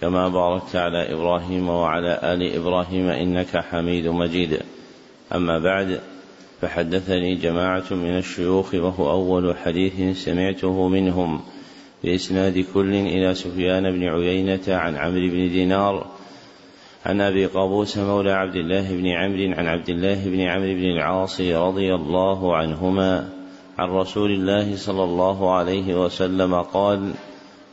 كما باركت على إبراهيم وعلى آل إبراهيم إنك حميد مجيد. أما بعد فحدثني جماعة من الشيوخ وهو أول حديث سمعته منهم. بإسناد كل إلى سفيان بن عيينة عن عمرو بن دينار عن أبي قابوس مولى عبد الله بن عمرو عن عبد الله بن عمرو بن العاص رضي الله عنهما عن رسول الله صلى الله عليه وسلم قال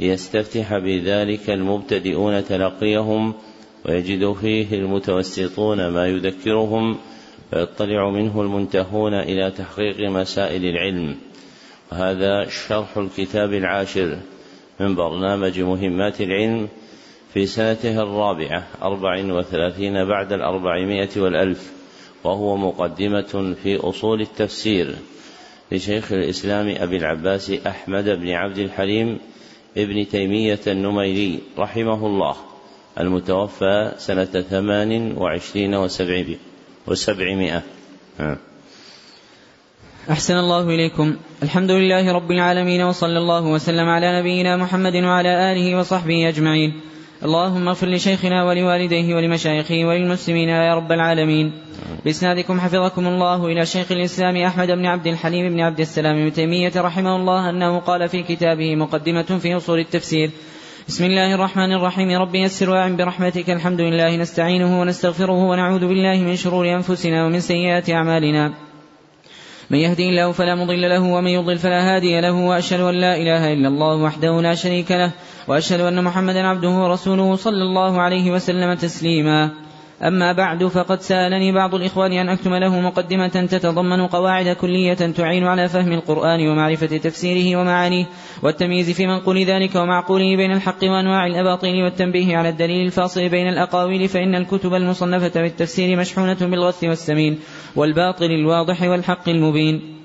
ليستفتح بذلك المبتدئون تلقيهم ويجد فيه المتوسطون ما يذكرهم فيطلع منه المنتهون إلى تحقيق مسائل العلم. وهذا شرح الكتاب العاشر من برنامج مهمات العلم في سنته الرابعة أربع وثلاثين بعد الأربعمائة والألف وهو مقدمة في أصول التفسير لشيخ الإسلام أبي العباس أحمد بن عبد الحليم ابن تيمية النميري رحمه الله المتوفى سنة ثمان وعشرين وسبعمائة. أحسن الله إليكم. الحمد لله رب العالمين وصلى الله وسلم على نبينا محمد وعلى آله وصحبه أجمعين. اللهم اغفر لشيخنا ولوالديه ولمشايخه وللمسلمين يا رب العالمين. بإسنادكم حفظكم الله إلى شيخ الإسلام أحمد بن عبد الحليم بن عبد السلام بن تيمية رحمه الله أنه قال في كتابه مقدمة في أصول التفسير. بسم الله الرحمن الرحيم. رب يسر وأعن برحمتك. الحمد لله نستعينه ونستغفره ونعوذ بالله من شرور أنفسنا ومن سيئات أعمالنا. من يهدي الله فلا مضل له ومن يضلل فلا هادي له وأشهد أن لا إله إلا الله وحده لا شريك له وأشهد أن محمدا عبده ورسوله صلى الله عليه وسلم تسليما. أما بعد فقد سألني بعض الإخوان أن أكتم له مقدمة تتضمن قواعد كلية تعين على فهم القرآن ومعرفة تفسيره ومعانيه والتمييز في منقول ذلك ومعقوله بين الحق وأنواع الأباطيل والتنبيه على الدليل الفاصل بين الأقاويل فإن الكتب المصنفة في التفسير مشحونة بالغث والسمين والباطل الواضح والحق المبين.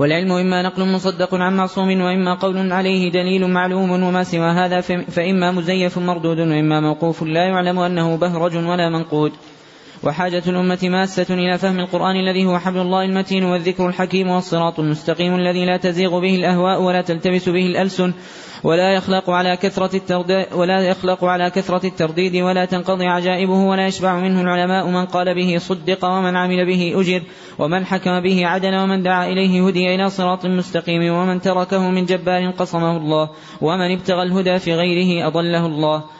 والعلم إما نقل مصدق عن معصوم وإما قول عليه دليل معلوم وما سوى هذا فإما مزيف مردود وإما موقوف لا يعلم أنه بهرج ولا منقود. وحاجة الأمة ماسة إلى فهم القرآن الذي هو حبل الله المتين والذكر الحكيم والصراط المستقيم الذي لا تزيغ به الأهواء ولا تلتبس به الألسن. ولا يخلق على كثرة الترديد ولا يخلق على كثرة الترديد ولا تنقضي عجائبه ولا يشبع منه العلماء من قال به صدق ومن عمل به أجر ومن حكم به عدل ومن دعا إليه هدي إلى صراط مستقيم ومن تركه من جبار قصمه الله ومن ابتغى الهدى في غيره أضله الله.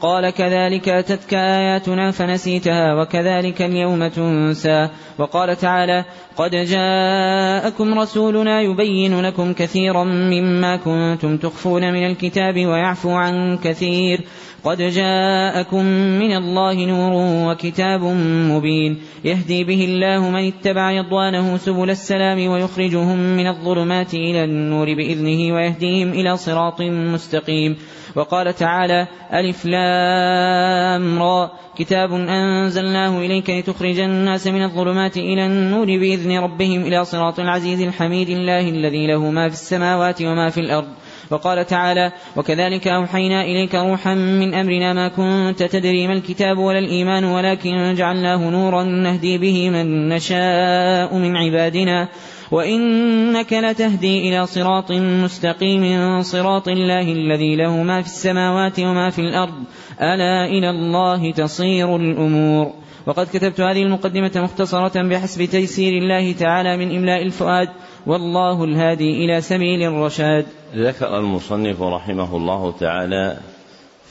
قال كذلك أتتك آياتنا فنسيتها وكذلك اليوم تنسى. وقال تعالى قد جاءكم رسولنا يبين لكم كثيرا مما كنتم تخفون من الكتاب ويعفو عن كثير. قد جاءكم من الله نور وكتاب مبين. يهدي به الله من اتبع رضوانه سبل السلام ويخرجهم من الظلمات إلى النور بإذنه ويهديهم إلى صراط مستقيم. وقال تعالى ألف لام را. كتاب أنزلناه إليك لتخرج الناس من الظلمات إلى النور بإذن ربهم إلى صراط العزيز الحميد الله الذي له ما في السماوات وما في الأرض. وقال تعالى وكذلك أوحينا إليك روحا من أمرنا ما كنت تدري ما الكتاب ولا الإيمان ولكن جعلناه نورا نهدي به من نشاء من عبادنا. وإنك لتهدي إلى صراط مستقيم صراط الله الذي له ما في السماوات وما في الأرض. ألا إلى الله تصير الأمور. وقد كتبت هذه المقدمة مختصرة بحسب تيسير الله تعالى من إملاء الفؤاد. والله الهادي إلى سبيل الرشاد. ذكر المصنف رحمه الله تعالى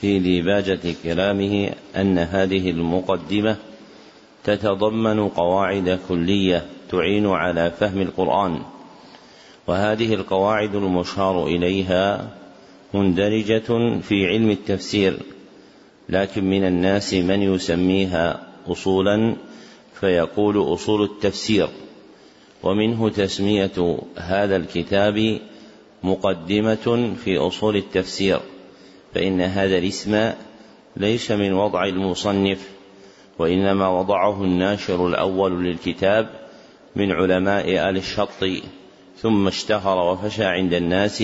في ديباجة كلامه أن هذه المقدمة تتضمن قواعد كلية تعين على فهم القرآن وهذه القواعد المشار إليها مندرجة في علم التفسير لكن من الناس من يسميها أصولا فيقول أصول التفسير. ومنه تسمية هذا الكتاب مقدمة في أصول التفسير فإن هذا الاسم ليس من وضع المصنف وإنما وضعه الناشر الأول للكتاب من علماء آل الشط ثم اشتهر وفشى عند الناس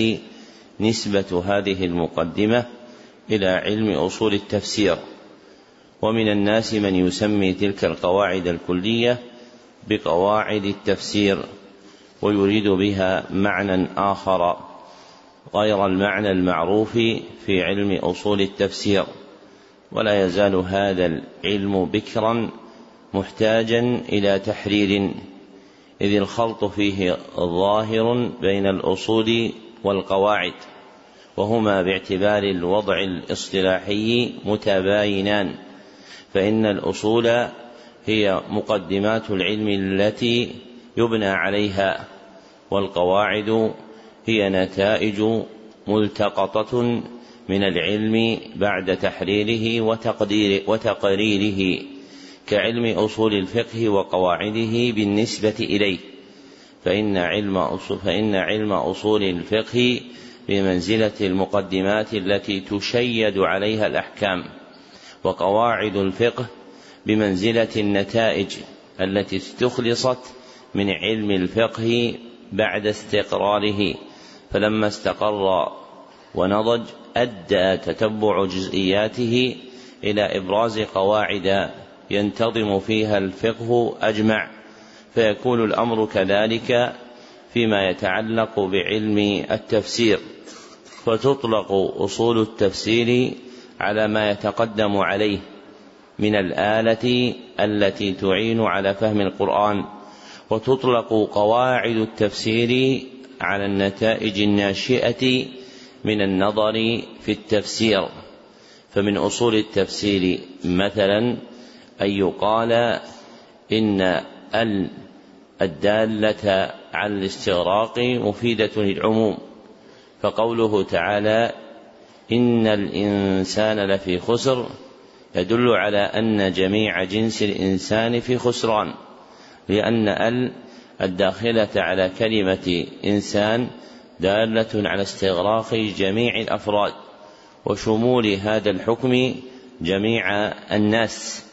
نسبة هذه المقدمة إلى علم أصول التفسير. ومن الناس من يسمي تلك القواعد الكلية بقواعد التفسير ويريد بها معنى آخر غير المعنى المعروف في علم أصول التفسير. ولا يزال هذا العلم بكرا محتاجا إلى تحرير إذ الخلط فيه ظاهر بين الأصول والقواعد وهما باعتبار الوضع الاصطلاحي متباينان فإن الأصول هي مقدمات العلم التي يبنى عليها والقواعد هي نتائج ملتقطة من العلم بعد تحريره وتقدير وتقريره كعلم أصول الفقه وقواعده بالنسبة إليه. فإن علم أصول فإن علم أصول الفقه بمنزلة المقدمات التي تشيد عليها الأحكام وقواعد الفقه بمنزلة النتائج التي استخلصت من علم الفقه بعد استقراره فلما استقر ونضج أدى تتبع جزئياته إلى إبراز قواعد ينتظم فيها الفقه أجمع. فيكون الأمر كذلك فيما يتعلق بعلم التفسير. فتطلق أصول التفسير على ما يتقدم عليه. من الآلة التي تعين على فهم القرآن وتطلق قواعد التفسير على النتائج الناشئة من النظر في التفسير. فمن أصول التفسير مثلا أن يقال إن ال الدالة على الاستغراق مفيدة للعموم. فقوله تعالى إن الإنسان لفي خسر يدل على أن جميع جنس الإنسان في خسران لأن ال الداخلة على كلمة إنسان دالة على استغراق جميع الأفراد وشمول هذا الحكم جميع الناس.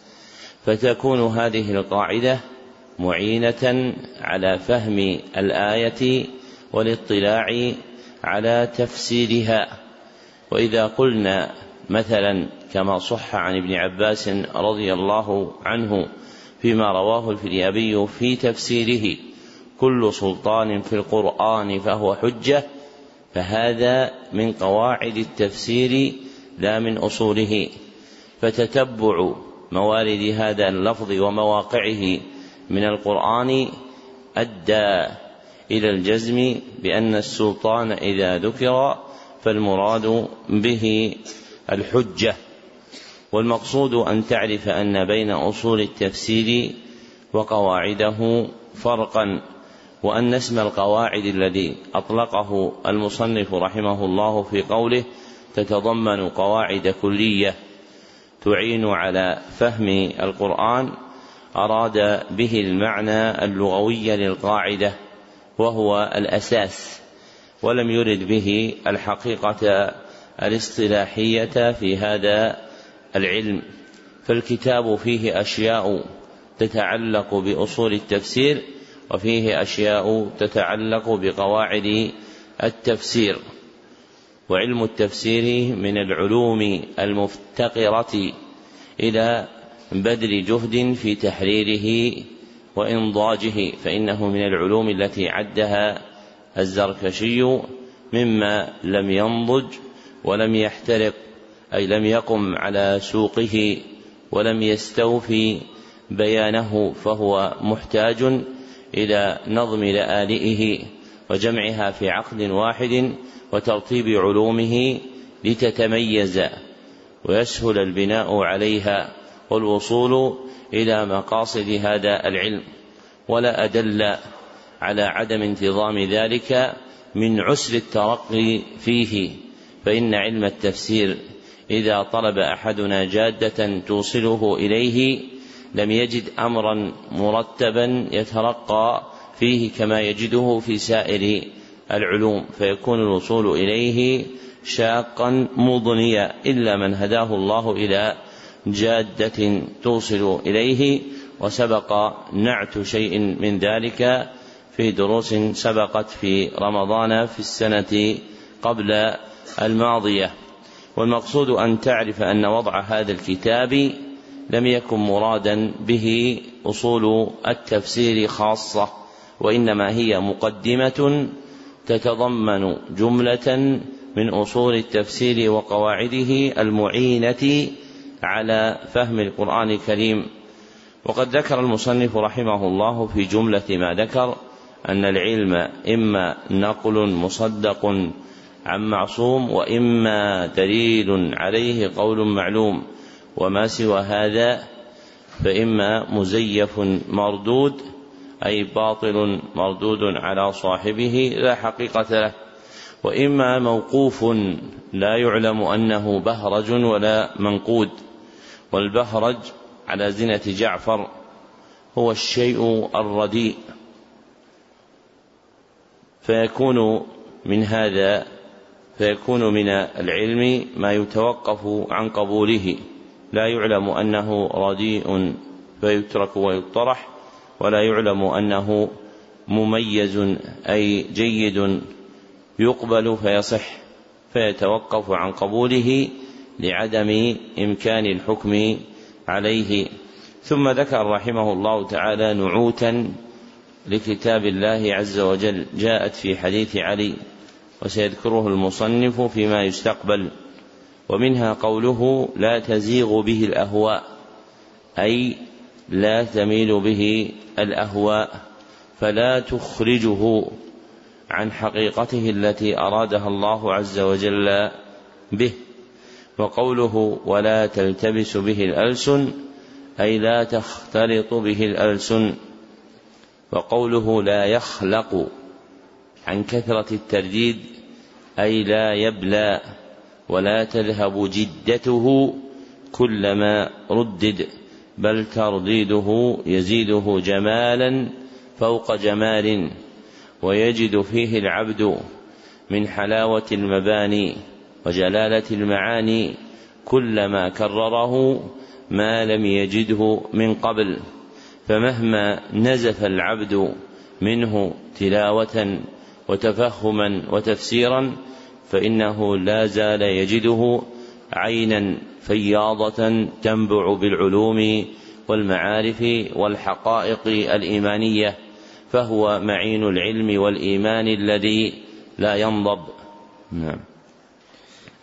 فتكون هذه القاعدة معينة على فهم الآية والاطلاع على تفسيرها. وإذا قلنا مثلا كما صح عن ابن عباس رضي الله عنه فيما رواه الفريابي في تفسيره كل سلطان في القرآن فهو حجة فهذا من قواعد التفسير لا من أصوله فتتبع موارد هذا اللفظ ومواقعه من القرآن أدى إلى الجزم بأن السلطان إذا ذكر فالمراد به الحجة. والمقصود أن تعرف أن بين أصول التفسير وقواعده فرقا وأن اسم القواعد الذي أطلقه المصنف رحمه الله في قوله تتضمن قواعد كلية تعين على فهم القرآن أراد به المعنى اللغوي للقاعدة وهو الأساس ولم يرد به الحقيقة الاصطلاحية في هذا العلم فالكتاب فيه أشياء تتعلق بأصول التفسير وفيه أشياء تتعلق بقواعد التفسير. وعلم التفسير من العلوم المفتقرة إلى بذل جهد في تحريره وإنضاجه فإنه من العلوم التي عدها الزركشي مما لم ينضج ولم يحترق. أي لم يقم على سوقه ولم يستوفي بيانه فهو محتاج إلى نظم لآلئه وجمعها في عقد واحد وترتيب علومه لتتميز ويسهل البناء عليها والوصول إلى مقاصد هذا العلم ولا أدل على عدم انتظام ذلك من عسر الترقي فيه فإن علم التفسير إذا طلب أحدنا جادة توصله إليه لم يجد أمرا مرتبا يترقى فيه كما يجده في سائر العلوم فيكون الوصول إليه شاقا مضنيا إلا من هداه الله إلى جادة توصل إليه وسبق نعت شيء من ذلك في دروس سبقت في رمضان في السنة قبل الماضية. والمقصود أن تعرف أن وضع هذا الكتاب لم يكن مرادا به أصول التفسير خاصة وإنما هي مقدمة تتضمن جملة من أصول التفسير وقواعده المعينة على فهم القرآن الكريم. وقد ذكر المصنف رحمه الله في جملة ما ذكر أن العلم إما نقل مصدق عن معصوم وإما دليل عليه قول معلوم وما سوى هذا فإما مزيف مردود أي باطل مردود على صاحبه لا حقيقة له وإما موقوف لا يعلم أنه بهرج ولا منقود والبهرج على زنة جعفر هو الشيء الرديء فيكون من هذا فيكون من العلم ما يتوقف عن قبوله. لا يعلم أنه رديء فيترك ويطرح ولا يعلم أنه مميز أي جيد يقبل فيصح فيتوقف عن قبوله لعدم إمكان الحكم عليه. ثم ذكر رحمه الله تعالى نعوتا لكتاب الله عز وجل جاءت في حديث علي وسيذكره المصنف فيما يستقبل ومنها قوله لا تزيغ به الأهواء أي لا تميل به الأهواء فلا تخرجه عن حقيقته التي أرادها الله عز وجل به وقوله ولا تلتبس به الألسن أي لا تختلط به الألسن وقوله لا يخلق عن كثرة الترديد أي لا يبلى ولا تذهب جدته كلما ردد بل ترديده يزيده جمالا فوق جمال ويجد فيه العبد من حلاوة المباني وجلالة المعاني كلما كرره ما لم يجده من قبل فمهما نزف العبد منه تلاوة وتفهما وتفسيرا فإنه لا زال يجده عينا فياضة تنبع بالعلوم والمعارف والحقائق الإيمانية فهو معين العلم والإيمان الذي لا ينضب. نعم.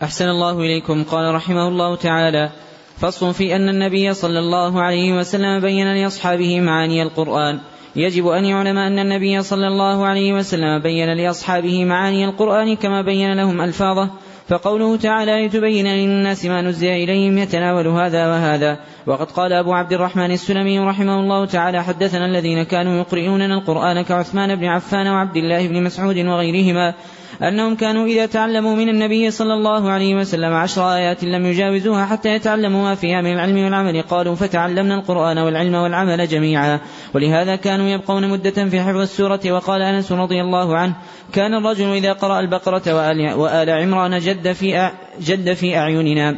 أحسن الله إليكم. قال رحمه الله تعالى فصل في أن النبي صلى الله عليه وسلم بين لأصحابه معاني القرآن. يجب أن يعلم أن النبي صلى الله عليه وسلم بين لأصحابه معاني القرآن كما بين لهم ألفاظه فقوله تعالى لتبين للناس ما نزل إليهم يتناول هذا وهذا. وقد قال أبو عبد الرحمن السلمي رحمه الله تعالى حدثنا الذين كانوا يقرئوننا القرآن كعثمان بن عفان وعبد الله بن مسعود وغيرهما أنهم كانوا إذا تعلموا من النبي صلى الله عليه وسلم عشر آيات لم يجاوزوها حتى يتعلموا ما فيها من العلم والعمل. قالوا فتعلمنا القرآن والعلم والعمل جميعا. ولهذا كانوا يبقون مدة في حفظ السورة. وقال أنس رضي الله عنه كان الرجل إذا قرأ البقرة وآل, وآل عمران جد في, جد في أعيننا.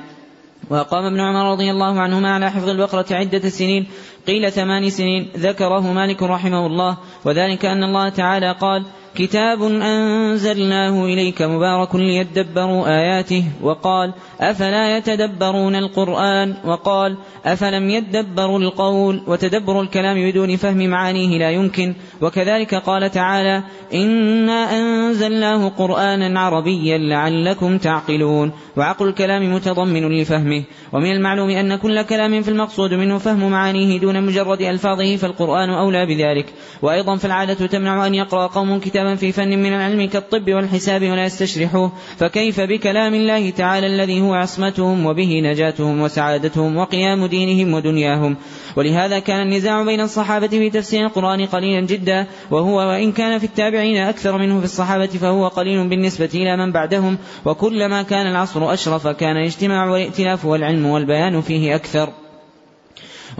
وأقام ابن عمر رضي الله عنهما على حفظ البقرة عدة سنين. قيل ثمان سنين. ذكره مالك رحمه الله. وذلك أن الله تعالى قال كتاب أنزلناه إليك مبارك ليدبروا آياته وقال أفلا يتدبرون القرآن وقال أفلم يدبروا القول وتدبر الكلام بدون فهم معانيه لا يمكن وكذلك قال تعالى إنا أنزلناه قرآنا عربيا لعلكم تعقلون وعقل الكلام متضمن لفهمه ومن المعلوم أن كل كلام في المقصود منه فهم معانيه دون مجرد ألفاظه فالقرآن أولى بذلك وأيضا فالعادة تمنع أن يقرأ قوم كتابا في فن من العلم كالطب والحساب ولا يستشرحوه. فكيف بكلام الله تعالى الذي هو عصمتهم وبه نجاتهم وسعادتهم وقيام دينهم ودنياهم؟ ولهذا كان النزاع بين الصحابة في تفسير القرآن قليلا جدا وهو وإن كان في التابعين أكثر منه في الصحابة فهو قليل بالنسبة إلى من بعدهم. وكلما كان العصر أشرف كان الاجتماع والائتلاف والعلم والبيان فيه أكثر.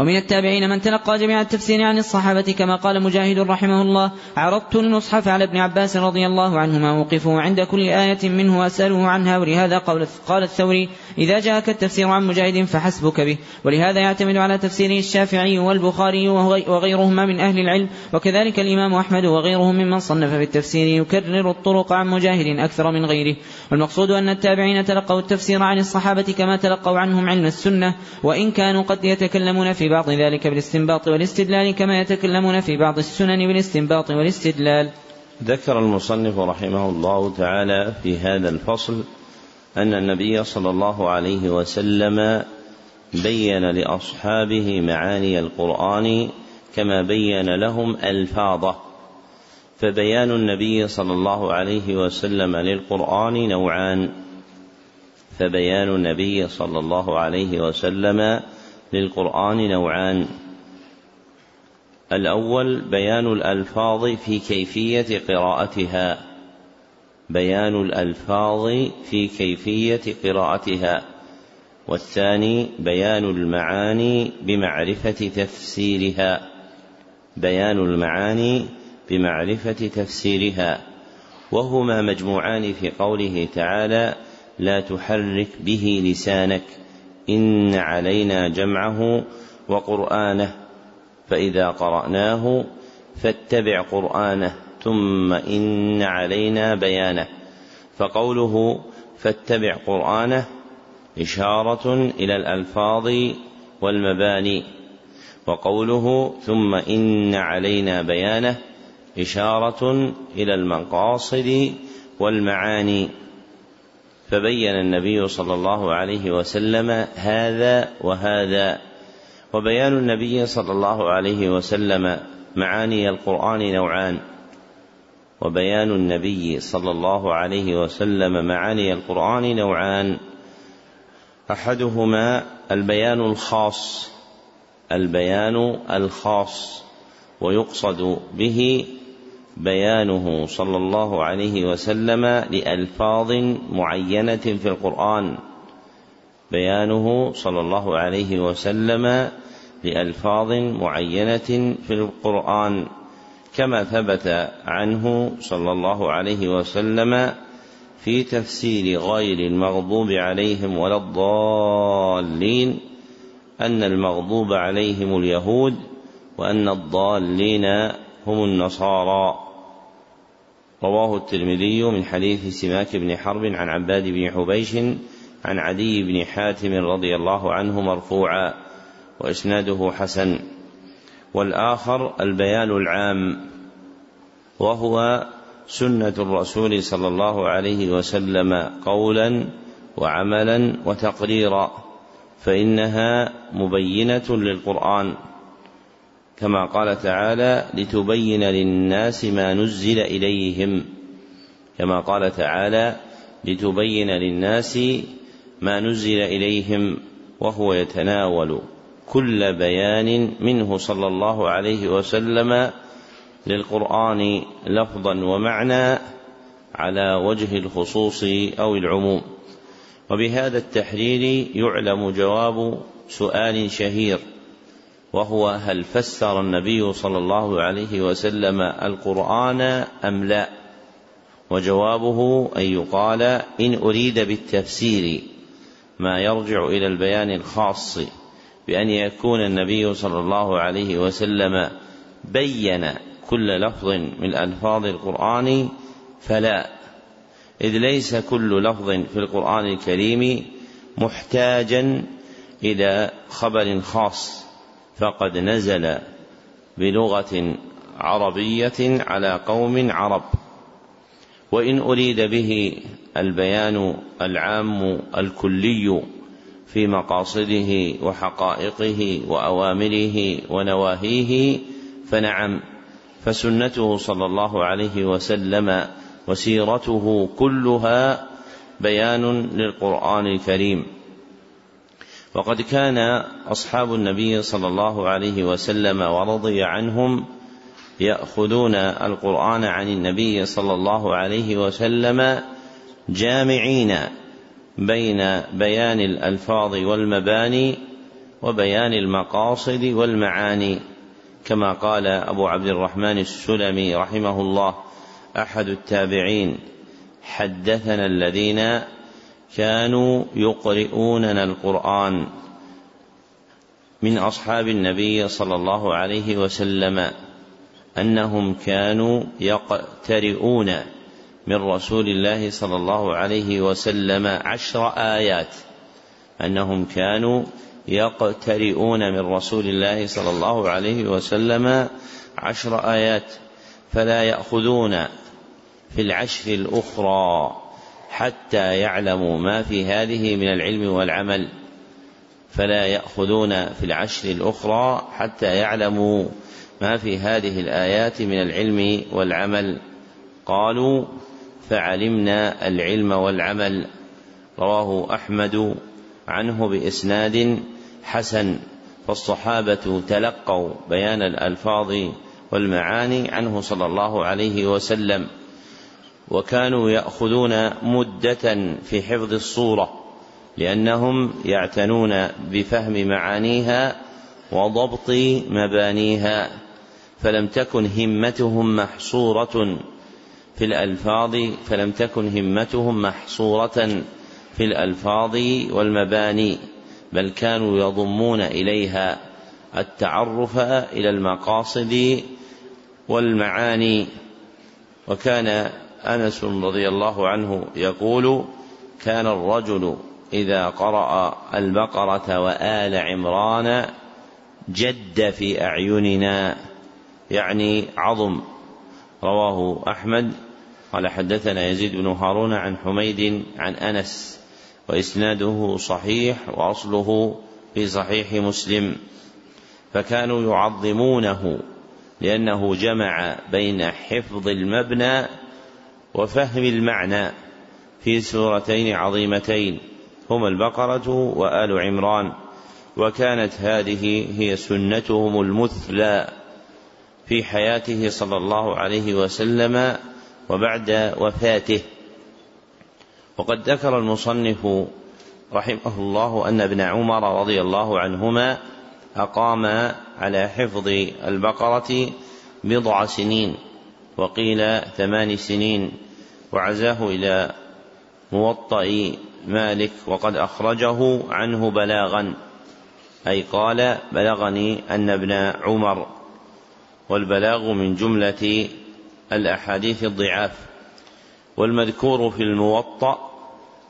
ومن التابعين من تلقى جميع التفسير عن الصحابة كما قال مجاهد رحمه الله عرضت المصحف على ابن عباس رضي الله عنهما موقفه عند كل آية منه وأسأله عنها ولهذا قال الثوري إذا جاءك التفسير عن مجاهد فحسبك به ولهذا يعتمد على تفسيره الشافعي والبخاري وغيرهما من أهل العلم وكذلك الإمام أحمد وغيرهم ممن صنف في التفسير يكرر الطرق عن مجاهد أكثر من غيره والمقصود أن التابعين تلقوا التفسير عن الصحابة كما تلقوا عنهم علم السنة وإن كانوا قد يتكلمون في بعض ذلك بالاستنباط والاستدلال كما يتكلمون في بعض السنن بالاستنباط والاستدلال. ذكر المصنف رحمه الله تعالى في هذا الفصل أن النبي صلى الله عليه وسلم بين لأصحابه معاني القرآن كما بين لهم ألفاظه. فبيان النبي صلى الله عليه وسلم للقرآن نوعان. فبيان النبي صلى الله عليه وسلم للقرآن نوعان. الأول بيان الألفاظ في كيفية قراءتها. بيان الألفاظ في كيفية قراءتها. والثاني بيان المعاني بمعرفة تفسيرها. بيان المعاني بمعرفة تفسيرها. وهما مجموعان في قوله تعالى لا تحرك به لسانك إن علينا جمعه وقرآنه فإذا قرأناه فاتبع قرآنه ثم إن علينا بيانه. فقوله فاتبع قرآنه إشارة إلى الألفاظ والمباني. وقوله ثم إن علينا بيانه إشارة إلى المقاصد والمعاني. فبين النبي صلى الله عليه وسلم هذا وهذا. وبيان النبي صلى الله عليه وسلم معاني القرآن نوعان. وبيان النبي صلى الله عليه وسلم معاني القرآن نوعان. أحدهما البيان الخاص البيان الخاص ويقصد به بيانه صلى الله عليه وسلم لألفاظ معينة في القرآن. بيانه صلى الله عليه وسلم لألفاظ معينة في القرآن. كما ثبت عنه صلى الله عليه وسلم في تفسير غير المغضوب عليهم ولا الضالين أن المغضوب عليهم اليهود وأن الضالين هم النصارى. رواه الترمذي من حديث سماك بن حرب عن عباد بن حبيش عن عدي بن حاتم رضي الله عنه مرفوعا وإسناده حسن. والآخر البيان العام وهو سنة الرسول صلى الله عليه وسلم قولا وعملا وتقريرا فإنها مبينة للقرآن. كما قال تعالى لتبين للناس ما نزل إليهم. كما قال تعالى لتبين للناس ما نزل إليهم وهو يتناول كل بيان منه صلى الله عليه وسلم للقرآن لفظا ومعنى على وجه الخصوص أو العموم. وبهذا التحرير يعلم جواب سؤال شهير. وهو هل فسر النبي صلى الله عليه وسلم القرآن أم لا؟ وجوابه أن يقال إن أريد بالتفسير ما يرجع إلى البيان الخاص بأن يكون النبي صلى الله عليه وسلم بين كل لفظ من ألفاظ القرآن فلا إذ ليس كل لفظ في القرآن الكريم محتاجا إلى خبر خاص. فقد نزل بلغة عربية على قوم عرب. وإن أريد به البيان العام الكلي في مقاصده وحقائقه وأوامره ونواهيه فنعم فسنته صلى الله عليه وسلم وسيرته كلها بيان للقرآن الكريم. وقد كان أصحاب النبي صلى الله عليه وسلم ورضي عنهم يأخذون القرآن عن النبي صلى الله عليه وسلم جامعين بين بيان الألفاظ والمباني وبيان المقاصد والمعاني. كما قال أبو عبد الرحمن السلمي رحمه الله أحد التابعين حدثنا الذين كانوا يقرؤوننا القرآن من أصحاب النبي صلى الله عليه وسلم أنهم كانوا يقترئون من رسول الله صلى الله عليه وسلم عشر آيات. أنهم كانوا يقترئون من رسول الله صلى الله عليه وسلم عشر آيات فلا يأخذون في العشر الأخرى. حتى يعلموا ما في هذه من العلم والعمل فلا يأخذون في العشر الأخرى حتى يعلموا ما في هذه الآيات من العلم والعمل. قالوا فعلمنا العلم والعمل رواه أحمد عنه بإسناد حسن. فالصحابة تلقوا بيان الألفاظ والمعاني عنه صلى الله عليه وسلم. وكانوا يأخذون مدة في حفظ الصورة لأنهم يعتنون بفهم معانيها وضبط مبانيها فلم تكن همتهم محصورة في الألفاظ فلم تكن همتهم محصورة في الألفاظ والمباني بل كانوا يضمون إليها التعرف إلى المقاصد والمعاني. وكان أنس رضي الله عنه يقول كان الرجل إذا قرأ البقرة وآل عمران جد في أعيننا يعني عظم. رواه أحمد. قال حدثنا يزيد بن هارون عن حميد عن أنس وإسناده صحيح وأصله في صحيح مسلم. فكانوا يعظمونه لأنه جمع بين حفظ المبنى وفهم المعنى في سورتين عظيمتين هما البقرة وآل عمران. وكانت هذه هي سنتهم المثلى في حياته صلى الله عليه وسلم وبعد وفاته. وقد ذكر المصنف رحمه الله أن ابن عمر رضي الله عنهما أقام على حفظ البقرة بضع سنين. وقيل ثمان سنين وعزاه إلى موطأ مالك وقد أخرجه عنه بلاغا أي قال بلغني أن ابن عمر والبلاغ من جملة الأحاديث الضعاف والمذكور في الموطأ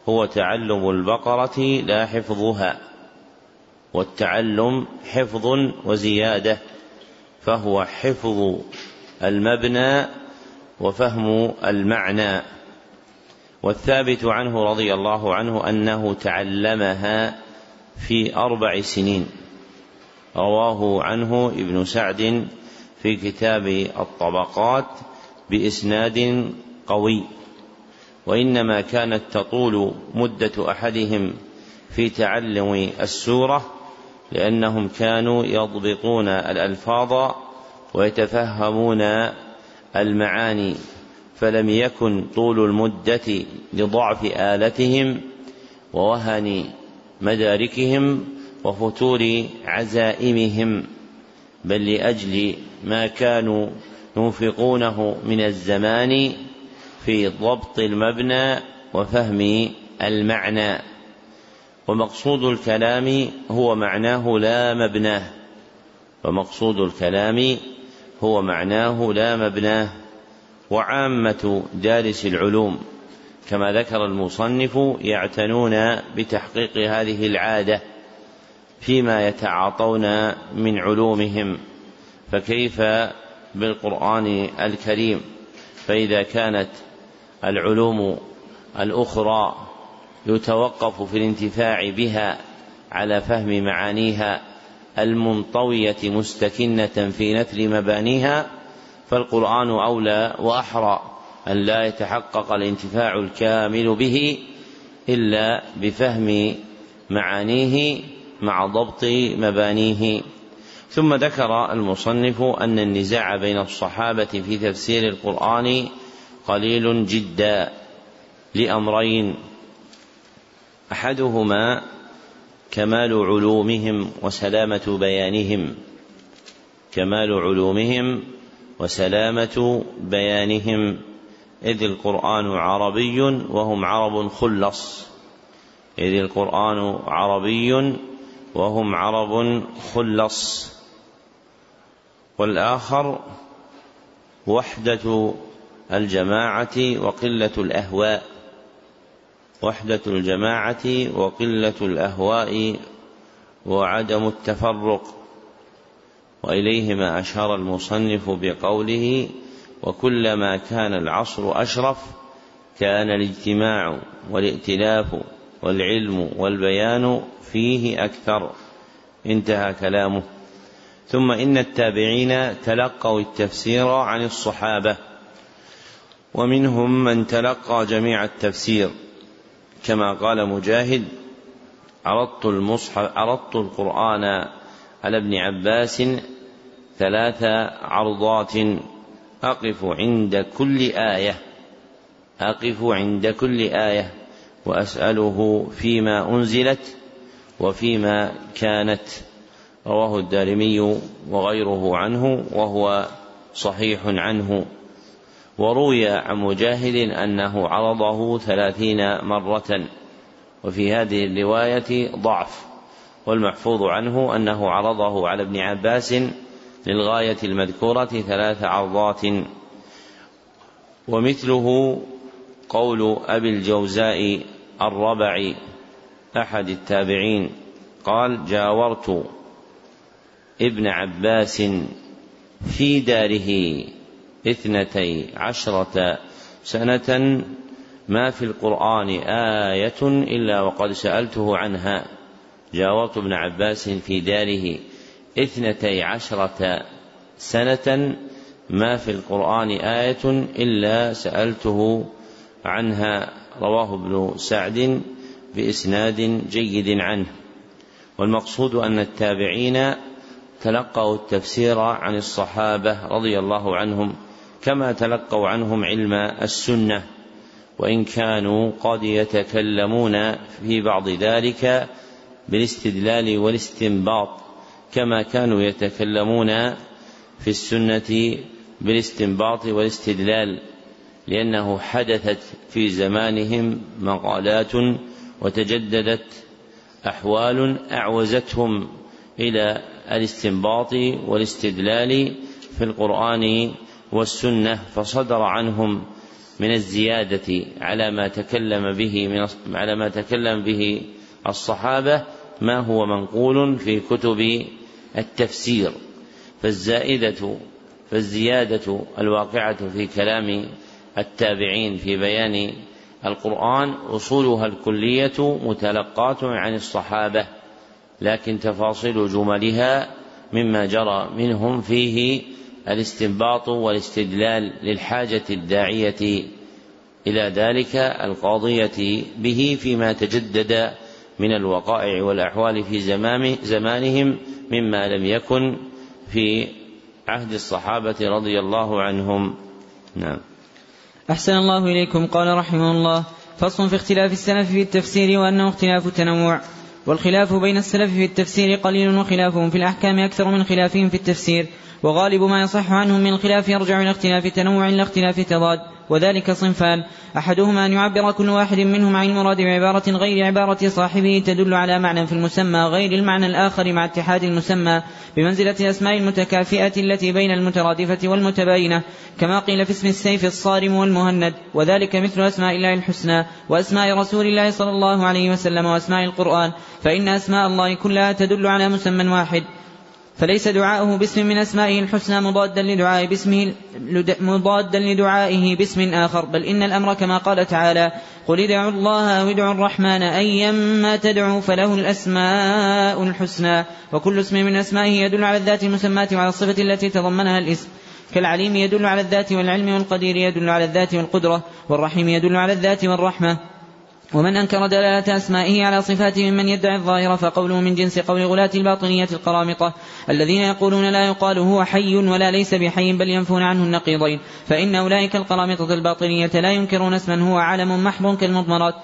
هو تعلم البقرة لا حفظها والتعلم حفظ وزيادة فهو حفظ المبنى وفهم المعنى. والثابت عنه رضي الله عنه أنه تعلمها في أربع سنين. رواه عنه ابن سعد في كتاب الطبقات بإسناد قوي. وإنما كانت تطول مدة أحدهم في تعلم السورة لأنهم كانوا يضبطون الألفاظ ويتفهمون المعاني فلم يكن طول المدة لضعف آلتهم ووهن مداركهم وفتور عزائمهم بل لأجل ما كانوا ينفقونه من الزمان في ضبط المبنى وفهم المعنى. ومقصود الكلام هو معناه لا مبناه. ومقصود الكلام هو معناه لا مبناه وعامة دارس العلوم. كما ذكر المصنف يعتنون بتحقيق هذه العادة فيما يتعاطون من علومهم. فكيف بالقرآن الكريم؟ فإذا كانت العلوم الأخرى يتوقف في الانتفاع بها على فهم معانيها المنطوية مستكنة في نثر مبانيها فالقرآن أولى وأحرى أن لا يتحقق الانتفاع الكامل به إلا بفهم معانيه مع ضبط مبانيه. ثم ذكر المصنف أن النزاع بين الصحابة في تفسير القرآن قليل جدا لأمرين أحدهما كمال علومهم وسلامة بيانهم. كمال علومهم وسلامة بيانهم. إذ القرآن عربي وهم عرب خلص. إذ القرآن عربي وهم عرب خلص. والآخر وحدة الجماعة وقلة الأهواء. وحدة الجماعة وقلة الأهواء وعدم التفرق. وإليهما أشار المصنف بقوله وكلما كان العصر أشرف كان الاجتماع والائتلاف والعلم والبيان فيه أكثر. انتهى كلامه. ثم إن التابعين تلقوا التفسير عن الصحابة ومنهم من تلقى جميع التفسير. كما قال مجاهد عرضت المصحف عرضت القرآن على ابن عباس ثلاث عرضات. أقف عند كل آية أقف عند كل آية وأسأله فيما أنزلت وفيما كانت. رواه الدارمي وغيره عنه وهو صحيح عنه. وروي عن مجاهد أنه عرضه ثلاثين مرة وفي هذه الرواية ضعف والمحفوظ عنه أنه عرضه على ابن عباس للغاية المذكورة ثلاث عرضات. ومثله قول أبي الجوزاء الربعي أحد التابعين قال جاورت ابن عباس في داره. اثنتي عشرة سنة ما في القرآن آية إلا وقد سألته عنها. جاورت ابن عباس في داره. اثنتي عشرة سنة ما في القرآن آية إلا سألته عنها. رواه ابن سعد بإسناد جيد عنه. والمقصود أن التابعين تلقوا التفسير عن الصحابة رضي الله عنهم. كما تلقوا عنهم علم السنة وإن كانوا قد يتكلمون في بعض ذلك بالاستدلال والاستنباط كما كانوا يتكلمون في السنة بالاستنباط والاستدلال لأنه حدثت في زمانهم مقالات وتجددت أحوال أعوزتهم إلى الاستنباط والاستدلال في القرآن والسنة فصدر عنهم من الزيادة على ما تكلم به من على ما تكلم به الصحابة ما هو منقول في كتب التفسير. فالزائدة فالزيادة الواقعة في كلام التابعين في بيان القرآن أصولها الكلية متلقاة عن الصحابة لكن تفاصيل جملها مما جرى منهم فيه الاستنباط والاستدلال للحاجة الداعية إلى ذلك القاضية به فيما تجدد من الوقائع والأحوال في زمانهم مما لم يكن في عهد الصحابة رضي الله عنهم. نعم. أحسن الله إليكم. قال رحمه الله فصل في اختلاف السلف في التفسير وأنه اختلاف التنوع. والخلاف بين السلف في التفسير قليل وخلافهم في الأحكام أكثر من خلافهم في التفسير وغالب ما يصح عنهم من الخلاف يرجع إلى اختلاف تنوع لا اختلاف تضاد. وذلك صنفان. أحدهما أن يعبر كل واحد منهم عن المراد بعبارة غير عبارة صاحبه تدل على معنى في المسمى غير المعنى الآخر مع اتحاد المسمى بمنزلة الأسماء المتكافئة التي بين المترادفة والمتباينة كما قيل في اسم السيف الصارم والمهند وذلك مثل أسماء الله الحسنى وأسماء رسول الله صلى الله عليه وسلم وأسماء القرآن فإن أسماء الله كلها تدل على مسمى واحد. فليس دعاؤه باسم من أسمائه الحسنى مضادا لدعاء باسمه مضادا لدعائه باسم آخر. بل إن الأمر كما قال تعالى قل ادعوا الله أو ادعوا الرحمن أيما تدعوا فله الأسماء الحسنى وكل اسم من أسمائه يدل على الذات المسماة وعلى الصفة التي تضمنها الاسم. كالعليم يدل على الذات والعلم والقدير يدل على الذات والقدرة والرحيم يدل على الذات والرحمة ومن أنكر دلالة أسمائه على صفاته ممن يدعي الظاهر فقوله من جنس قول غلاة الباطنية القرامطة الذين يقولون لا يقال هو حي ولا ليس بحي بل ينفون عنه النقيضين فإن أولئك القرامطة الباطنية لا ينكرون اسما هو علم محض كالمضمرات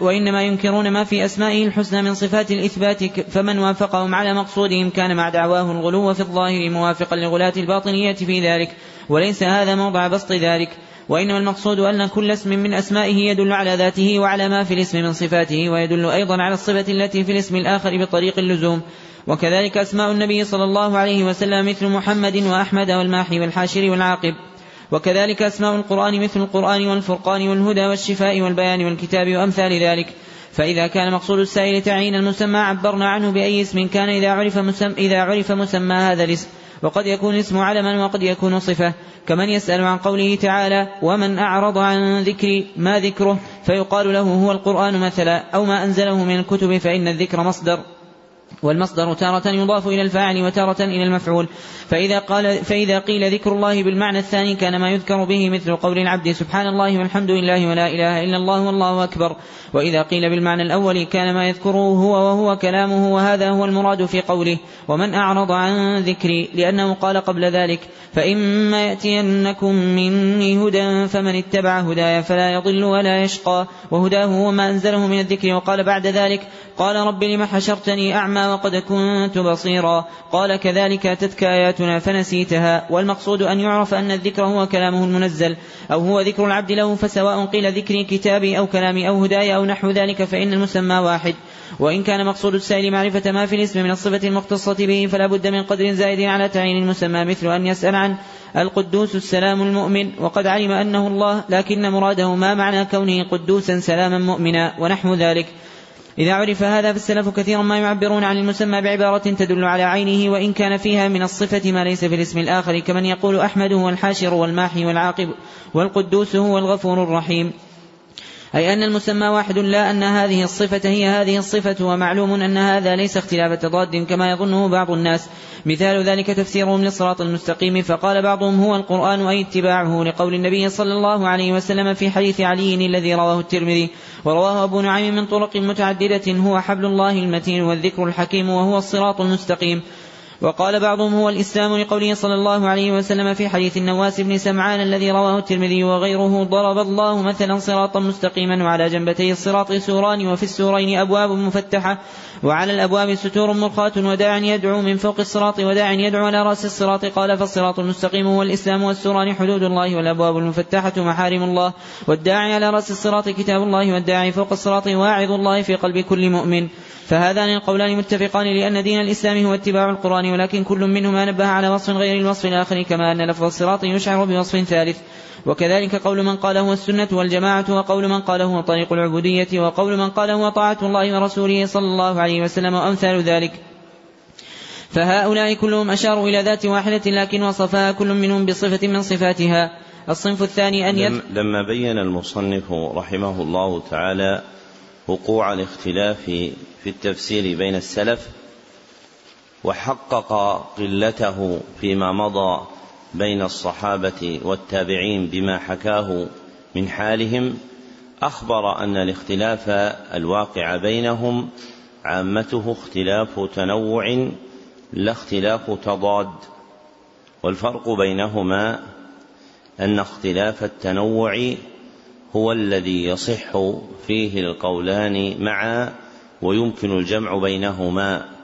وإنما ينكرون ما في أسمائه الحسنى من صفات الإثبات فمن وافقهم على مقصودهم كان مع دعواه الغلو في الظاهر موافقا لغلاة الباطنية في ذلك وليس هذا موضع بسط ذلك وإنما المقصود أن كل اسم من أسمائه يدل على ذاته وعلى ما في الاسم من صفاته ويدل أيضا على الصفة التي في الاسم الآخر بطريق اللزوم. وكذلك أسماء النبي صلى الله عليه وسلم مثل محمد وأحمد والماحي والحاشر والعاقب. وكذلك أسماء القرآن مثل القرآن والفرقان والهدى والشفاء والبيان والكتاب وأمثال ذلك. فإذا كان مقصود السائل تعيين المسمى عبرنا عنه بأي اسم كان إذا عرف مسمى, إذا عرف مسمى هذا الاسم. وقد يكون اسم علما وقد يكون صفة. كمن يسأل عن قوله تعالى ومن أعرض عن ذكري ما ذكره فيقال له هو القرآن مثلا أو ما أنزله من الكتب فإن الذكر مصدر. والمصدر تارة يضاف إلى الفاعل وتارة إلى المفعول. فإذا, قال فإذا قيل ذكر الله بالمعنى الثاني كان ما يذكر به مثل قول العبد سبحان الله والحمد لله ولا إله إلا الله والله أكبر. وإذا قيل بالمعنى الأول كان ما يذكره هو وهو كلامه وهذا هو المراد في قوله ومن أعرض عن ذكري لأنه قال قبل ذلك فإما يأتينكم مني هدى فمن اتبع هداي فلا يضل ولا يشقى. وهداه هو ما أنزله من الذكر وقال بعد ذلك قال رب لم حشرتني أعمى وقد كنت بصيرا. قال كذلك أتتك آياتنا فنسيتها. والمقصود أن يعرف أن الذكر هو كلامه المنزل. أو هو ذكر العبد له فسواء قيل ذكري كتابي أو كلامي أو هداي أو نحو ذلك فإن المسمى واحد. وإن كان مقصود السائل معرفة ما في الاسم من الصفة المختصة به فلا بد من قدر زائد على تعيين المسمى مثل أن يسأل عن القدوس السلام المؤمن. وقد علم أنه الله لكن مراده ما معنى كونه قدوسا سلاما مؤمنا ونحو ذلك. إذا عرف هذا فالسلف كثيرا ما يعبرون عن المسمى بعبارة تدل على عينه وإن كان فيها من الصفة ما ليس في الاسم الآخر كمن يقول أحمد هو الحاشر والماحي والعاقب والقدوس هو الغفور الرحيم. أي أن المسمى واحد لا أن هذه الصفة هي هذه الصفة ومعلوم أن هذا ليس اختلاف تضاد كما يظنه بعض الناس. مثال ذلك تفسيرهم للصراط المستقيم فقال بعضهم هو القرآن أي اتباعه؟ لقول النبي صلى الله عليه وسلم في حديث علي الذي رواه الترمذي ورواه أبو نعيم من طرق متعددة هو حبل الله المتين والذكر الحكيم وهو الصراط المستقيم. وقال بعضهم هو الإسلام لقوله صلى الله عليه وسلم في حديث النواس بن سمعان الذي رواه الترمذي وغيره ضرب الله مثلا صراطا مستقيما وعلى جنبتي الصراط سوران وفي السورين أبواب مفتحة وعلى الأبواب ستور مرخاة وداع يدعو من فوق الصراط وداع يدعو على رأس الصراط. قال فالصراط المستقيم هو الإسلام والسوران حدود الله والأبواب المفتحة محارم الله والداعي على رأس الصراط كتاب الله والداعي فوق الصراط واعظ الله في قلب كل مؤمن. فهذان القولان متفقان لأن دين الإسلام هو اتباع القرآن ولكن كل منهما نبه على وصف غير الوصف الآخر كما أن لفظ الصراط يشعر بوصف ثالث. وكذلك قول من قال هو السنة والجماعة وقول من قال هو طريق العبودية وقول من قال هو طاعة الله ورسوله صلى الله عليه وسلم وأمثال ذلك. فهؤلاء كلهم أشاروا إلى ذات واحدة لكن وصفها كل منهم بصفة من صفاتها. الصنف الثاني أن يد لما بين المصنف رحمه الله تعالى وقوع الاختلاف في التفسير بين السلف وحقق قلته فيما مضى بين الصحابة والتابعين بما حكاه من حالهم أخبر أن الاختلاف الواقع بينهم عامته اختلاف تنوع لا اختلاف تضاد والفرق بينهما أن اختلاف التنوع هو الذي يصح فيه القولان معا ويمكن الجمع بينهما.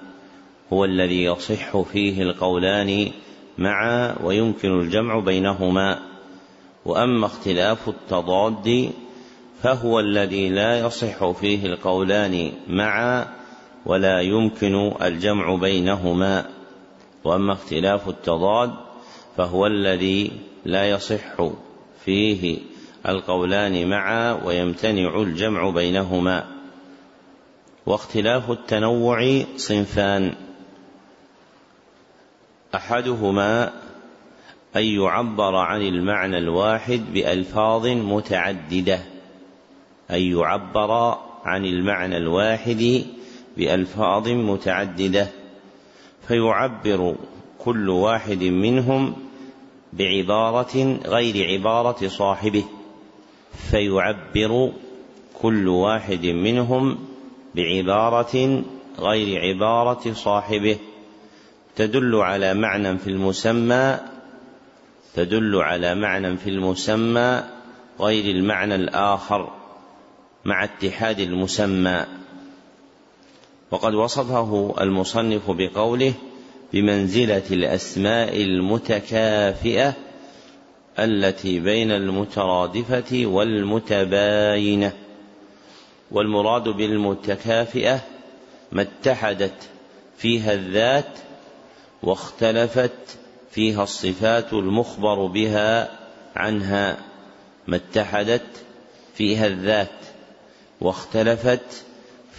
هو الذي يصح فيه القولان معا ويمكن الجمع بينهما. وأما اختلاف التضاد فهو الذي لا يصح فيه القولان معا ولا يمكن الجمع بينهما. وأما اختلاف التضاد فهو الذي لا يصح فيه القولان معا ويمتنع الجمع بينهما. واختلاف التنوع صنفان. أحدهما أن يعبر عن المعنى الواحد بألفاظ متعددة. أن يعبر عن المعنى الواحد بألفاظ متعددة. فيعبر كل واحد منهم بعبارة غير عبارة صاحبه. فيعبر كل واحد منهم بعبارة غير عبارة صاحبه. تدل على معنى في المسمى تدل على معنى في المسمى غير المعنى الآخر مع اتحاد المسمى. وقد وصفه المصنف بقوله بمنزلة الأسماء المتكافئة التي بين المترادفة والمتباينة. والمراد بالمتكافئة ما اتحدت فيها الذات واختلفت فيها الصفات المخبر بها عنها ما اتحدت فيها الذات واختلفت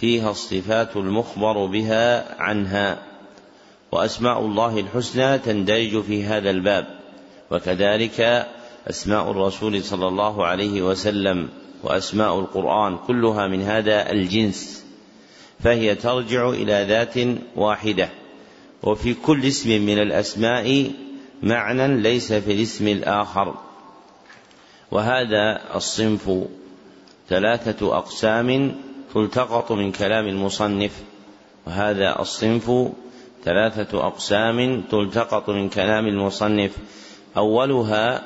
فيها الصفات المخبر بها عنها. وأسماء الله الحسنى تندرج في هذا الباب وكذلك أسماء الرسول صلى الله عليه وسلم وأسماء القرآن كلها من هذا الجنس فهي ترجع إلى ذات واحدة. وفي كل اسم من الأسماء معنى ليس في الاسم الآخر. وهذا الصنف ثلاثة أقسام تلتقط من كلام المصنف. وهذا الصنف ثلاثة أقسام تلتقط من كلام المصنف. أولها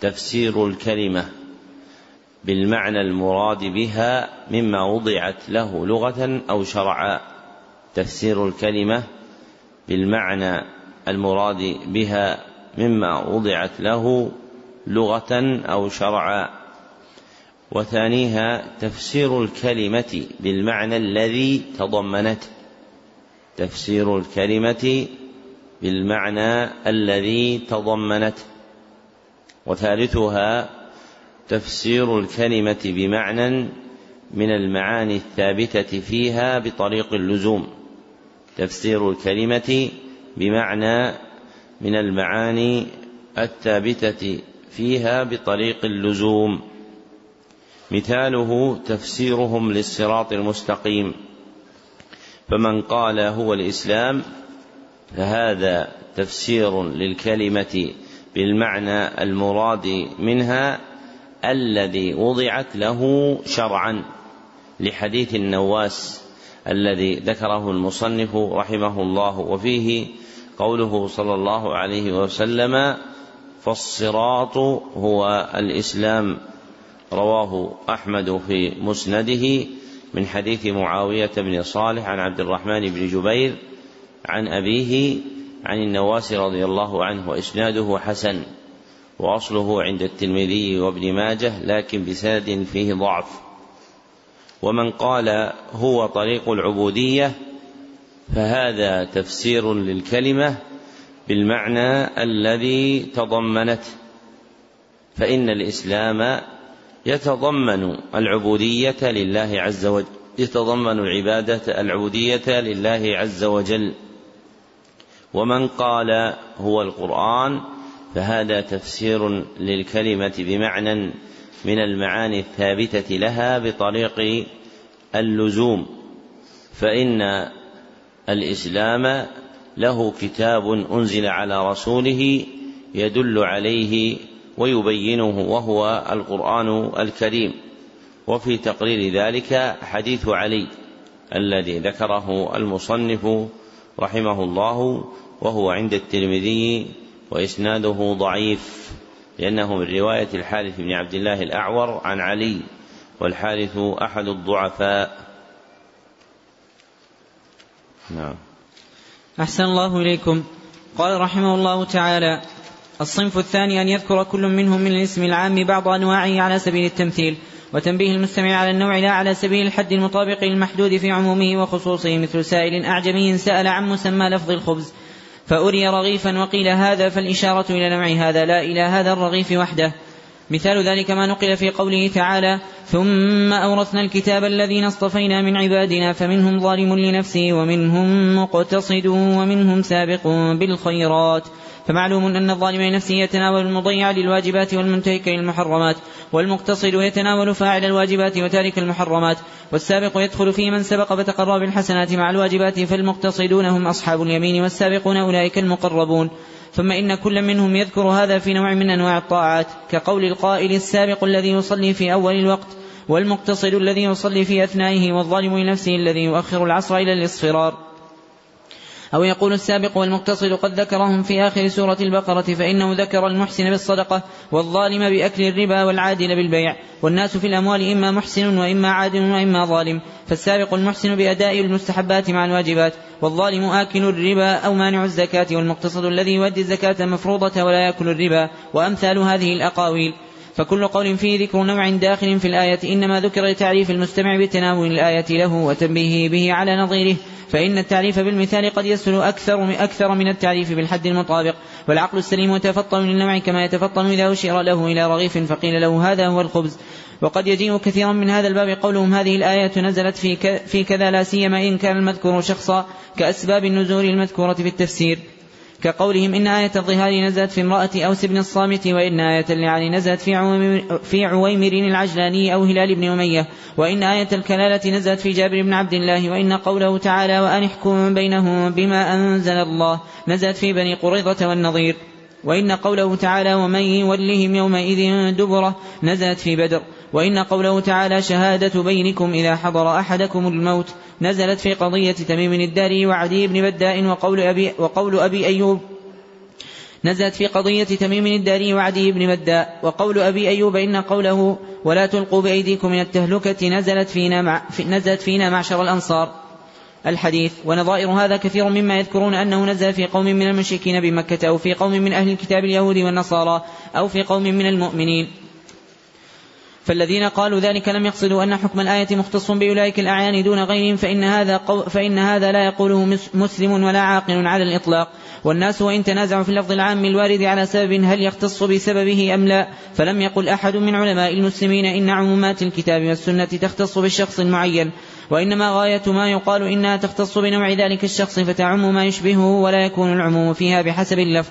تفسير الكلمة بالمعنى المراد بها مما وضعت له لغة أو شرعا. تفسير الكلمة بالمعنى المراد بها مما وضعت له لغة أو شرعا. وثانيها تفسير الكلمة بالمعنى الذي تضمنته تفسير الكلمة بالمعنى الذي تضمنته وثالثها تفسير الكلمة بمعنى من المعاني الثابتة فيها بطريق اللزوم. تفسير الكلمة بمعنى من المعاني الثابتة فيها بطريق اللزوم. مثاله تفسيرهم للصراط المستقيم. فمن قال هو الإسلام فهذا تفسير للكلمة بالمعنى المراد منها الذي وضعت له شرعا لحديث النواس. الذي ذكره المصنف رحمه الله وفيه قوله صلى الله عليه وسلم فالصراط هو الإسلام رواه أحمد في مسنده من حديث معاوية بن صالح عن عبد الرحمن بن جبير عن أبيه عن النواس رضي الله عنه وإسناده حسن وأصله عند الترمذي وابن ماجه لكن بسند فيه ضعف. ومن قال هو طريق العبودية فهذا تفسير للكلمة بالمعنى الذي تضمنته فإن الإسلام يتضمن العبودية لله عز وجل يتضمن العبادة العبودية لله عز وجل. ومن قال هو القرآن فهذا تفسير للكلمة بمعنى من المعاني الثابتة لها بطريق اللزوم فإن الإسلام له كتاب أنزل على رسوله يدل عليه ويبينه وهو القرآن الكريم. وفي تقرير ذلك حديث علي الذي ذكره المصنف رحمه الله وهو عند الترمذي وإسناده ضعيف. لأنه من رواية الحارث بن عبد الله الأعور عن علي والحارث أحد الضعفاء. نعم. أحسن الله إليكم. قال رحمه الله تعالى الصنف الثاني أن يذكر كل منهم من الاسم العام بعض أنواعه على سبيل التمثيل وتنبيه المستمع على النوع لا على سبيل الحد المطابق للمحدود في عمومه وخصوصه مثل سائل أعجمي سأل عن مسمى لفظ الخبز. فأري رغيفا وقيل هذا فالإشارة إلى نوع هذا لا إلى هذا الرغيف وحده. مثال ذلك ما نقل في قوله تعالى ثم أورثنا الكتاب الذين اصطفينا من عبادنا فمنهم ظالم لنفسه ومنهم مقتصد ومنهم سابق بالخيرات. فمعلوم أن الظالم لنفسه يتناول المضيع للواجبات والمنتهك للمحرمات والمقتصد يتناول فاعل الواجبات وتارك المحرمات والسابق يدخل في من سبق فتقرب بالحسنات مع الواجبات فالمقتصدون هم أصحاب اليمين والسابقون أولئك المقربون. ثم إن كل منهم يذكر هذا في نوع من أنواع الطاعات كقول القائل السابق الذي يصلي في أول الوقت والمقتصد الذي يصلي في أثنائه والظالم لنفسه الذي يؤخر العصر إلى الإصفرار. أو يقول السابق والمقتصد قد ذكرهم في آخر سورة البقرة فإنه ذكر المحسن بالصدقة والظالم بأكل الربا والعادل بالبيع والناس في الأموال إما محسن وإما عادل وإما ظالم فالسابق المحسن بأداء المستحبات مع الواجبات والظالم آكل الربا أو مانع الزكاة والمقتصد الذي يؤدي الزكاة المفروضة ولا يأكل الربا وأمثال هذه الأقاويل. فكل قول فيه ذكر نوع داخل في الآية إنما ذكر لتعريف المستمع بتناول الآية له وتنبيهه به على نظيره فإن التعريف بالمثال قد يسهل أكثر أكثر من التعريف بالحد المطابق. والعقل السليم يتفطن للنوع كما يتفطن إذا أشير له إلى رغيف فقيل له هذا هو الخبز. وقد يجيء كثيرا من هذا الباب قولهم هذه الآية نزلت في في كذا لا سيما إن كان المذكور شخصا كأسباب النزول المذكورة في التفسير. كقولهم إن آية الظهار نزلت في امرأة أوس بن الصامت وإن آية اللعان نزلت في في عويمر العجلاني أو هلال بن أمية وإن آية الكلالة نزلت في جابر بن عبد الله وإن قوله تعالى وأن احكم بينهم بما أنزل الله نزلت في بني قريظة والنظير وإن قوله تعالى ومن يولهم يومئذ دبره نزلت في بدر وإن قوله تعالى شهادة بينكم إذا حضر أحدكم الموت نزلت في قضية تميم الداري وعدي بن بداء وقول أبي, وقول أبي أيوب نزلت في قضية تميم الداري وعدي بن بداء وقول أبي أيوب إن قوله ولا تلقوا بأيديكم من التهلكة نزلت فينا, مع نزلت فينا معشر الأنصار الحديث ونظائر هذا كثير مما يذكرون أنه نزل في قوم من المشركين بمكة أو في قوم من أهل الكتاب اليهود والنصارى أو في قوم من المؤمنين فالذين قالوا ذلك لم يقصدوا أن حكم الآية مختص بأولئك الأعيان دون غيرهم فإن هذا, قو فإن هذا لا يقوله مسلم ولا عاقل على الإطلاق. والناس وإن تنازعوا في اللفظ العام الوارد على سبب هل يختص بسببه أم لا فلم يقل أحد من علماء المسلمين إن عمومات الكتاب والسنة تختص بالشخص المعين وإنما غاية ما يقال إنها تختص بنوع ذلك الشخص فتعم ما يشبهه ولا يكون العموم فيها بحسب اللفظ.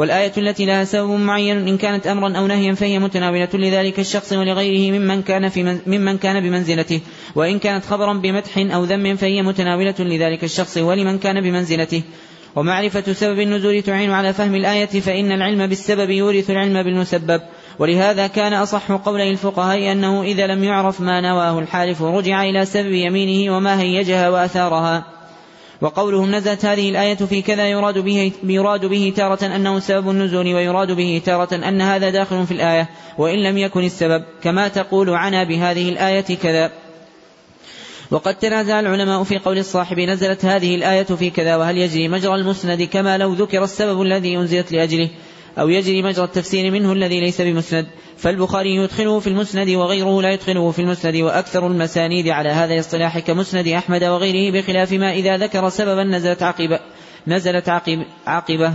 والآية التي لها سبب معين إن كانت أمرا أو نهيا فهي متناولة لذلك الشخص ولغيره ممن كان في من ممن كان بمنزلته. وإن كانت خبرا بمدح أو ذم فهي متناولة لذلك الشخص ولمن كان بمنزلته. ومعرفة سبب النزول تعين على فهم الآية فإن العلم بالسبب يورث العلم بالمسبب. ولهذا كان أصح قولي الفقهاء أنه إذا لم يعرف ما نواه الحالف رجع إلى سبب يمينه وما هيجها وأثارها. وقولهم نزلت هذه الآية في كذا يراد به, يراد به تارة أنه سبب النزول ويراد به تارة أن هذا داخل في الآية وإن لم يكن السبب كما تقول عنا بهذه الآية كذا. وقد تنازع العلماء في قول الصاحب نزلت هذه الآية في كذا وهل يجري مجرى المسند كما لو ذكر السبب الذي أنزلت لأجله؟ أو يجري مجرى التفسير منه الذي ليس بمسند فالبخاري يدخله في المسند وغيره لا يدخله في المسند وأكثر المسانيد على هذا الاصطلاح كمسند أحمد وغيره بخلاف ما إذا ذكر سببا نزلت عقبة نزلت عقب عقبة.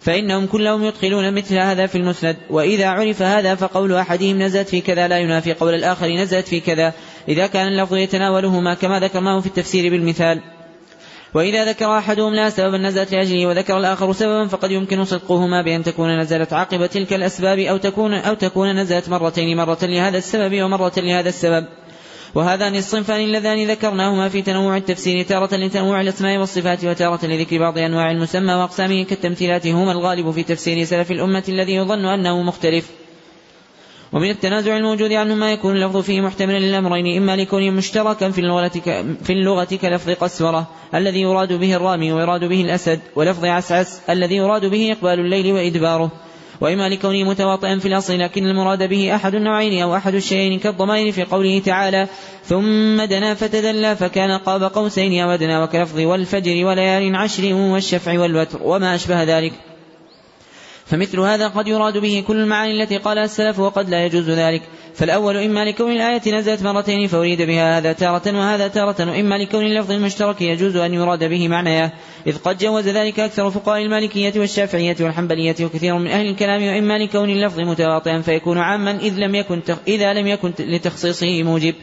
فإنهم كلهم يدخلون مثل هذا في المسند وإذا عرف هذا فقول أحدهم نزلت في كذا لا ينافي قول الآخر نزلت في كذا. إذا كان اللفظ يتناولهما كما ذكرناه في التفسير بالمثال. وإذا ذكر أحدهم لا سببا نزلت لأجله وذكر الآخر سببا فقد يمكن صدقهما بأن تكون نزلت عقب تلك الأسباب أو تكون أو تكون نزلت مرتين مرة لهذا السبب ومرة لهذا السبب. وهذان الصنفان اللذان ذكرناهما في تنوع التفسير تارة لتنوع الأسماء والصفات وتارة لذكر بعض أنواع المسمى وأقسامه كالتمثيلات هما الغالب في تفسير سلف الأمة الذي يظن أنه مختلف. ومن التنازع الموجود عنه ما يكون اللفظ فيه محتملا للأمرين إما لكونه مشتركا في اللغة في اللغة كلفظ قسورة الذي يراد به الرامي ويراد به الأسد ولفظ عسعس الذي يراد به إقبال الليل وإدباره وإما لكونه متواطئا في الأصل لكن المراد به أحد النوعين أو أحد الشيئين كالضمائر في قوله تعالى ثم دنا فتدلى فكان قاب قوسين أو أدنى وكلفظ والفجر وليال عشر والشفع والوتر وما أشبه ذلك. فمثل هذا قد يراد به كل المعاني التي قالها السلف وقد لا يجوز ذلك. فالأول إما لكون الآية نزلت مرتين فأريد بها هذا تارة وهذا تارة وإما لكون اللفظ المشترك يجوز أن يراد به معناه. إذ قد جوز ذلك أكثر فقهاء المالكية والشافعية والحنبلية وكثير من أهل الكلام وإما لكون اللفظ متواطئا فيكون عاما إذ لم يكن إذا لم يكن لتخصيصه موجب.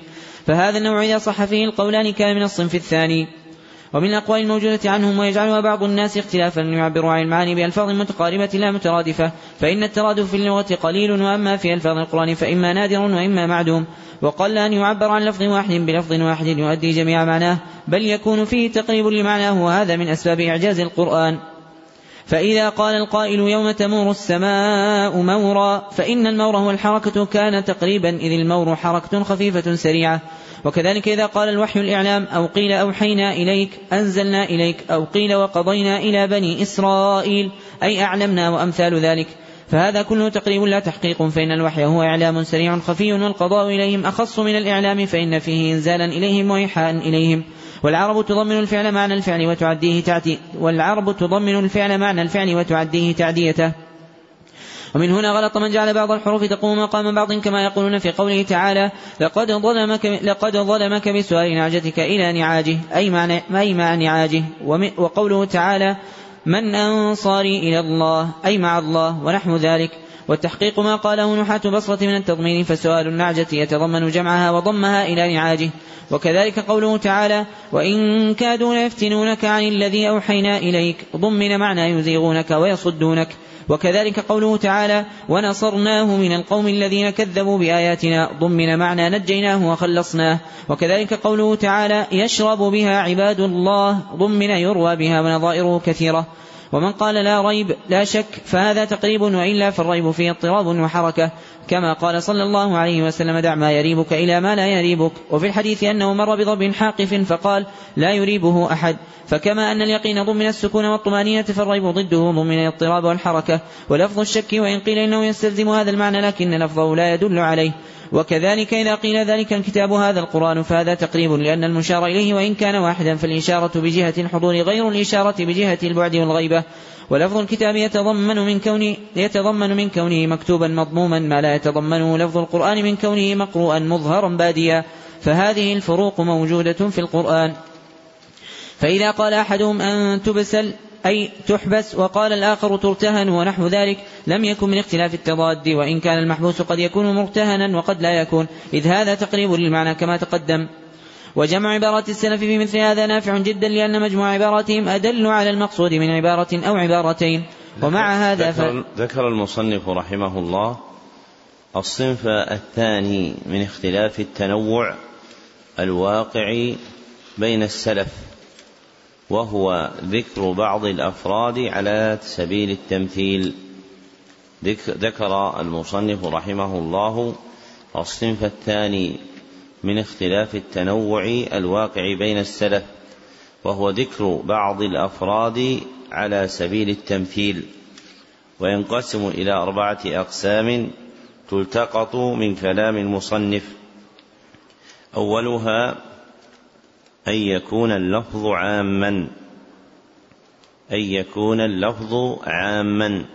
فهذا النوع إذا صح فيه القولان كان من الصنف الثاني. ومن الأقوال الموجودة عنهم ويجعلها بعض الناس اختلافا يعبر عن المعاني بألفاظ متقاربة لا مترادفة فإن الترادف في اللغة قليل وأما في ألفاظ القرآن فإما نادر وإما معدوم. وقل أن يعبر عن لفظ واحد بلفظ واحد يؤدي جميع معناه بل يكون فيه تقريب لمعناه وهذا من أسباب إعجاز القرآن. فإذا قال القائل يوم تمور السماء مورا فإن المور هو الحركة كان تقريبا إذ المور حركة خفيفة سريعة. وكذلك إذا قال الوحي الإعلام أو قيل أوحينا إليك أنزلنا إليك أو قيل وقضينا إلى بني إسرائيل أي أعلمنا وأمثال ذلك. فهذا كله تقريب لا تحقيق فإن الوحي هو إعلام سريع خفي والقضاء إليهم أخص من الإعلام فإن فيه إنزالا إليهم وإيحاء إليهم. والعرب تضمن الفعل معنى الفعل وتعديه تعدي والعرب تضمن الفعل معنى الفعل وتعديه تعديته. ومن هنا غلط من جعل بعض الحروف تقوم مقام بعض كما يقولون في قوله تعالى لقد ظلمك لقد ظلمك بسؤال نعجتك إلى نعاجه أي مع أي مع نعاجه؟ وقوله تعالى من أنصاري إلى الله أي مع الله ونحو ذلك. والتحقيق ما قاله نحاة بصرة من التضمين فسؤال النعجة يتضمن جمعها وضمها إلى نعاجه. وكذلك قوله تعالى وإن كادوا ليفتنونك عن الذي أوحينا إليك ضمن معنى يزيغونك ويصدونك. وكذلك قوله تعالى ونصرناه من القوم الذين كذبوا بآياتنا ضمن معنى نجيناه وخلصناه. وكذلك قوله تعالى يشرب بها عباد الله ضمن يروى بها ونظائره كثيرة. ومن قال لا ريب لا شك فهذا تقريب وإلا فالريب فيه اضطراب وحركة. كما قال صلى الله عليه وسلم دع ما يريبك إلى ما لا يريبك. وفي الحديث أنه مر بضرب حاقف فقال لا يريبه أحد. فكما أن اليقين ضمن السكون والطمأنينة فالريب ضده ضمن الاضطراب والحركة. ولفظ الشك وإن قيل إنه يستلزم هذا المعنى لكن لفظه لا يدل عليه. وكذلك إذا قيل ذلك الكتاب هذا القرآن فهذا تقريب لأن المشار إليه وإن كان واحدا فالإشارة بجهة الحضور غير الإشارة بجهة البعد والغيبة. ولفظ الكتاب يتضمن من كونه يتضمن من كونه مكتوبا مضموما ما لا يتضمنه لفظ القرآن من كونه مقروءا مظهرا باديا. فهذه الفروق موجودة في القرآن. فإذا قال أحدهم أن تبسل أي تحبس وقال الآخر ترتهن ونحو ذلك لم يكن من اختلاف التضاد وإن كان المحبوس قد يكون مرتهنا وقد لا يكون. إذ هذا تقريب للمعنى كما تقدم. وجمع عبارات السلف في مثل هذا نافع جدا لأن مجموع عباراتهم أدل على المقصود من عبارة أو عبارتين. ومع هذا ذكر, ف... ذكر المصنف رحمه الله الصنف الثاني من اختلاف التنوع الواقع بين السلف وهو ذكر بعض الأفراد على سبيل التمثيل. ذكر المصنف رحمه الله الصنف الثاني من اختلاف التنوع الواقع بين السلف وهو ذكر بعض الأفراد على سبيل التمثيل وينقسم إلى أربعة أقسام تلتقط من كلام المصنف. أولها أن يكون اللفظ عاما أن يكون اللفظ عاما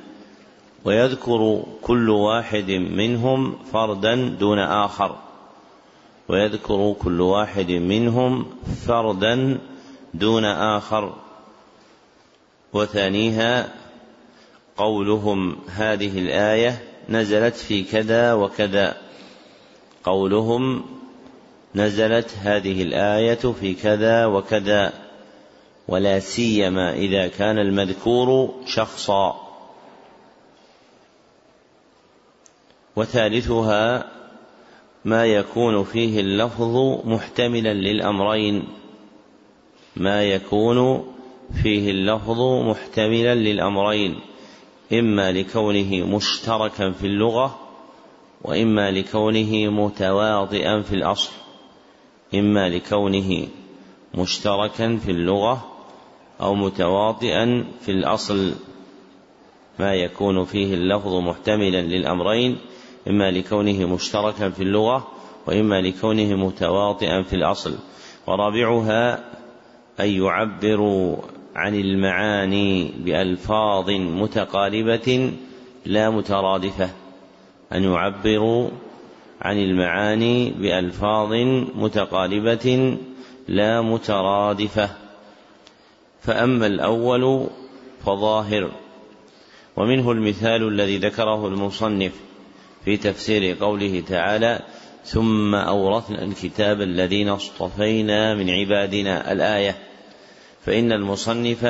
ويذكر كل واحد منهم فردا دون آخر. ويذكر كل واحد منهم فردا دون آخر. وثانيها قولهم هذه الآية نزلت في كذا وكذا. قولهم نزلت هذه الآية في كذا وكذا ولا سيما إذا كان المذكور شخصا. وثالثها ما يكون فيه اللفظ محتملا للأمرين. ما يكون فيه اللفظ محتملا للأمرين. إما لكونه مشتركا في اللغة وإما لكونه متواطئا في الأصل. إما لكونه مشتركا في اللغة أو متواطئا في الأصل. ما يكون فيه اللفظ محتملا للأمرين. إما لكونه مشتركا في اللغة وإما لكونه متواطئا في الأصل. ورابعها أن يعبروا عن المعاني بألفاظ متقاربة لا مترادفة. أن يعبروا عن المعاني بألفاظ متقاربة لا مترادفة. فأما الأول فظاهر. ومنه المثال الذي ذكره المصنف في تفسير قوله تعالى ثم أورثنا الكتاب الذين اصطفينا من عبادنا الآية. فإن المصنف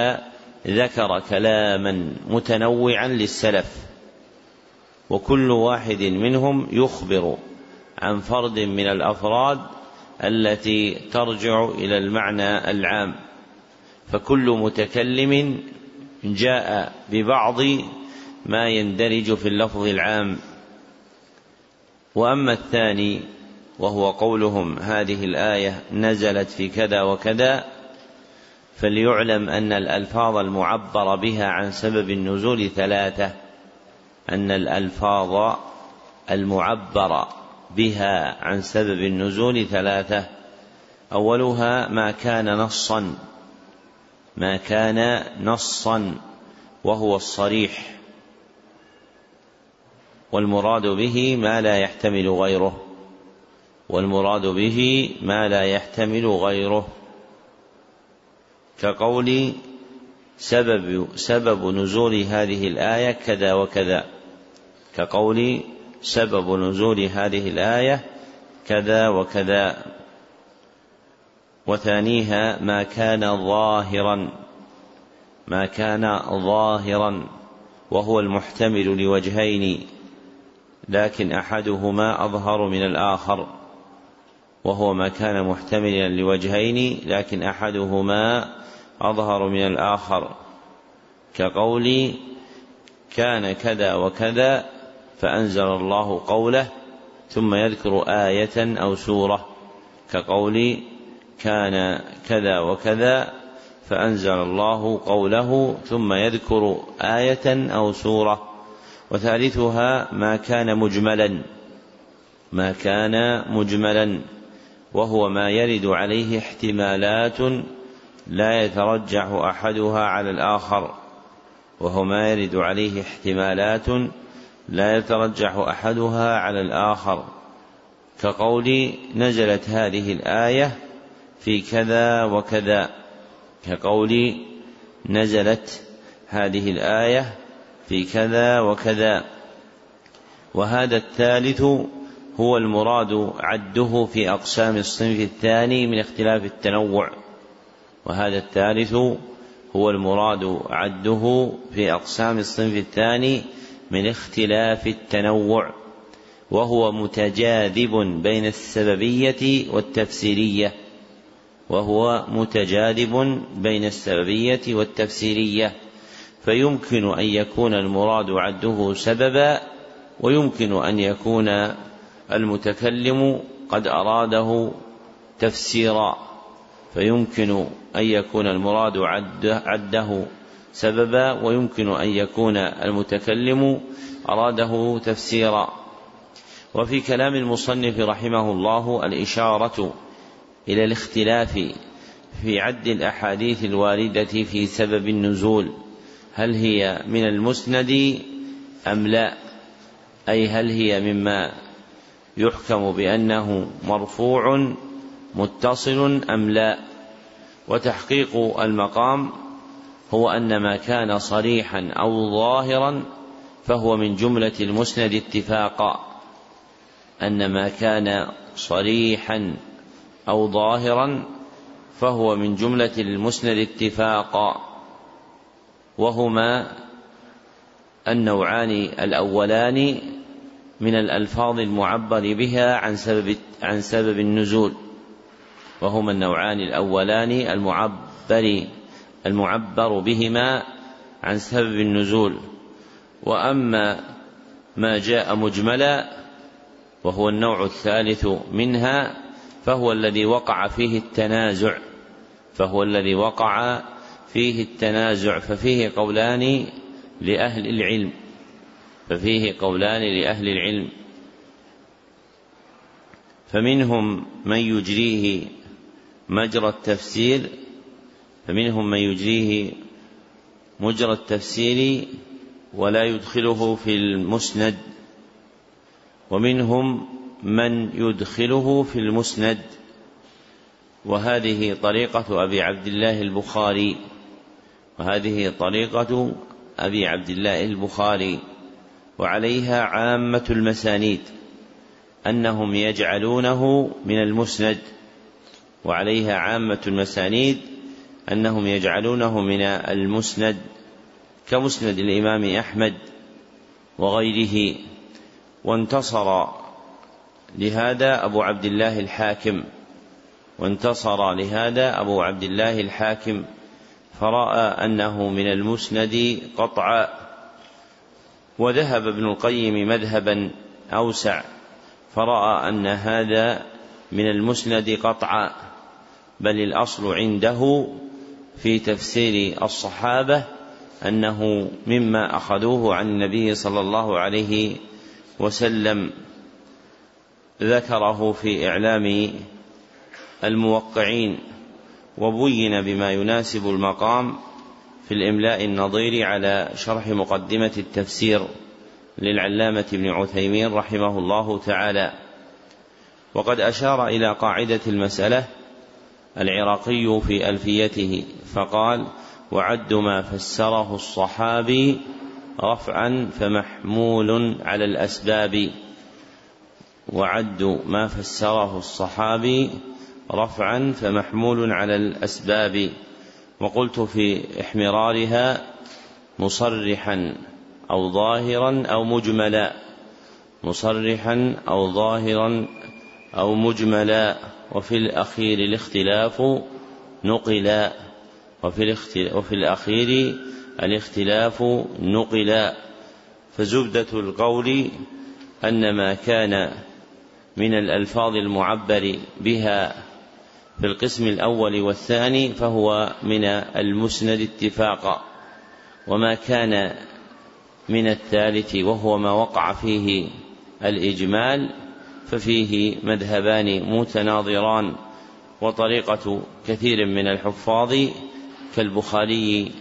ذكر كلاما متنوعا للسلف وكل واحد منهم يخبر عن فرد من الأفراد التي ترجع إلى المعنى العام. فكل متكلم جاء ببعض ما يندرج في اللفظ العام. وأما الثاني وهو قولهم هذه الآية نزلت في كذا وكذا فليعلم أن الألفاظ المعبر بها عن سبب النزول ثلاثة أن الألفاظ المعبر بها عن سبب النزول ثلاثة. أولها ما كان نصا ما كان نصا وهو الصريح. والمراد به ما لا يحتمل غيره. والمراد به ما لا يحتمل غيره. كقول سبب سبب نزول هذه الآية كذا وكذا. كقول سبب نزول هذه الآية كذا وكذا. وثانيها ما كان ظاهرا ما كان ظاهرا وهو المحتمل لوجهين. لكن أحدهما أظهر من الآخر وهو ما كان محتملا لوجهين لكن أحدهما أظهر من الآخر. كقول كان كذا وكذا فأنزل الله قوله ثم يذكر آية أو سورة. كقول كان كذا وكذا فأنزل الله قوله ثم يذكر آية أو سورة. وثالثها ما كان مجملا ما كان مجملا وهو ما يرد عليه احتمالات لا يترجح أحدها على الآخر وهو ما يرد عليه احتمالات لا يترجح أحدها على الآخر. كقول نزلت هذه الآية في كذا وكذا كقول نزلت هذه الآية في كذا وكذا. وهذا الثالث هو المراد عده في أقسام الصنف الثاني من اختلاف التنوع. وهذا الثالث هو المراد عده في أقسام الصنف الثاني من اختلاف التنوع. وهو متجاذب بين السببية والتفسيرية. وهو متجاذب بين السببية والتفسيرية. فيمكن أن يكون المراد عده سببا ويمكن أن يكون المتكلم قد أراده تفسيرا. فيمكن أن يكون المراد عده سببا ويمكن أن يكون المتكلم أراده تفسيرا. وفي كلام المصنف رحمه الله الإشارة إلى الاختلاف في عد الأحاديث الواردة في سبب النزول. هل هي من المسند أم لا؟ أي هل هي مما يحكم بأنه مرفوع متصل أم لا؟ وتحقيق المقام هو أن ما كان صريحا أو ظاهرا فهو من جملة المسند اتفاقا. أن ما كان صريحا أو ظاهرا فهو من جملة المسند اتفاقا. وهما النوعان الأولان من الألفاظ المعبر بها عن سبب عن سبب النزول. وهما النوعان الأولان المعبر المعبر بهما عن سبب النزول. وأما ما جاء مجملا وهو النوع الثالث منها فهو الذي وقع فيه التنازع فهو الذي وقع فيه التنازع ففيه قولان لأهل العلم ففيه قولان لأهل العلم. فمنهم من يجريه مجرى التفسير فمنهم من يجريه مجرى التفسير ولا يدخله في المسند. ومنهم من يدخله في المسند. وهذه طريقة أبي عبد الله البخاري. وهذه طريقة أبي عبد الله البخاري وعليها عامة المسانيد أنهم يجعلونه من المسند وعليها عامة المسانيد أنهم يجعلونه من المسند كمسند الإمام أحمد وغيره. وانتصر لهذا أبو عبد الله الحاكم وانتصر لهذا أبو عبد الله الحاكم. فرأى أنه من المسند قطعا وذهب ابن القيم مذهبا أوسع فرأى أن هذا من المسند قطعا بل الأصل عنده في تفسير الصحابة أنه مما أخذوه عن النبي صلى الله عليه وسلم ذكره في إعلام الموقعين وبين بما يناسب المقام في الإملاء النظير على شرح مقدمة التفسير للعلامة ابن عثيمين رحمه الله تعالى. وقد أشار إلى قاعدة المسألة العراقي في ألفيته فقال وعد ما فسره الصحابي رفعا فمحمول على الأسباب. وعد ما فسره الصحابي رفعا فمحمول على الأسباب وقلت في إحمرارها مصرحا أو ظاهرا أو مجملا مصرحا أو ظاهرا أو مجملا وفي الأخير الاختلاف نقلا وفي, وفي الأخير الاختلاف نقلا. فزبدة القول أن ما كان من الألفاظ المعبر بها في القسم الأول والثاني فهو من المسند اتفاقا وما كان من الثالث وهو ما وقع فيه الإجمال ففيه مذهبان متناظران وطريقة كثير من الحفاظ كالبخاري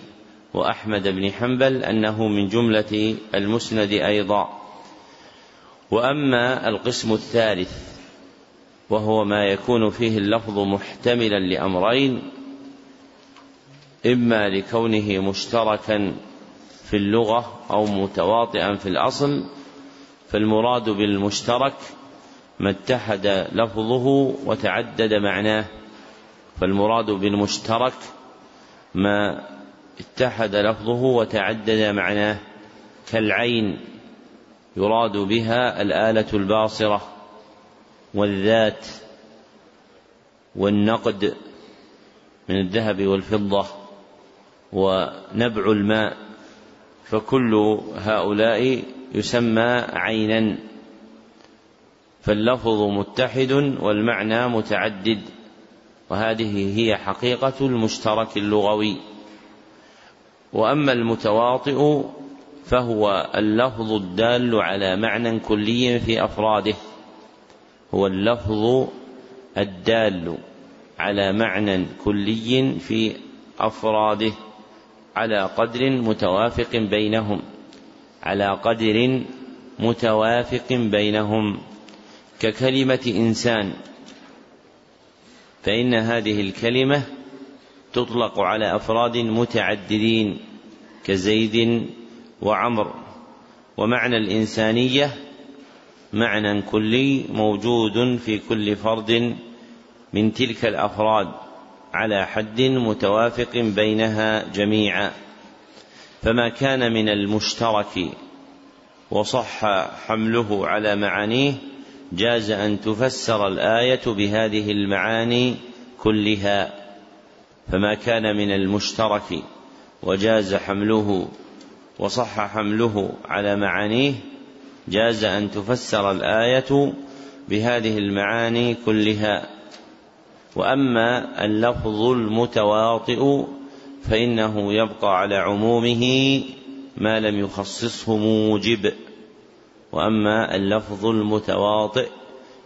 وأحمد بن حنبل أنه من جملة المسند أيضا. وأما القسم الثالث وهو ما يكون فيه اللفظ محتملا لأمرين إما لكونه مشتركا في اللغة أو متواطئا في الأصل فالمراد بالمشترك ما اتحد لفظه وتعدد معناه فالمراد بالمشترك ما اتحد لفظه وتعدد معناه كالعين يراد بها الآلة الباصرة. والذات والنقد من الذهب والفضة ونبع الماء فكل هؤلاء يسمى عينا. فاللفظ متحد والمعنى متعدد وهذه هي حقيقة المشترك اللغوي. وأما المتواطئ فهو اللفظ الدال على معنى كلي في أفراده. هو اللفظ الدال على معنى كلي في أفراده على قدر متوافق بينهم على قدر متوافق بينهم. ككلمة إنسان فإن هذه الكلمة تطلق على أفراد متعددين كزيد وعمر. ومعنى الإنسانية معنى كلي موجود في كل فرد من تلك الأفراد على حد متوافق بينها جميعا. فما كان من المشترك وصح حمله على معانيه جاز أن تفسر الآية بهذه المعاني كلها. فما كان من المشترك وجاز حمله وصح حمله على معانيه جاز أن تفسر الآية بهذه المعاني كلها. وأما اللفظ المتواطئ فإنه يبقى على عمومه ما لم يخصصه موجب. وأما اللفظ المتواطئ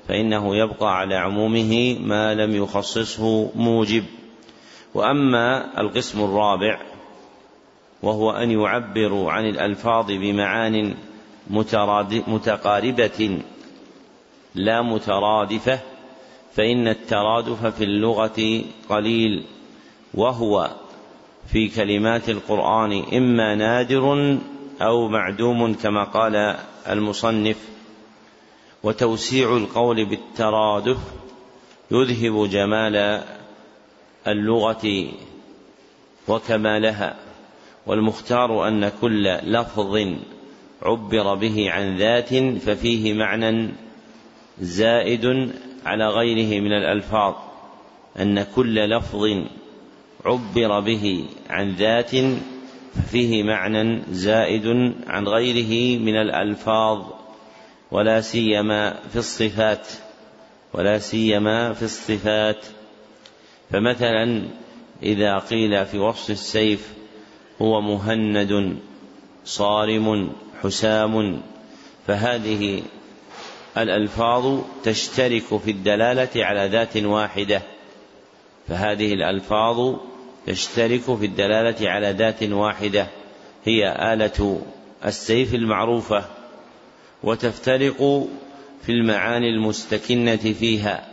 فإنه يبقى على عمومه ما لم يخصصه موجب. وأما القسم الرابع وهو أن يعبروا عن الألفاظ بمعان متقاربة لا مترادفة فإن الترادف في اللغة قليل وهو في كلمات القرآن إما نادر أو معدوم كما قال المصنف. وتوسيع القول بالترادف يذهب جمال اللغة وكمالها والمختار أن كل لفظ عبر به عن ذات ففيه معنى زائد على غيره من الألفاظ أن كل لفظ عبر به عن ذات ففيه معنى زائد عن غيره من الألفاظ ولا سيما في الصفات ولا سيما في الصفات. فمثلا إذا قيل في وصف السيف هو مهند صارم حسام فهذه الألفاظ تشترك في الدلالة على ذات واحدة فهذه الألفاظ تشترك في الدلالة على ذات واحدة هي آلة السيف المعروفة وتفترق في المعاني المستكنة فيها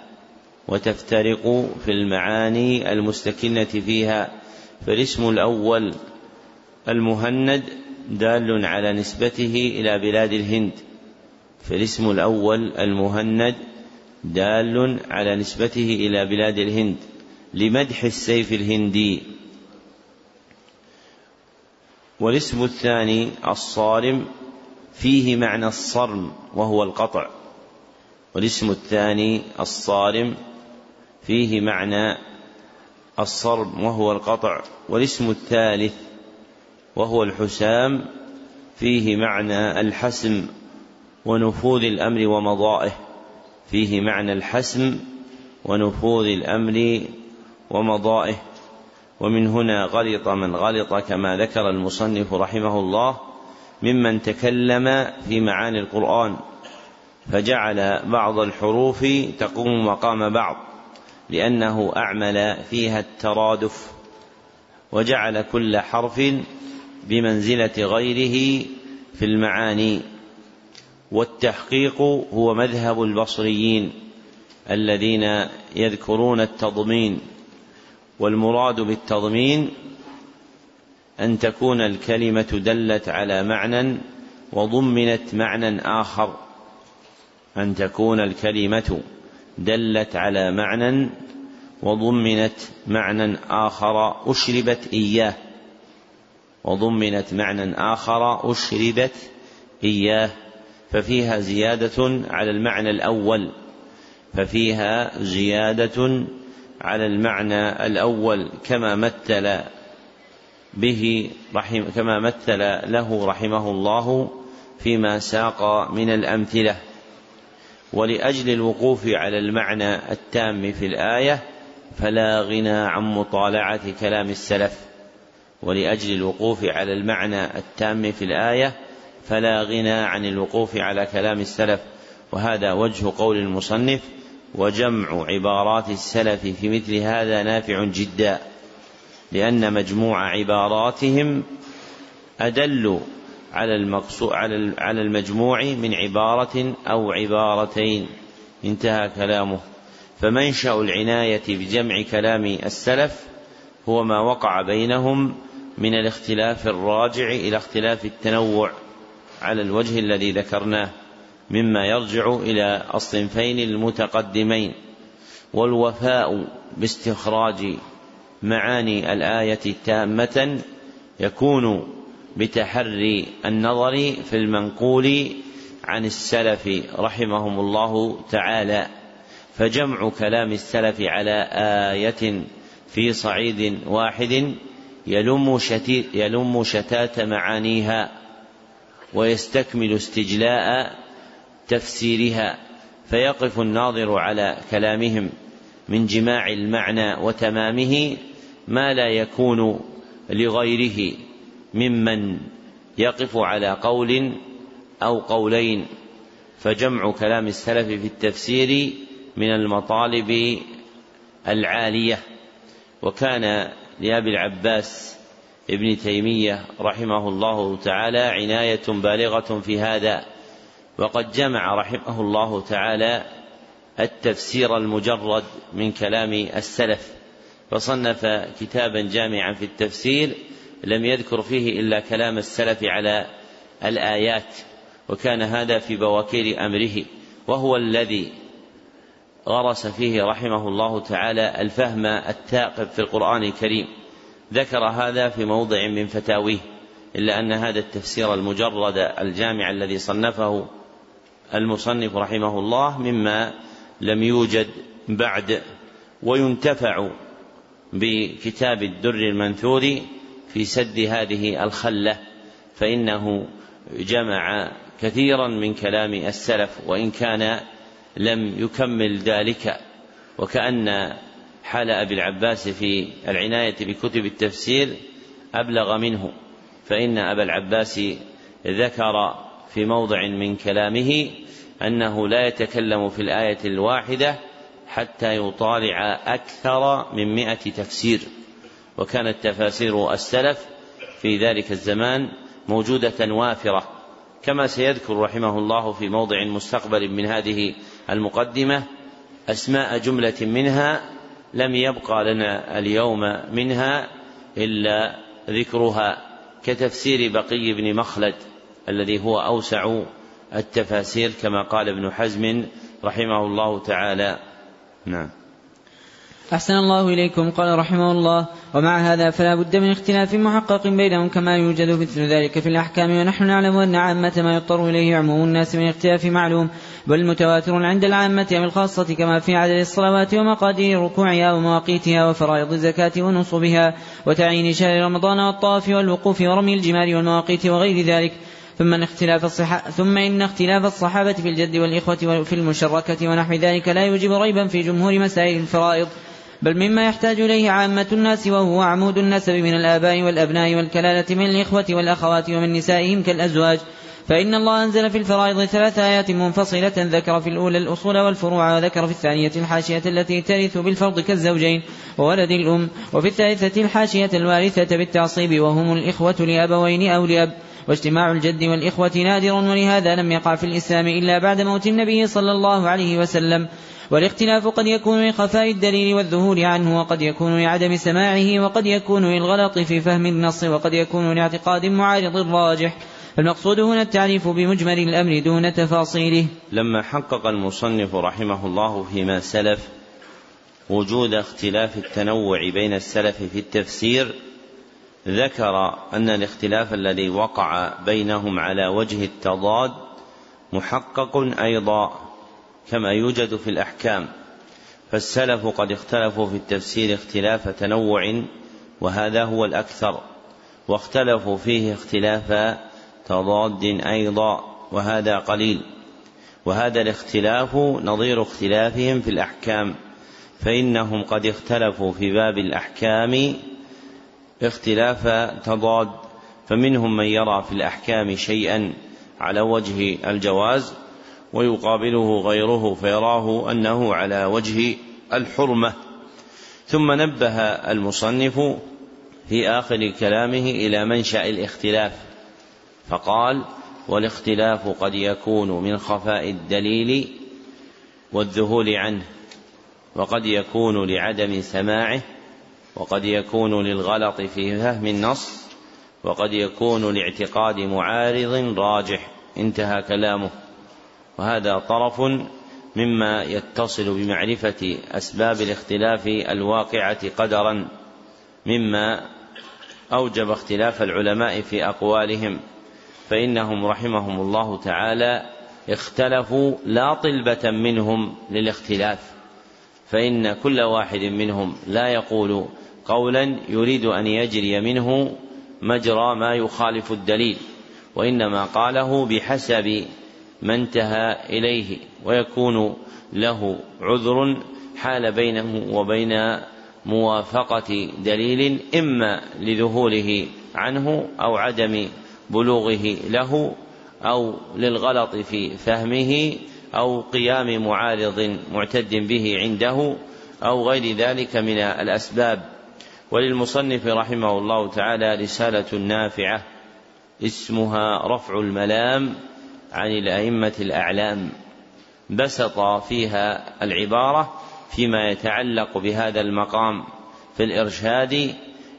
وتفترق في المعاني المستكنة فيها فالاسم الأول المهند دال على نسبته إلى بلاد الهند. فالاسم الأول المهند دال على نسبته إلى بلاد الهند لمدح السيف الهندي. والاسم الثاني الصارم فيه معنى الصرم وهو القطع. والاسم الثاني الصارم فيه معنى الصرم وهو القطع. والاسم الثالث وهو الحسام فيه معنى الحسم ونفوذ الأمر ومضائه. فيه معنى الحسم ونفوذ الأمر ومضائه. ومن هنا غلط من غلط كما ذكر المصنف رحمه الله ممن تكلم في معاني القرآن فجعل بعض الحروف تقوم مقام بعض لأنه أعمل فيها الترادف وجعل كل حرف بمنزلة غيره في المعاني. والتحقيق هو مذهب البصريين الذين يذكرون التضمين. والمراد بالتضمين أن تكون الكلمة دلت على معنى وضمنت معنى آخر. أن تكون الكلمة دلت على معنى وضمنت معنى آخر. أشربت إياه. وضمنت معنى آخر اشربت إياه ففيها زيادة على المعنى الأول ففيها زيادة على المعنى الأول كما مثل به رحم كما مثل له رحمه الله فيما ساق من الأمثلة. ولأجل الوقوف على المعنى التام في الآية فلا غنى عن مطالعة كلام السلف. ولأجل الوقوف على المعنى التام في الآية فلا غنى عن الوقوف على كلام السلف. وهذا وجه قول المصنف وجمع عبارات السلف في مثل هذا نافع جدا لأن مجموع عباراتهم أدل على المقصود على المجموع من عبارة أو عبارتين. انتهى كلامه. فمنشأ العناية بجمع كلام السلف هو ما وقع بينهم من الاختلاف الراجع إلى اختلاف التنوع على الوجه الذي ذكرناه مما يرجع إلى الصنفين المتقدمين والوفاء باستخراج معاني الآية تامة يكون بتحري النظر في المنقول عن السلف رحمهم الله تعالى فجمع كلام السلف على آية في صعيد واحد يلم, يلم شتات معانيها ويستكمل استجلاء تفسيرها فيقف الناظر على كلامهم من جماع المعنى وتمامه ما لا يكون لغيره ممن يقف على قول أو قولين فجمع كلام السلف في التفسير من المطالب العالية. وكان لأبي العباس ابن تيمية رحمه الله تعالى عناية بالغة في هذا وقد جمع رحمه الله تعالى التفسير المجرد من كلام السلف فصنف كتابا جامعا في التفسير لم يذكر فيه إلا كلام السلف على الآيات وكان هذا في بواكير أمره وهو الذي غرس فيه رحمه الله تعالى الفهم الثاقب في القرآن الكريم. ذكر هذا في موضع من فتاويه إلا أن هذا التفسير المجرد الجامع الذي صنفه المصنف رحمه الله مما لم يوجد بعد وينتفع بكتاب الدر المنثور في سد هذه الخلة فإنه جمع كثيرا من كلام السلف وإن كان لم يكمل ذلك وكأن حال أبي العباس في العناية بكتب التفسير أبلغ منه. فإن أبا العباس ذكر في موضع من كلامه أنه لا يتكلم في الآية الواحدة حتى يطالع أكثر من مئة تفسير. وكانت تفاسير السلف في ذلك الزمان موجودة وافرة كما سيذكر رحمه الله في موضع مستقبل من هذه المقدمة أسماء جملة منها لم يبقى لنا اليوم منها إلا ذكرها كتفسير بقي بن مخلد الذي هو أوسع التفاسير كما قال ابن حزم رحمه الله تعالى. نعم. أحسن الله إليكم. قال رحمه الله ومع هذا فلا بد من اختلاف محقق بينهم كما يوجد مثل ذلك في الأحكام ونحن نعلم أن عامة ما يضطر إليه عموم الناس من اختلاف معلوم بل متواتر عند العامة أو الخاصة كما في عدد الصلوات ومقادير ركوعها ومواقيتها وفرائض الزكاة ونصبها وتعيين شهر رمضان والطواف والوقوف ورمي الجمار والمواقيت وغير ذلك. ثم إن اختلاف الصحة ثم إن اختلاف الصحابة في الجد والإخوة في المشركة ونحو ذلك لا يوجب ريبا في جمهور مسائل الفرائض بل مما يحتاج إليه عامة الناس وهو عمود النسب من الآباء والأبناء والكلالة من الإخوة والأخوات ومن نسائهم كالأزواج. فإن الله أنزل في الفرائض ثلاث آيات منفصلة ذكر في الأولى الأصول والفروع وذكر في الثانية الحاشية التي ترث بالفرض كالزوجين وولد الأم وفي الثالثة الحاشية الوارثة بالتعصيب وهم الإخوة لأبوين أو لأب. واجتماع الجد والإخوة نادر ولهذا لم يقع في الإسلام إلا بعد موت النبي صلى الله عليه وسلم. والاختلاف قد يكون لخفاء الدليل والذهول عنه وقد يكون لعدم سماعه وقد يكون للغلط في فهم النص وقد يكون لاعتقاد معارض راجح المقصود هنا التعريف بمجمل الأمر دون تفاصيله. لما حقق المصنف رحمه الله فيما سلف وجود اختلاف التنوع بين السلف في التفسير ذكر أن الاختلاف الذي وقع بينهم على وجه التضاد محقق أيضا كما يوجد في الأحكام فالسلف قد اختلفوا في التفسير اختلاف تنوع وهذا هو الأكثر واختلفوا فيه اختلاف تضاد أيضا وهذا قليل وهذا الاختلاف نظير اختلافهم في الأحكام فإنهم قد اختلفوا في باب الأحكام اختلاف تضاد فمنهم من يرى في الأحكام شيئا على وجه الجواز ويقابله غيره فيراه أنه على وجه الحرمة. ثم نبه المصنف في آخر كلامه إلى منشأ الاختلاف فقال والاختلاف قد يكون من خفاء الدليل والذهول عنه وقد يكون لعدم سماعه وقد يكون للغلط في فهم النص وقد يكون لاعتقاد معارض راجح انتهى كلامه. وهذا طرف مما يتصل بمعرفة أسباب الاختلاف الواقعة قدرا مما أوجب اختلاف العلماء في أقوالهم. فإنهم رحمهم الله تعالى اختلفوا لا طلبة منهم للاختلاف. فإن كل واحد منهم لا يقول قولا يريد أن يجري منه مجرى ما يخالف الدليل وإنما قاله بحسب ما انتهى إليه ويكون له عذر حال بينه وبين موافقة دليل إما لذهوله عنه أو عدم بلوغه له أو للغلط في فهمه أو قيام معارض معتد به عنده أو غير ذلك من الأسباب. وللمصنف رحمه الله تعالى رسالة نافعة اسمها رفع الملام. عن الأئمة الأعلام بسط فيها العبارة فيما يتعلق بهذا المقام في الإرشاد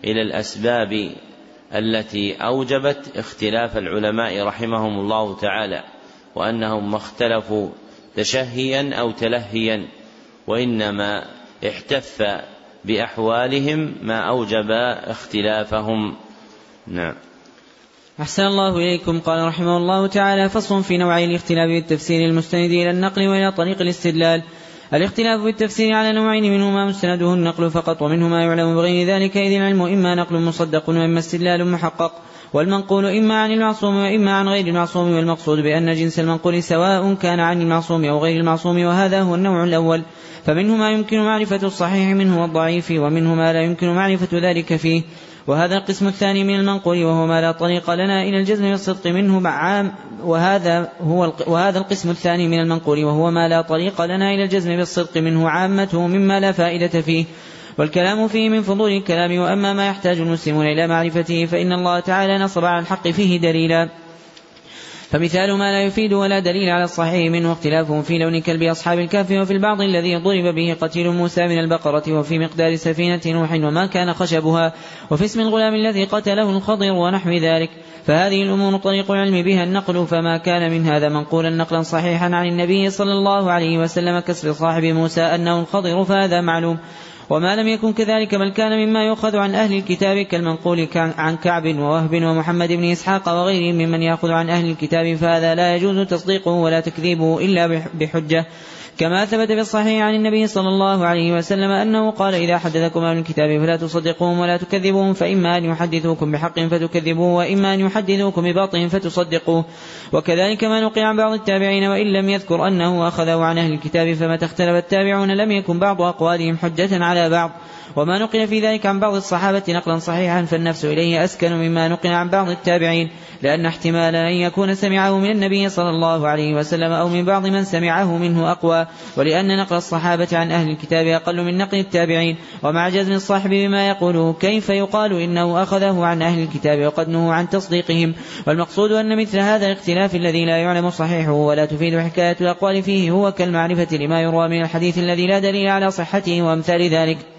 إلى الأسباب التي أوجبت اختلاف العلماء رحمهم الله تعالى وأنهم ما اختلفوا تشهيا أو تلهيا وإنما احتف بأحوالهم ما أوجب اختلافهم. نعم. أحسن الله إليكم. قال رحمه الله تعالى فصل في نوعي الاختلاف بالتفسير المستند إلى النقل وإلى طريق الاستدلال. الاختلاف في التفسير على نوعين منهما مستنده النقل فقط ومنهما يعلم بغير ذلك إذ العلم إما نقل مصدق وإما استدلال محقق والمنقول إما عن المعصوم وإما عن غير المعصوم والمقصود بأن جنس المنقول سواء كان عن المعصوم أو غير المعصوم وهذا هو النوع الأول. فمنه ما يمكن معرفة الصحيح منه والضعيف ومنه ما لا يمكن معرفة ذلك فيه. وهذا القسم الثاني من المنقول وهو ما لا طريق لنا إلى الجزم والصدق منه عام وهذا هو وهذا القسم الثاني من المنقول وهو ما لا طريق لنا إلى الجزم بالصدق منه عامته مما لا فائدة فيه. والكلام فيه من فضول الكلام وأما ما يحتاج المسلمون إلى معرفته فإن الله تعالى نصب على الحق فيه دليلا. فمثال ما لا يفيد ولا دليل على الصحيح منه اختلافهم في لون كلب أصحاب الكهف وفي البعض الذي ضرب به قتيل موسى من البقرة وفي مقدار سفينة نوح وما كان خشبها وفي اسم الغلام الذي قتله الخضر ونحو ذلك. فهذه الأمور طريق العلم بها النقل فما كان من هذا منقولا نقلا صحيحا عن النبي صلى الله عليه وسلم كسر صاحب موسى أنه الخضر فهذا معلوم. وما لم يكن كذلك بل كان مما يؤخذ عن أهل الكتاب كالمنقول عن كعب ووهب ومحمد بن إسحاق وغيرهم ممن يأخذ عن أهل الكتاب فهذا لا يجوز تصديقه ولا تكذيبه إلا بحجة. كما ثبت في الصحيح عن النبي صلى الله عليه وسلم أنه قال إذا حدثكم أهل الكتاب فلا تصدقوهم ولا تكذبوهم فإما أن يحدثوكم بحق فتكذبوه وإما أن يحدثوكم بباطل فتصدقوه. وكذلك ما نقل عن بعض التابعين وإن لم يذكر أنه أخذه عن أهل الكتاب فمتى اختلف التابعون لم يكن بعض أقوالهم حجة على بعض. وما نقل في ذلك عن بعض الصحابة نقلا صحيحا فالنفس إليه أسكن مما نقل عن بعض التابعين لأن احتمال أن يكون سمعه من النبي صلى الله عليه وسلم أو من بعض من سمعه منه أقوى ولأن نقل الصحابة عن أهل الكتاب أقل من نقل التابعين. ومع جزم الصاحب بما يقوله كيف يقال إنه أخذه عن أهل الكتاب وقد نهوا عن تصديقهم؟ والمقصود أن مثل هذا الاختلاف الذي لا يعلم صحيحه ولا تفيد حكاية الأقوال فيه هو كالمعرفة لما يروى من الحديث الذي لا دليل على صحته وأمثال ذلك.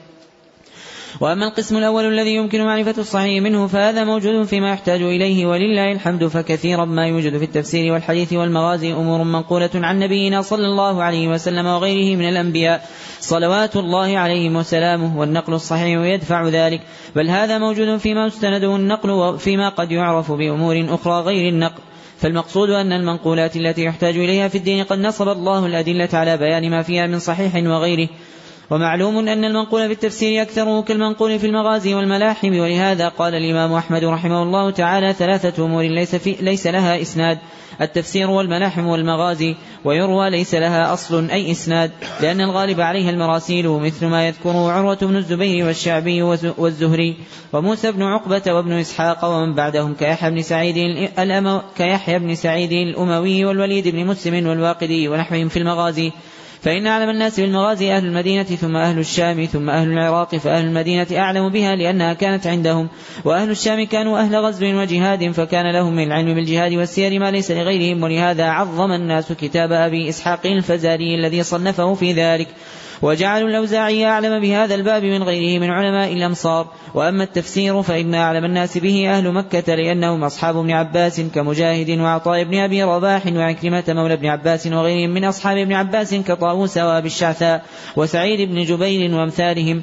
وأما القسم الأول الذي يمكن معرفة الصحيح منه فهذا موجود فيما يحتاج إليه ولله الحمد فكثيرا ما يوجد في التفسير والحديث والمغازي أمور منقولة عن نبينا صلى الله عليه وسلم وغيره من الأنبياء. صلوات الله عليهم وسلامه والنقل الصحيح يدفع ذلك. بل هذا موجود فيما استنده النقل وفيما قد يعرف بأمور أخرى غير النقل. فالمقصود أن المنقولات التي يحتاج إليها في الدين قد نصب الله الأدلة على بيان ما فيها من صحيح وغيره. ومعلوم أن المنقول في التفسير أكثره كالمنقول في المغازي والملاحم ولهذا قال الإمام أحمد رحمه الله تعالى ثلاثة أمور ليس, في ليس لها إسناد التفسير والملاحم والمغازي ويروى ليس لها أصل أي إسناد لأن الغالب عليها المراسيل مثل ما يذكره عروة بن الزبير والشعبي والزهري وموسى بن عقبة وابن إسحاق ومن بعدهم كيحيى بن سعيد كيحيى بن سعيد الأموي والوليد بن مسلم والواقدي ونحوهم في المغازي. فإن أعلم الناس بالمغازي أهل المدينة ثم أهل الشام ثم أهل العراق فأهل المدينة أعلم بها لأنها كانت عندهم. وأهل الشام كانوا أهل غزو وجهاد فكان لهم من العلم بالجهاد والسير ما ليس لغيرهم ولهذا عظم الناس كتاب أبي إسحاق الفزاري الذي صنفه في ذلك. وجعلوا الأوزاعي أعلم بهذا الباب من غيره من علماء الأمصار. وأما التفسير فإن أعلم الناس به أهل مكة لأنهم أصحاب ابن عباس كمجاهد وعطاء بن أبي رباح وعكرمة مولى ابن عباس وغيرهم من أصحاب ابن عباس كطاووس وأبي الشعثاء وسعيد بن جبير وأمثالهم.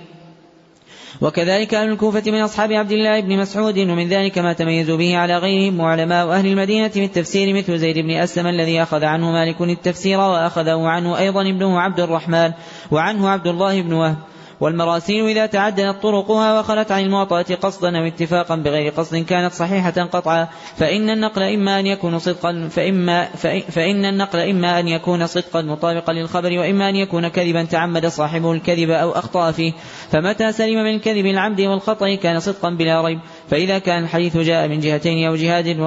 وكذلك أهل الكوفة من أصحاب عبد الله بن مسعود ومن ذلك ما تميزوا به على غيرهم وعلماء أهل المدينة من التفسير مثل زيد بن أسلم الذي أخذ عنه مالك التفسير وأخذه عنه أيضا ابنه عبد الرحمن وعنه عبد الله بن وهب. والمراسيل إذا تعددت طرقها وخلت عن المعطاة قصدا أو اتفاقا بغير قصد كانت صحيحة قطعا فإن النقل إما أن يكون صدقا فإما فإن النقل إما أن يكون صدقا مطابقا للخبر وإما أن يكون كذبا تعمد صاحبه الكذب أو أخطأ فيه. فمتى سلم من الكذب العمد والخطأ كان صدقا بلا ريب. فإذا كان الحديث جاء من جهتين أو جهاد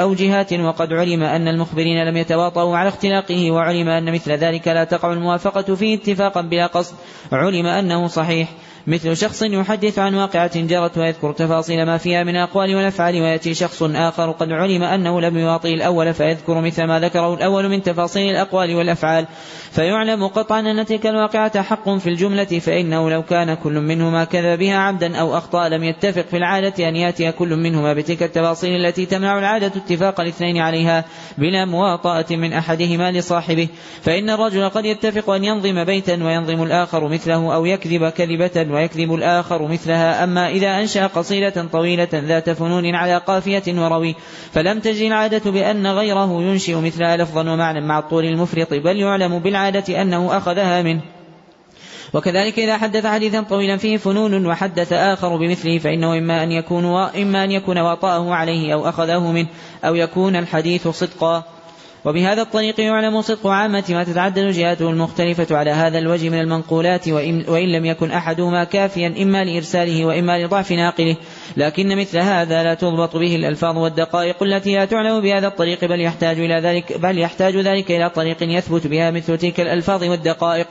أو جهات وقد علم أن المخبرين لم يتواطؤوا على اختلاقه وعلم أن مثل ذلك لا تقع الموافقة فيه اتفاقا بلا قصد. علم أنه صحيح. مثل شخص يحدث عن واقعة جرت ويذكر تفاصيل ما فيها من الأقوال والأفعال ويأتي شخص آخر قد علم أنه لم يواطئ الأول فيذكر مثل ما ذكره الأول من تفاصيل الأقوال والأفعال. فيعلم قطعا أن تلك الواقعة حق في الجملة فإنه لو كان كل منهما كذب بها عبدا أو أخطأ لم يتفق في العادة أن يأتي كل منهما بتلك التفاصيل التي تمنع العادة اتفاق الاثنين عليها بلا مواطأة من أحدهما لصاحبه. فإن الرجل قد يتفق أن ينظم بيتا وينظم الآخر مثله أو يكذب كذبة ويكذب الآخر مثلها. أما إذا أنشأ قصيدة طويلة ذات فنون على قافية وروي فلم تجي العادة بأن غيره ينشئ مثلها لفظا ومعنى مع الطول المفرط بل يعلم بالعادة أنه أخذها منه. وكذلك إذا حدث حديثا طويلا فيه فنون وحدث آخر بمثله فإنه إما أن يكون إما أن يكون وطأه عليه أو أخذه منه أو يكون الحديث صدقا. وبهذا الطريق يعلم صدق عامة ما تتعدد جهاته المختلفة على هذا الوجه من المنقولات وإن, وإن لم يكن أحدهما كافيا إما لإرساله وإما لضعف ناقله. لكن مثل هذا لا تضبط به الألفاظ والدقائق التي لا تعلم بهذا الطريق بل يحتاج إلى ذلك بل يحتاج ذلك إلى طريق يثبت بها مثل تلك الألفاظ والدقائق.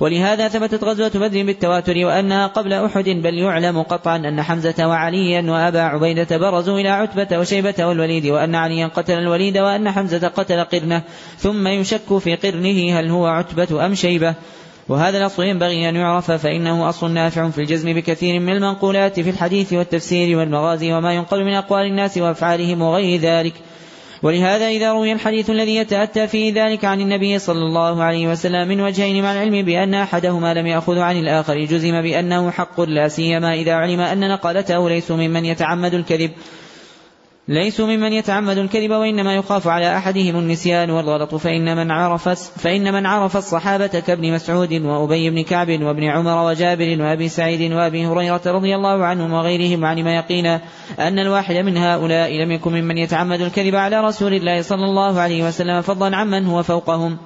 ولهذا ثبتت غزوة بدر بالتواتر وأنها قبل أحد بل يعلم قطعا أن حمزة وعليا وأبا عبيدة برزوا إلى عتبة وشيبة والوليد وأن عليا قتل الوليد وأن حمزة قتل قرنه ثم يشك في قرنه هل هو عتبة أم شيبة. وهذا الأصل ينبغي أن يعرف فإنه أصل نافع في الجزم بكثير من المنقولات في الحديث والتفسير والمغازي وما ينقل من أقوال الناس وأفعالهم وغير ذلك. ولهذا إذا روي الحديث الذي يتأتى فيه ذلك عن النبي صلى الله عليه وسلم من وجهين مع العلم بأن أحدهما لم يأخذ عن الآخر جزم بأنه حق لا سيما إذا علم أن نقلته ليس ممن يتعمد الكذب. ليسوا ممن يتعمد الكذب وإنما يخاف على أحدهم النسيان والغلط فإن من عرف فإن من عرف الصحابة كابن مسعود وأبي بن كعب وابن عمر وجابر وأبي سعيد وأبي هريرة رضي الله عنهم وغيرهم علم يقينا أن الواحد من هؤلاء لم يكن ممن يتعمد الكذب على رسول الله صلى الله عليه وسلم فضلا عمن هو فوقهم.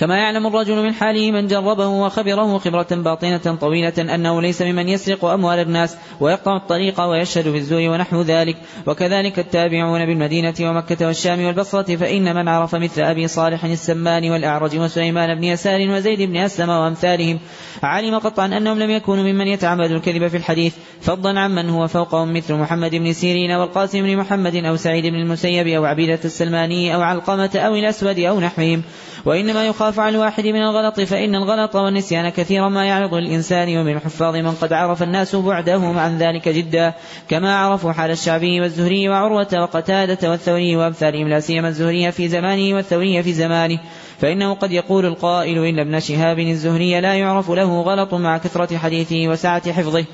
كما يعلم الرجل من حاله من جربه وخبره خبرة باطنة طويلة أنه ليس ممن يسرق أموال الناس ويقطع الطريق ويشهد بالزور ونحو ذلك. وكذلك التابعون بالمدينة ومكة والشام والبصرة فإن من عرف مثل أبي صالح السمان والأعرج وسليمان بن يسار وزيد بن أسلم وأمثالهم علم قطعا أنهم لم يكونوا ممن يتعمد الكذب في الحديث. فضلا عمن هو فوقهم مثل محمد بن سيرين والقاسم بن محمد أو سعيد بن المسيب أو عبيدة السلماني أو علقمة أو الأسود أو نحوهم. وإنما يخاف على الواحد من الغلط فإن الغلط والنسيان كثيرا ما يعرض للإنسان ومن الحفاظ من قد عرف الناس بعدهم عن ذلك جدا. كما عرفوا حال الشعبي والزهري وعروة وقتادة والثوري وأمثالهم لا سيما الزهري في زمانه والثوري في زمانه. فإنه قد يقول القائل إن ابن شهاب الزهري لا يعرف له غلط مع كثرة حديثه وسعة حفظه.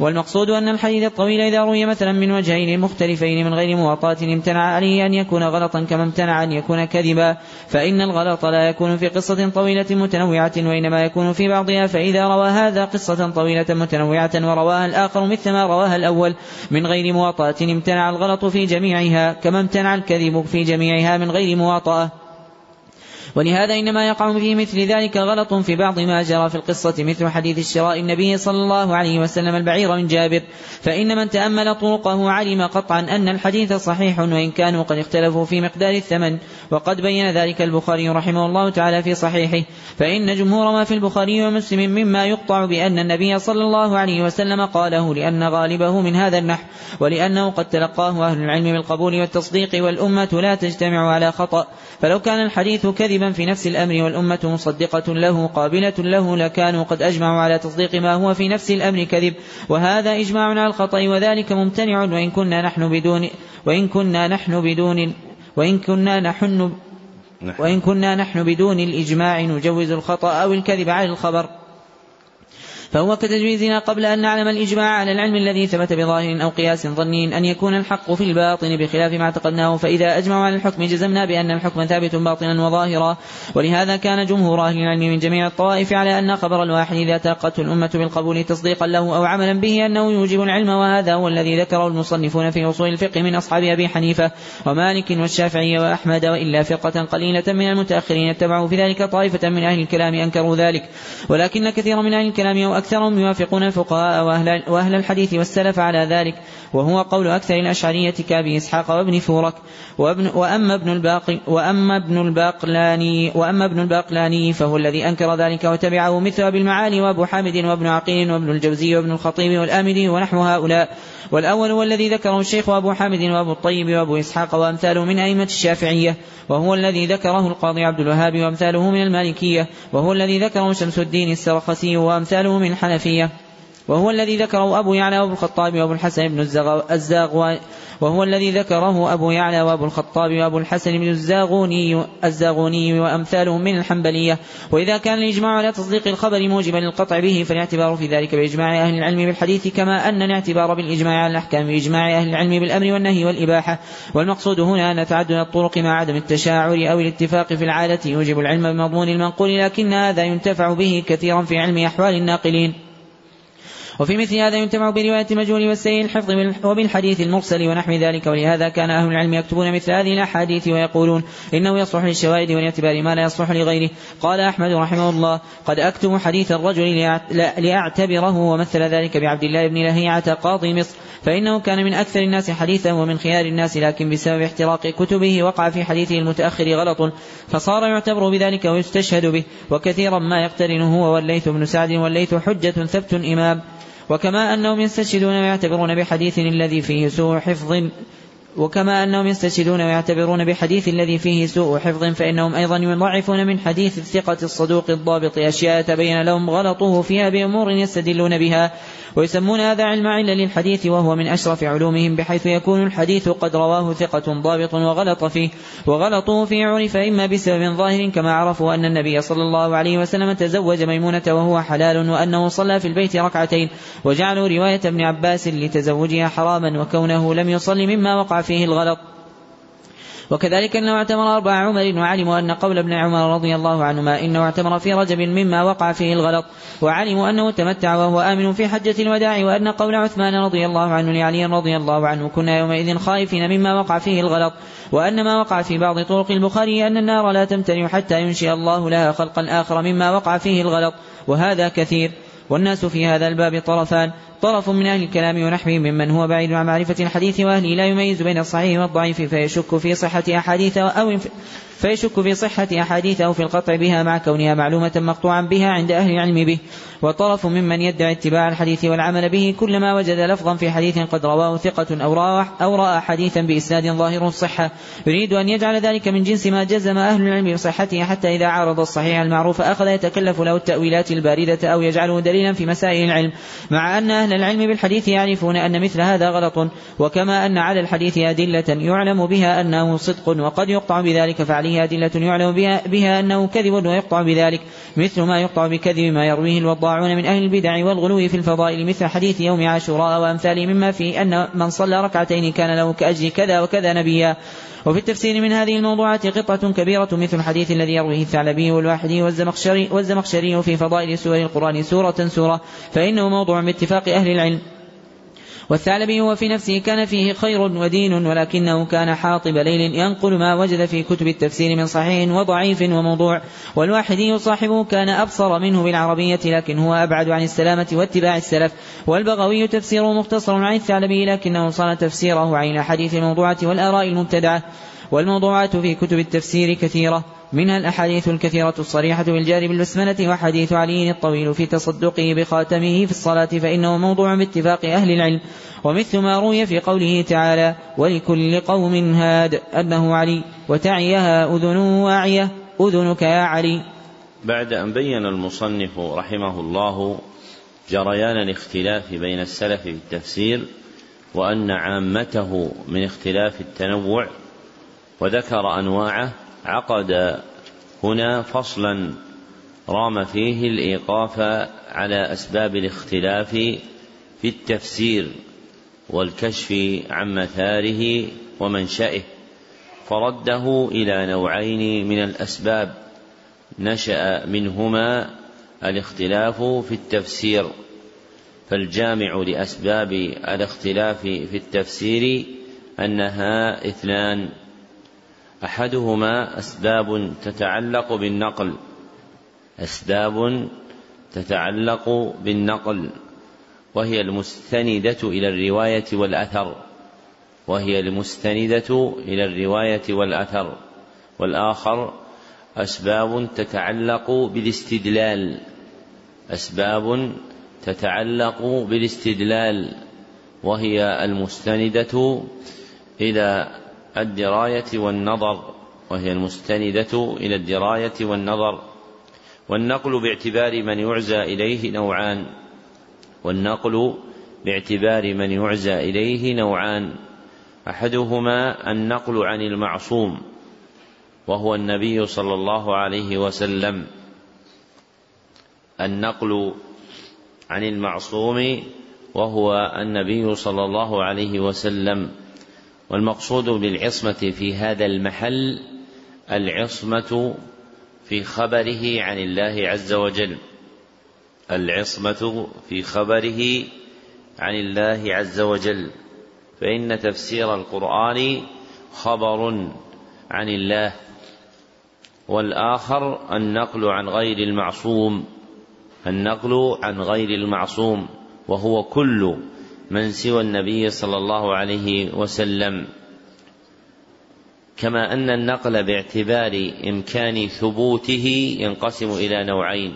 والمقصود أن الحديث الطويل إذا روي مثلا من وجهين مختلفين من غير مواطاة امتنع عليه أن يكون غلطا كما امتنع أن يكون كذبا. فإن الغلط لا يكون في قصة طويلة متنوعة وإنما يكون في بعضها فإذا روى هذا قصة طويلة متنوعة ورواها الآخر مثل ما رواها الأول من غير مواطاة امتنع الغلط في جميعها كما امتنع الكذب في جميعها من غير مواطأة. ولهذا إنما يقع في مثل ذلك غلط في بعض ما جرى في القصة مثل حديث الشراء النبي صلى الله عليه وسلم البعير من جابر. فإن من تأمل طرقه علم قطعا أن الحديث صحيح وإن كانوا قد اختلفوا في مقدار الثمن. وقد بين ذلك البخاري رحمه الله تعالى في صحيحه. فإن جمهور ما في البخاري ومسلم مما يقطع بأن النبي صلى الله عليه وسلم قاله لأن غالبه من هذا النحو ولأنه قد تلقاه أهل العلم بالقبول والتصديق والأمة لا تجتمع على خطأ. فلو كان الحديث كذبا في نفس الأمر والأمة مصدقة له قابلة له لكانوا قد أجمعوا على تصديق ما هو في نفس الأمر كذب. وهذا إجماع على الخطأ وذلك ممتنع وإن كنا نحن بدون وإن كنا نحن بدون وإن كنا نحن. وإن كنا نحن بدون الإجماع نجوز الخطأ أو الكذب على الخبر. فهو كتجويزنا قبل أن نعلم الإجماع على العلم الذي ثبت بظاهر أو قياس ظني أن يكون الحق في الباطن بخلاف ما اعتقدناه فإذا أجمعوا على الحكم جزمنا بأن الحكم ثابت باطنا وظاهرا. ولهذا كان جمهور أهل العلم من جميع الطوائف على أن خبر الواحد إذا تلقته الأمة بالقبول تصديقا له أو عملا به أنه يوجب العلم وهذا هو الذي ذكره المصنفون في أصول الفقه من أصحاب أبي حنيفة ومالك والشافعي وأحمد وإلا فرقة قليلة من المتأخرين اتبعوا في ذلك طائفة من أهل الكلام أنكروا ذلك. ولكن كثيرا من أهل الكلام أكثرهم يوافقون الفقهاء وأهل, وأهل الحديث والسلف على ذلك وهو قول أكثر الأشعرية كأبي إسحاق وابن فورك وابن وأما ابن الباقي وأما ابن الباقلاني وأما ابن الباقلاني فهو الذي أنكر ذلك وتبعه مثل أبي المعالي وأبو حامد وابن عقيل وابن الجوزي وابن الخطيب والآمدي ونحو هؤلاء. والأول هو الذي ذكره الشيخ أبو حامد وأبو الطيب وأبو إسحاق وأمثاله من أئمة الشافعية وهو الذي ذكره القاضي عبد الوهاب وأمثاله من المالكية وهو الذي ذكره شمس الدين السرخسي وأمثاله من الحنفية. وهو الذي ذكره أبو يعلى وأبو الخطاب وأبو الحسن بن الزاغ وهو الذي ذكره أبو يعلى وأبو الخطاب وأبو الحسن بن الزاغوني الزاغوني وأمثالهم من الحنبلية. وإذا كان الإجماع على تصديق الخبر موجبا للقطع به فالاعتبار في ذلك بإجماع أهل العلم بالحديث كما أن الاعتبار بالإجماع على الأحكام بإجماع أهل العلم بالأمر والنهي والإباحة. والمقصود هنا أن تعدد الطرق مع عدم التشاعر أو الاتفاق في العادة يوجب العلم بمضمون المنقول لكن هذا ينتفع به كثيرا في علم أحوال الناقلين. وفي مثل هذا ينتفع برواية المجهول والسيء الحفظ وبالحديث المرسل ونحو ذلك ولهذا كان أهل العلم يكتبون مثل هذه الأحاديث ويقولون إنه يصلح للشواهد والاعتبار ما لا يصلح لغيره. قال أحمد رحمه الله قد أكتب حديث الرجل لأعتبره ومثل ذلك بعبد الله بن لهيعة قاضي مصر فإنه كان من أكثر الناس حديثا ومن خيار الناس لكن بسبب احتراق كتبه وقع في حديثه المتأخر غلط فصار يعتبر بذلك ويستشهد به وكثيرا ما يقترن هو والليث بن سعد والليث حجة ثبت إمام. وكما أنهم يستشهدون ويعتبرون بحديث الذي فيه سوء حفظ وكما أنهم يستشهدون ويعتبرون بحديث الذي فيه سوء حفظ فإنهم أيضا يضعفون من حديث الثقة الصدوق الضابط أشياء تبين لهم غلطه فيها بأمور يستدلون بها. ويسمون هذا علم علة للحديث وهو من أشرف علومهم بحيث يكون الحديث قد رواه ثقة ضابط وغلط فيه وغلطه فيه عرف إما بسبب ظاهر كما عرفوا أن النبي صلى الله عليه وسلم تزوج ميمونة وهو حلال وأنه صلى في البيت ركعتين وجعلوا رواية ابن عباس لتزوجها حراما وكونه لم يصل مما وقع فيه الغلط. وكذلك أنه اعتمر أربع عمر وعلموا أن قول ابن عمر رضي الله عنهما إنه اعتمر في رجب مما وقع فيه الغلط وعلموا أنه تمتع وهو آمن في حجة الوداع وأن قول عثمان رضي الله عنه لعلي رضي الله عنه كنا يومئذ خائفين مما وقع فيه الغلط وأن ما وقع في بعض طرق البخاري أن النار لا تمتنع حتى ينشئ الله لها خلقا آخر مما وقع فيه الغلط وهذا كثير والناس في هذا الباب طرفان. طرف من أهل الكلام ونحوهم ممن هو بعيد عن معرفة الحديث وأهله لا يميز بين الصحيح والضعيف فيشك في صحة أحاديث أو فيشك في صحة أحاديث أو في القطع بها مع كونها معلومة مقطوعا بها عند أهل العلم به. وطرف ممن يدعي اتباع الحديث والعمل به كلما وجد لفظا في حديث قد رواه ثقة أو رأى, أو رأى حديثا بإسناد ظاهر الصحة يريد أن يجعل ذلك من جنس ما جزم أهل العلم بصحته حتى إذا عارض الصحيح المعروف أخذ يتكلف له التأويلات الباردة أو يجعله دليلا في مسائل العلم. مع أن أهل العلم بالحديث يعرفون أن مثل هذا غلط وكما أن على الحديث أدلة يعلم بها أنه صدق وقد يقطع بذلك فعليه أدلة يعلم بها أنه كذب ويقطع بذلك مثل ما يقطع بكذب ما يرويه الوضاعون من أهل البدع والغلو في الفضائل مثل حديث يوم عاشوراء وأمثاله مما فيه أن من صلى ركعتين كان له كأجر كذا وكذا نبيا. وفي التفسير من هذه الموضوعات قطعة كبيرة مثل الحديث الذي يرويه الثعلبي والواحدي والزمخشري والزمخشري في فضائل سور القرآن سورة سورة فإنه موضوع باتفاق أهل العلم. والثعلبي هو في نفسه كان فيه خير ودين ولكنه كان حاطب ليل ينقل ما وجد في كتب التفسير من صحيح وضعيف وموضوع. والواحدي صاحبه كان أبصر منه بالعربية لكن هو أبعد عن السلامة واتباع السلف. والبغوي تفسيره مختصر عن الثعلبي لكنه صان تفسيره عن الأحاديث الموضوعة والآراء المبتدعة. والموضوعات في كتب التفسير كثيرة. منها الأحاديث الكثيرة الصريحة بالجار بالبسملة وحديث علي الطويل في تصدقه بخاتمه في الصلاة فإنه موضوع باتفاق أهل العلم ومثل ما روي في قوله تعالى ولكل قوم هاد أنه علي وتعيها أذن واعية أذنك يا علي. بعد أن بين المصنف رحمه الله جريان الاختلاف بين السلف في التفسير وأن عامته من اختلاف التنوع وذكر أنواعه عقد هنا فصلا رام فيه الإيقاف على أسباب الاختلاف في التفسير والكشف عن مثاره ومنشأه فرده إلى نوعين من الأسباب نشأ منهما الاختلاف في التفسير فالجامع لأسباب الاختلاف في التفسير أنها اثنان. أحدهما أسباب تتعلق بالنقل أسباب تتعلق بالنقل وهي المستندة إلى الرواية والأثر وهي المستندة إلى الرواية والأثر والآخر أسباب تتعلق بالاستدلال أسباب تتعلق بالاستدلال وهي المستندة إلى الدراية والنظر وهي المستندة إلى الدراية والنظر. والنقل باعتبار من يعزى إليه نوعان. والنقل باعتبار من يعزى إليه نوعان. أحدهما النقل عن المعصوم وهو النبي صلى الله عليه وسلم. النقل عن المعصوم وهو النبي صلى الله عليه وسلم. والمقصود بالعصمة في هذا المحل العصمة في خبره عن الله عز وجل. العصمة في خبره عن الله عز وجل. فإن تفسير القرآن خبر عن الله والآخر النقل عن غير المعصوم. النقل عن غير المعصوم وهو كل من سوى النبي صلى الله عليه وسلم. كما أن النقل باعتبار إمكان ثبوته ينقسم إلى نوعين.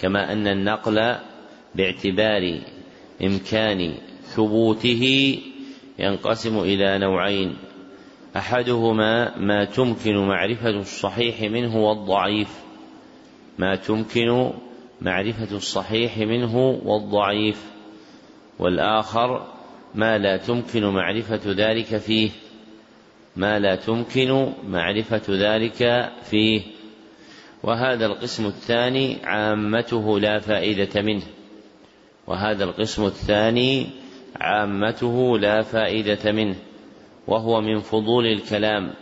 كما أن النقل باعتبار إمكان ثبوته ينقسم إلى نوعين. أحدهما ما تمكن معرفة الصحيح منه والضعيف. ما تمكن معرفة الصحيح منه والضعيف. والآخر ما لا تمكن معرفة ذلك فيه. ما لا تمكن معرفة ذلك فيه. وهذا القسم الثاني عامته لا فائدة منه. وهذا القسم الثاني عامته لا فائدة منه. وهو من فضول الكلام.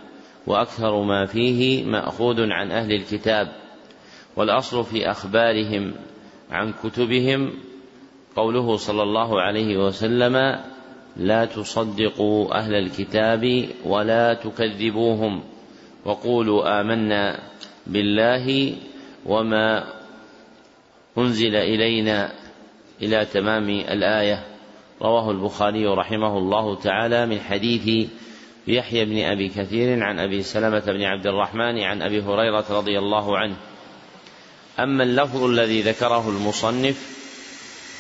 وأكثر ما فيه مأخوذ عن أهل الكتاب. والأصل في أخبارهم عن كتبهم قوله صلى الله عليه وسلم لا تصدقوا أهل الكتاب ولا تكذبوهم وقولوا آمنا بالله وما أنزل إلينا إلى تمام الآية. رواه البخاري رحمه الله تعالى من حديث يحيى بن أبي كثير عن أبي سلمة بن عبد الرحمن عن أبي هريرة رضي الله عنه. أما اللفظ الذي ذكره المصنف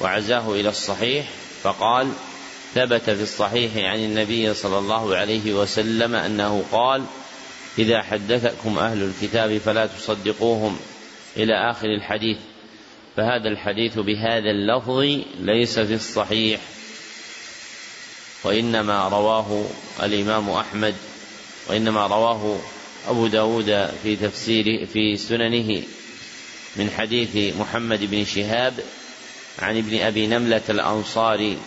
وعزاه إلى الصحيح فقال ثبت في الصحيح عن النبي صلى الله عليه وسلم أنه قال إذا حدثكم أهل الكتاب فلا تصدقوهم إلى آخر الحديث فهذا الحديث بهذا اللفظ ليس في الصحيح وإنما رواه الإمام أحمد وإنما رواه أبو داود في تفسير في سننه من حديث محمد بن شهاب عن ابن أبي نملة الأنصاري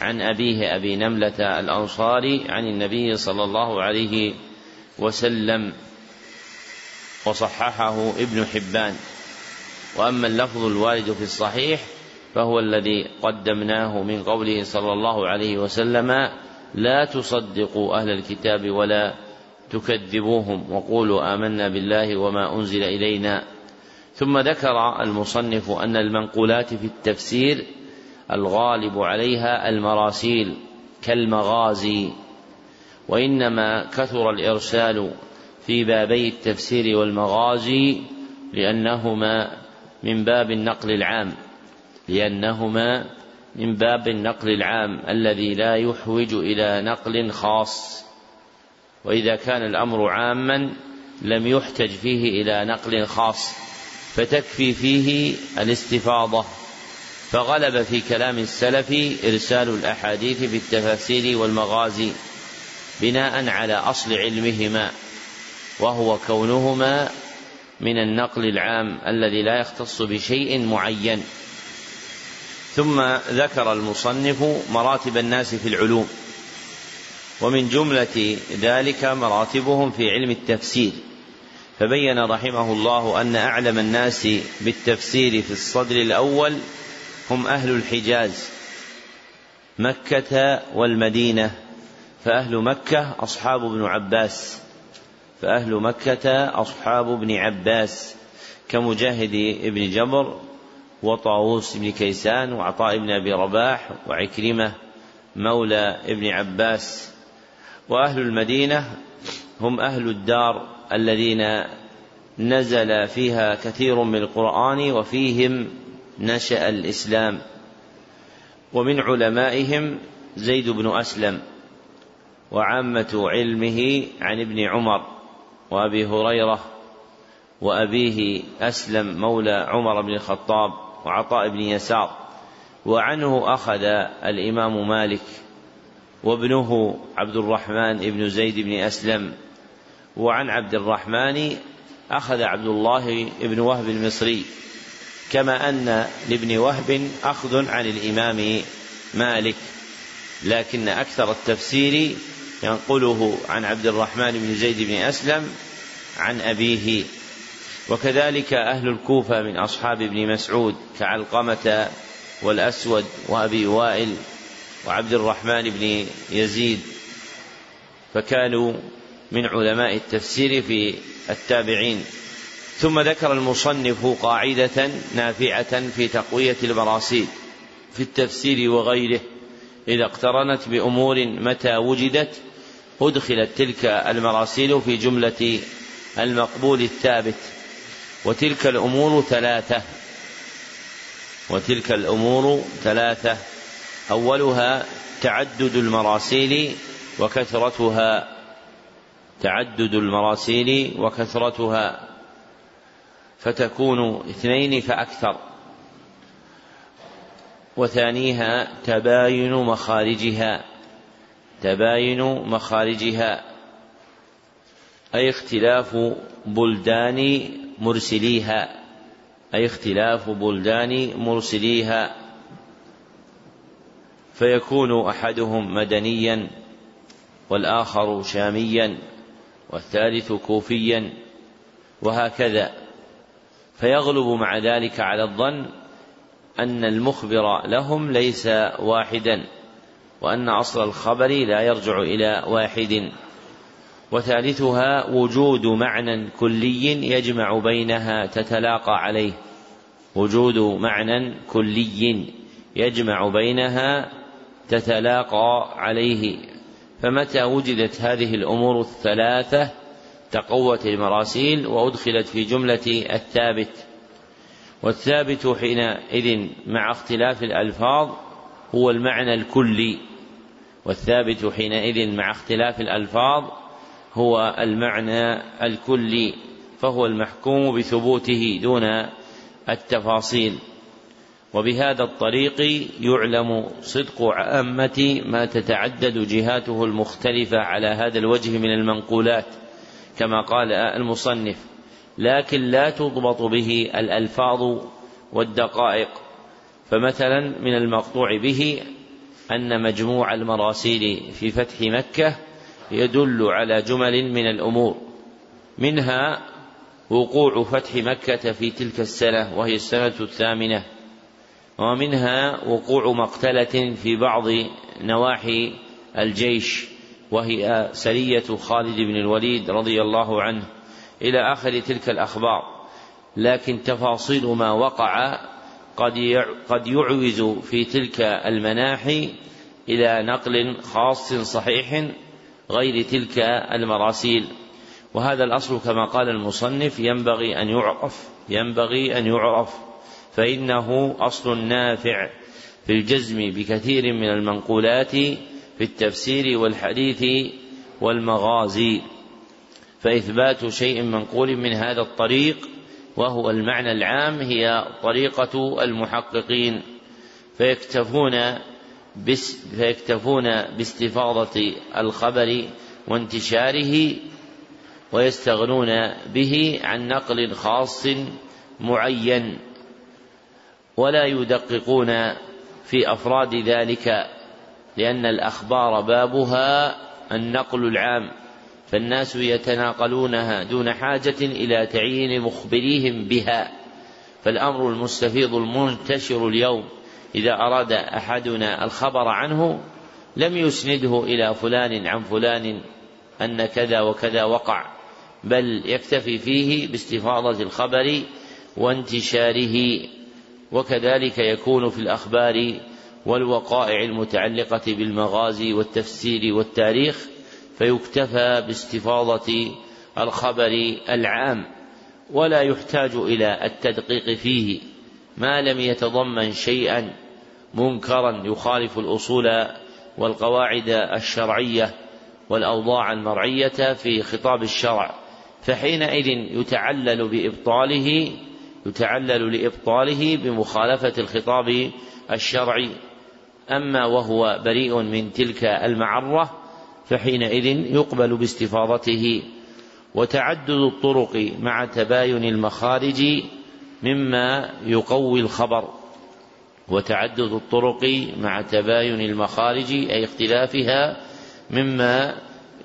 عن أبيه أبي نملة الأنصاري عن النبي صلى الله عليه وسلم وصححه ابن حبان. وأما اللفظ الوارد في الصحيح فهو الذي قدمناه من قوله صلى الله عليه وسلم لا تصدقوا أهل الكتاب ولا تكذبوهم وقولوا آمنا بالله وما أنزل إلينا. ثم ذكر المصنف أن المنقولات في التفسير الغالب عليها المراسيل كالمغازي وإنما كثر الإرسال في بابي التفسير والمغازي لأنهما من باب النقل العام لأنهما من باب النقل العام الذي لا يحوج إلى نقل خاص. وإذا كان الأمر عاما لم يحتج فيه إلى نقل خاص. فتكفي فيه الاستفاضة. فغلب في كلام السلف إرسال الأحاديث في التفاسير والمغازي بناء على أصل علمهما وهو كونهما من النقل العام الذي لا يختص بشيء معين. ثم ذكر المصنف مراتب الناس في العلوم ومن جملة ذلك مراتبهم في علم التفسير. فبين رحمه الله أن أعلم الناس بالتفسير في الصدر الأول هم أهل الحجاز مكة والمدينة فأهل مكة أصحاب ابن عباس فأهل مكة أصحاب ابن عباس كمجاهد ابن جبر وطاووس بن كيسان وعطاء بن أبي رباح وعكرمة مولى ابن عباس. وأهل المدينة هم أهل الدار الذين نزل فيها كثير من القرآن وفيهم نشأ الإسلام. ومن علمائهم زيد بن أسلم وعامة علمه عن ابن عمر وأبي هريرة وأبيه أسلم مولى عمر بن الخطاب وعطاء بن يسار. وعنه أخذ الإمام مالك وابنه عبد الرحمن بن زيد بن أسلم وعن عبد الرحمن أخذ عبد الله بن وهب المصري كما أن لابن وهب أخذ عن الإمام مالك لكن أكثر التفسير ينقله عن عبد الرحمن بن زيد بن أسلم عن أبيه. وكذلك أهل الكوفة من أصحاب ابن مسعود كعلقمة والأسود وأبي وائل وعبد الرحمن بن يزيد فكانوا من علماء التفسير في التابعين. ثم ذكر المصنف قاعدة نافعة في تقوية المراسيل في التفسير وغيره. إذا اقترنت بأمور متى وجدت أدخلت تلك المراسيل في جملة المقبول الثابت. وتلك الأمور ثلاثة. وتلك الأمور ثلاثة. أولها تعدد المراسيل وكثرتها تعدد المراسيل وكثرتها فتكون اثنين فأكثر. وثانيها تباين مخارجها تباين مخارجها أي اختلاف بلدان مرسليها أي اختلاف بلدان مرسليها. فيكون أحدهم مدنيا والآخر شاميا. والثالث كوفيا وهكذا. فيغلب مع ذلك على الظن أن المخبر لهم ليس واحدا وأن أصل الخبر لا يرجع إلى واحد. وثالثها وجود معنى كلي يجمع بينها تتلاقى عليه. وجود معنى كلي يجمع بينها تتلاقى عليه. فمتى وجدت هذه الأمور الثلاثة تقوت المراسيل وأدخلت في جملة الثابت؟ والثابت حينئذ مع اختلاف الألفاظ هو المعنى الكلي. والثابت حينئذ مع اختلاف الألفاظ هو المعنى الكلي فهو المحكوم بثبوته دون التفاصيل. وبهذا الطريق يعلم صدق عامة ما تتعدد جهاته المختلفة على هذا الوجه من المنقولات كما قال المصنف لكن لا تضبط به الألفاظ والدقائق. فمثلا من المقطوع به أن مجموع المراسيل في فتح مكة يدل على جمل من الأمور منها وقوع فتح مكة في تلك السنة وهي السنة الثامنة. ومنها وقوع مقتلة في بعض نواحي الجيش وهي سرية خالد بن الوليد رضي الله عنه. إلى آخر تلك الأخبار لكن تفاصيل ما وقع قد قد يعوز في تلك المناحي إلى نقل خاص صحيح غير تلك المراسيل. وهذا الأصل كما قال المصنف ينبغي أن يعرف ينبغي أن يعرف. فإنه أصل نافع في الجزم بكثير من المنقولات في التفسير والحديث والمغازي. فإثبات شيء منقول من هذا الطريق وهو المعنى العام هي طريقة المحققين. فيكتفون بس فيكتفون باستفاضة الخبر وانتشاره ويستغنون به عن نقل خاص معين. ولا يدققون في أفراد ذلك لأن الأخبار بابها النقل العام فالناس يتناقلونها دون حاجة إلى تعيين مخبريهم بها فالأمر المستفيض المنتشر اليوم إذا أراد أحدنا الخبر عنه لم يسنده إلى فلان عن فلان أن كذا وكذا وقع بل يكتفي فيه باستفاضة الخبر وانتشاره. وكذلك يكون في الأخبار والوقائع المتعلقة بالمغازي والتفسير والتاريخ فيكتفى باستفاضة الخبر العام ولا يحتاج إلى التدقيق فيه ما لم يتضمن شيئا منكرا يخالف الأصول والقواعد الشرعية والأوضاع المرعية في خطاب الشرع فحينئذ يتعلل بإبطاله يتعلل لإبطاله بمخالفة الخطاب الشرعي. أما وهو بريء من تلك المعرة فحينئذ يقبل باستفاضته. وتعدد الطرق مع تباين المخارج مما يقوي الخبر. وتعدد الطرق مع تباين المخارج أي اختلافها مما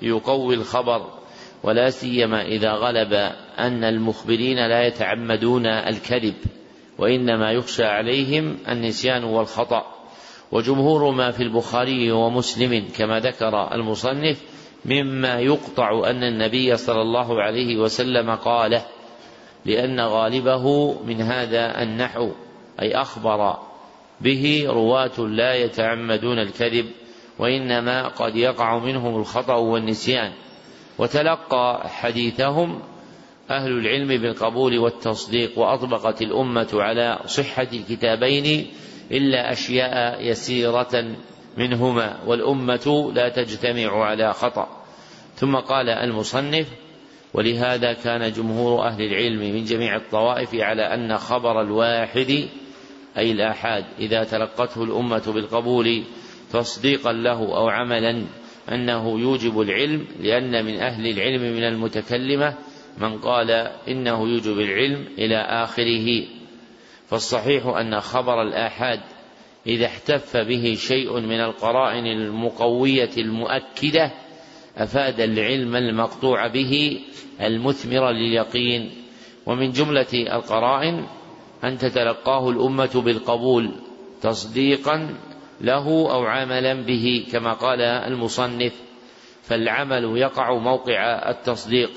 يقوي الخبر. ولا سيما إذا غلب أن المخبرين لا يتعمدون الكذب وإنما يخشى عليهم النسيان والخطأ. وجمهور ما في البخاري ومسلم كما ذكر المصنف مما يقطع أن النبي صلى الله عليه وسلم قاله لأن غالبه من هذا النحو أي أخبر به رواة لا يتعمدون الكذب وإنما قد يقع منهم الخطأ والنسيان. وتلقى حديثهم أهل العلم بالقبول والتصديق وأطبقت الأمة على صحة الكتابين إلا أشياء يسيرة منهما والأمة لا تجتمع على خطأ. ثم قال المصنف ولهذا كان جمهور أهل العلم من جميع الطوائف على أن خبر الواحد أي الآحاد إذا تلقته الأمة بالقبول تصديقا له أو عملا أنه يوجب العلم لأن من أهل العلم من المتكلمة من قال إنه يوجب العلم إلى آخره. فالصحيح أن خبر الآحاد إذا احتف به شيء من القرائن المقوية المؤكدة أفاد العلم المقطوع به المثمر لليقين. ومن جملة القرائن أن تتلقاه الأمة بالقبول تصديقا له أو عملا به كما قال المصنف فالعمل يقع موقع التصديق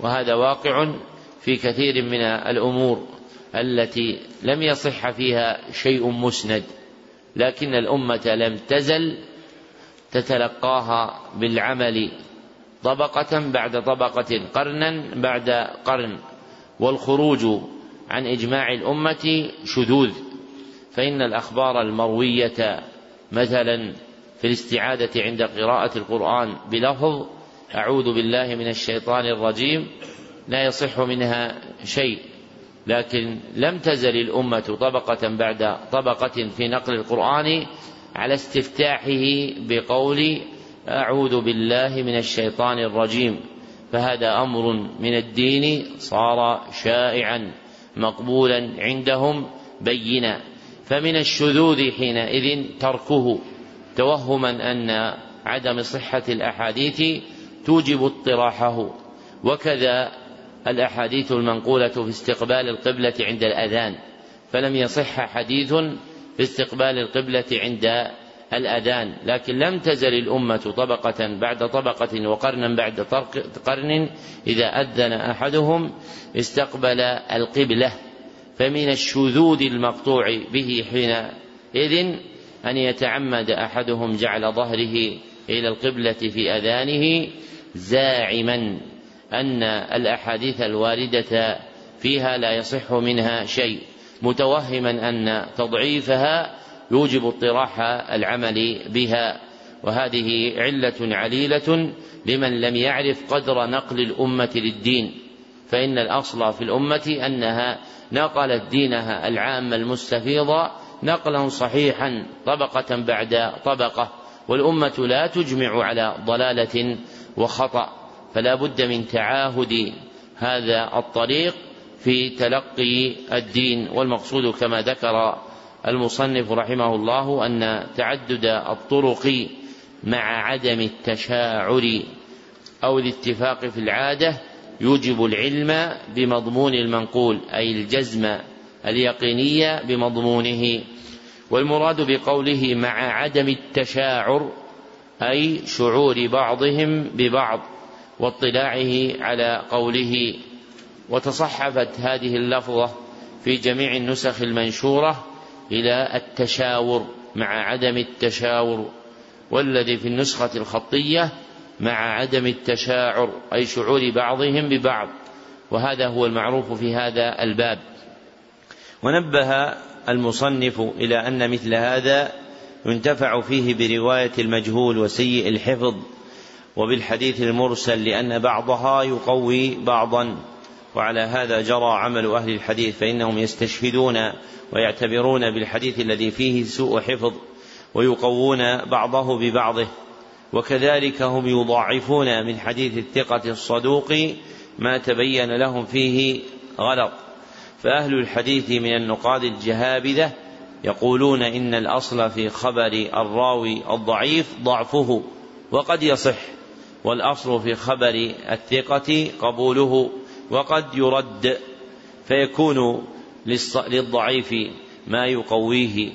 وهذا واقع في كثير من الأمور التي لم يصح فيها شيء مسند لكن الأمة لم تزل تتلقاها بالعمل طبقة بعد طبقة قرنا بعد قرن والخروج عن إجماع الأمة شذوذ فإن الأخبار المروية مثلا في الاستعادة عند قراءة القرآن بلفظ أعوذ بالله من الشيطان الرجيم لا يصح منها شيء. لكن لم تزل الأمة طبقة بعد طبقة في نقل القرآن على استفتاحه بقول أعوذ بالله من الشيطان الرجيم. فهذا أمر من الدين صار شائعا مقبولا عندهم بينا. فمن الشذوذ حينئذ تركه توهما أن عدم صحة الأحاديث توجب اطراحه. وكذا الأحاديث المنقولة في استقبال القبلة عند الأذان فلم يصح حديث في استقبال القبلة عند الأذان. لكن لم تزل الأمة طبقة بعد طبقة وقرنا بعد قرن إذا أذن أحدهم استقبل القبلة. فمن الشذوذ المقطوع به حينئذ أن يتعمد أحدهم جعل ظهره إلى القبلة في أذانه زاعما أن الأحاديث الواردة فيها لا يصح منها شيء متوهما أن تضعيفها يوجب اطراح العمل بها وهذه علة عليلة لمن لم يعرف قدر نقل الأمة للدين. فإن الأصل في الأمة أنها نقلت دينها العام المستفيض نقلا صحيحا طبقة بعد طبقة والأمة لا تجمع على ضلالة وخطأ فلا بد من تعاهد هذا الطريق في تلقي الدين. والمقصود كما ذكر المصنف رحمه الله أن تعدد الطرق مع عدم التشاعر أو الاتفاق في العادة يوجب العلم بمضمون المنقول أي الجزم اليقينية بمضمونه. والمراد بقوله مع عدم التشاعر أي شعور بعضهم ببعض واطلاعه على قوله. وتصحفت هذه اللفظة في جميع النسخ المنشورة إلى التشاور مع عدم التشاور. والذي في النسخة الخطية مع عدم التشاعر أي شعور بعضهم ببعض وهذا هو المعروف في هذا الباب. ونبه المصنف إلى أن مثل هذا ينتفع فيه برواية المجهول وسيء الحفظ وبالحديث المرسل لأن بعضها يقوي بعضا. وعلى هذا جرى عمل أهل الحديث فإنهم يستشهدون ويعتبرون بالحديث الذي فيه سوء حفظ ويقوون بعضه ببعضه. وكذلك هم يضاعفون من حديث الثقة الصدوق ما تبين لهم فيه غلط. فأهل الحديث من النقاد الجهابذة يقولون إن الأصل في خبر الراوي الضعيف ضعفه وقد يصح والأصل في خبر الثقة قبوله وقد يرد فيكون للضعيف ما يقويه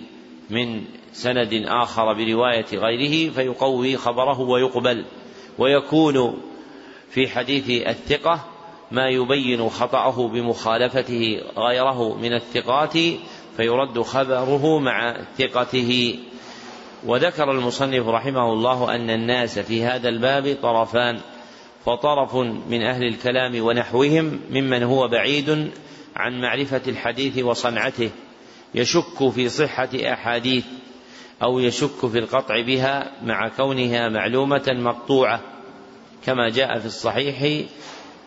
من سند آخر برواية غيره فيقوي خبره ويقبل ويكون في حديث الثقة ما يبين خطأه بمخالفته غيره من الثقات فيرد خبره مع ثقته. وذكر المصنف رحمه الله أن الناس في هذا الباب طرفان فطرف من أهل الكلام ونحوهم ممن هو بعيد عن معرفة الحديث وصنعته يشك في صحة أحاديث أو يشك في القطع بها مع كونها معلومة مقطوعة كما جاء في الصحيح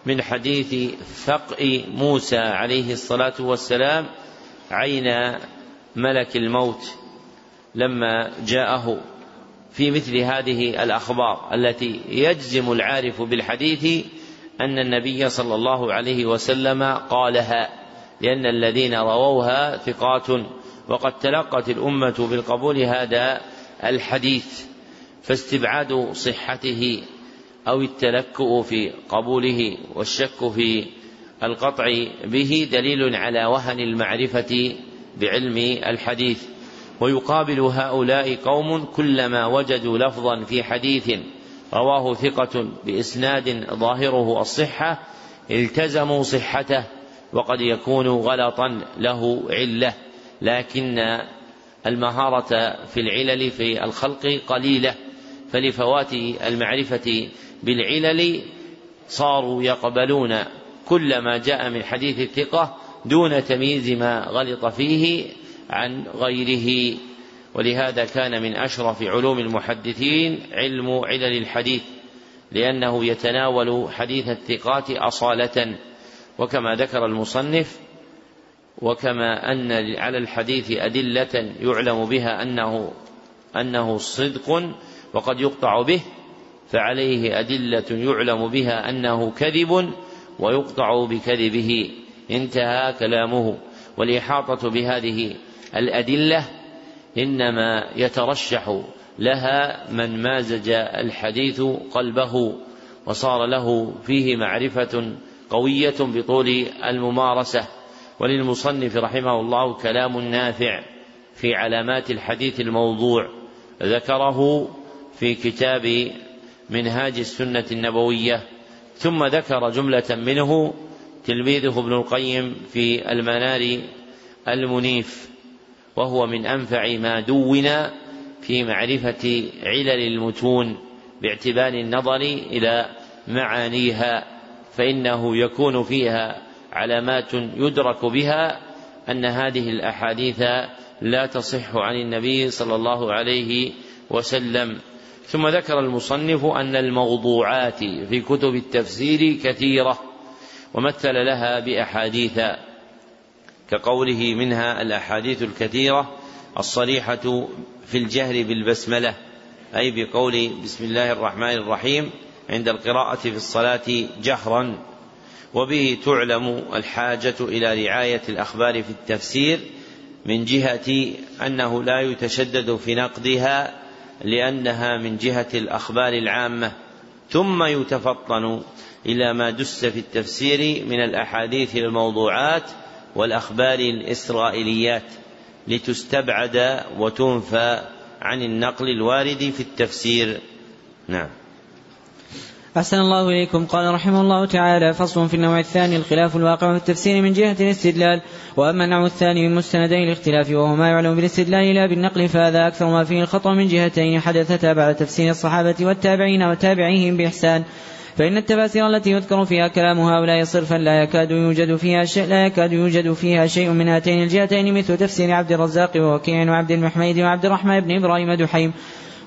من حديث فقء موسى عليه الصلاة والسلام عين ملك الموت لما جاءه. في مثل هذه الأخبار التي يجزم العارف بالحديث أن النبي صلى الله عليه وسلم قالها لأن الذين رووها ثقات وقد تلقت الأمة بالقبول هذا الحديث فاستبعاد صحته أو التلكؤ في قبوله والشك في القطع به دليل على وهن المعرفة بعلم الحديث. ويقابل هؤلاء قوم كلما وجدوا لفظا في حديث رواه ثقة بإسناد ظاهره الصحة التزموا صحته وقد يكون غلطا له علة. لكن المهارة في العلل في الخلق قليلة فلفوات المعرفة بالعلل صاروا يقبلون كل ما جاء من حديث الثقة دون تمييز ما غلط فيه عن غيره. ولهذا كان من أشرف علوم المحدثين علم علل الحديث لأنه يتناول حديث الثقات أصالة. وكما ذكر المصنف وكما أن على الحديث أدلة يعلم بها أنه أنه صدق وقد يقطع به فعليه أدلة يعلم بها أنه كذب ويقطع بكذبه. انتهى كلامه. والإحاطة بهذه الأدلة إنما يترشح لها من مازج الحديث قلبه وصار له فيه معرفة قوية بطول الممارسة. وللمصنف رحمه الله كلام نافع في علامات الحديث الموضوع ذكره في كتاب منهاج السنة النبوية ثم ذكر جملة منه تلميذه ابن القيم في المنار المنيف وهو من أنفع ما دون في معرفة علل المتون باعتبار النظر إلى معانيها فإنه يكون فيها علامات يدرك بها أن هذه الأحاديث لا تصح عن النبي صلى الله عليه وسلم. ثم ذكر المصنف أن الموضوعات في كتب التفسير كثيرة ومثل لها بأحاديث كقوله منها الأحاديث الكثيرة الصريحة في الجهر بالبسملة أي بقول بسم الله الرحمن الرحيم عند القراءة في الصلاة جهرا. وبه تعلم الحاجة إلى رعاية الأخبار في التفسير من جهة أنه لا يتشدد في نقدها لأنها من جهة الأخبار العامة ثم يتفطن إلى ما دس في التفسير من الأحاديث الموضوعات والأخبار الإسرائيليات لتستبعد وتنفى عن النقل الوارد في التفسير. نعم. أحسن الله إليكم. قال رحمه الله تعالى فصل في النوع الثاني الخلاف الواقع في التفسير من جهة الاستدلال وأما النوع الثاني من مستندي الاختلاف وهو ما يعلم بالاستدلال لا بالنقل فهذا أكثر ما فيه الخطأ من جهتين حدثتا بعد تفسير الصحابة والتابعين وتابعيهم بإحسان. فإن التفاسير التي يذكر فيها كلام هؤلاء صرفا لا يكاد يوجد فيها شيء لا يكاد يوجد فيها شيء من هاتين الجهتين مثل تفسير عبد الرزاق ووكيع وعبد المحميد وعبد الرحمن بن إبراهيم دحيم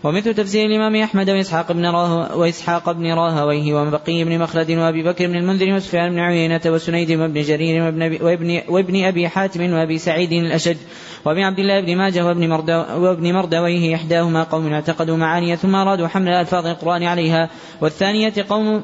ومثل تفسير الإمام أحمد وإسحاق بن راه وإسحاق بن راهويه وبقي بن مخلد وأبي بكر بن المنذر وسفيان بن عيينة وسنيد وابن جرير وابن, وابن, وابن أبي حاتم وأبي سعيد الأشج وابن عبد الله بن ماجه وابن, مردو وابن مردويه إحداهما قوم اعتقدوا معاني ثم أرادوا حمل ألفاظ القرآن عليها والثانية قوم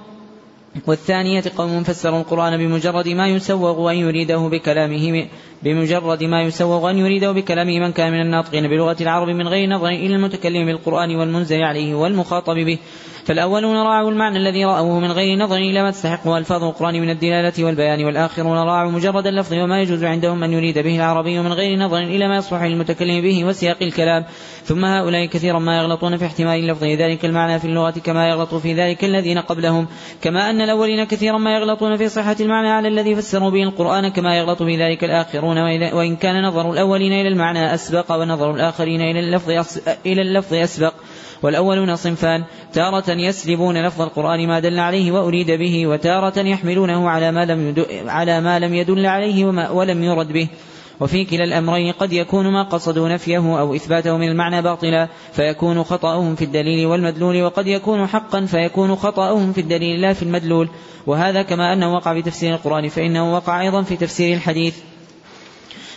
والثانية قوم فسروا القرآن بمجرد ما يسوغ أن يريده بكلامه بمجرد ما يسوغ أن يريده بكلامه من كان من الناطقين بلغة العرب من غير نظر إلى المتكلم بالقرآن والمنزل عليه والمخاطب به. فالأولون راعوا المعنى الذي رأوه من غير نظر إلى ما تستحقه ألفاظ القرآن من الدلالة والبيان والآخرون راعوا مجرد اللفظ وما يجوز عندهم أن يريد به العربي من غير نظر إلى ما يصلح للمتكلم به وسياق الكلام. ثم هؤلاء كثيرا ما يغلطون في احتمال لفظ ذلك المعنى في اللغة كما يغلط في ذلك الذين قبلهم. كما أن الأولين كثيرا ما يغلطون في صحة المعنى على الذي فسروا به القرآن كما يغلط في ذلك الآخرون. وإن كان نظر الأولين إلى المعنى أسبق ونظر الآخرين إلى اللفظ إلى اللفظ أسبق. والأولون صنفان. تارة يسلبون لفظ القرآن ما دل عليه وأريد به وتارة يحملونه على ما لم على ما لم يدل عليه وما ولم يرد به. وفي كلا الأمرين قد يكون ما قصدوا نفيه أو إثباته من المعنى باطلا فيكون خطأهم في الدليل والمدلول وقد يكون حقا فيكون خطأهم في الدليل لا في المدلول. وهذا كما أنه وقع في تفسير القرآن فإنه وقع أيضا في تفسير الحديث.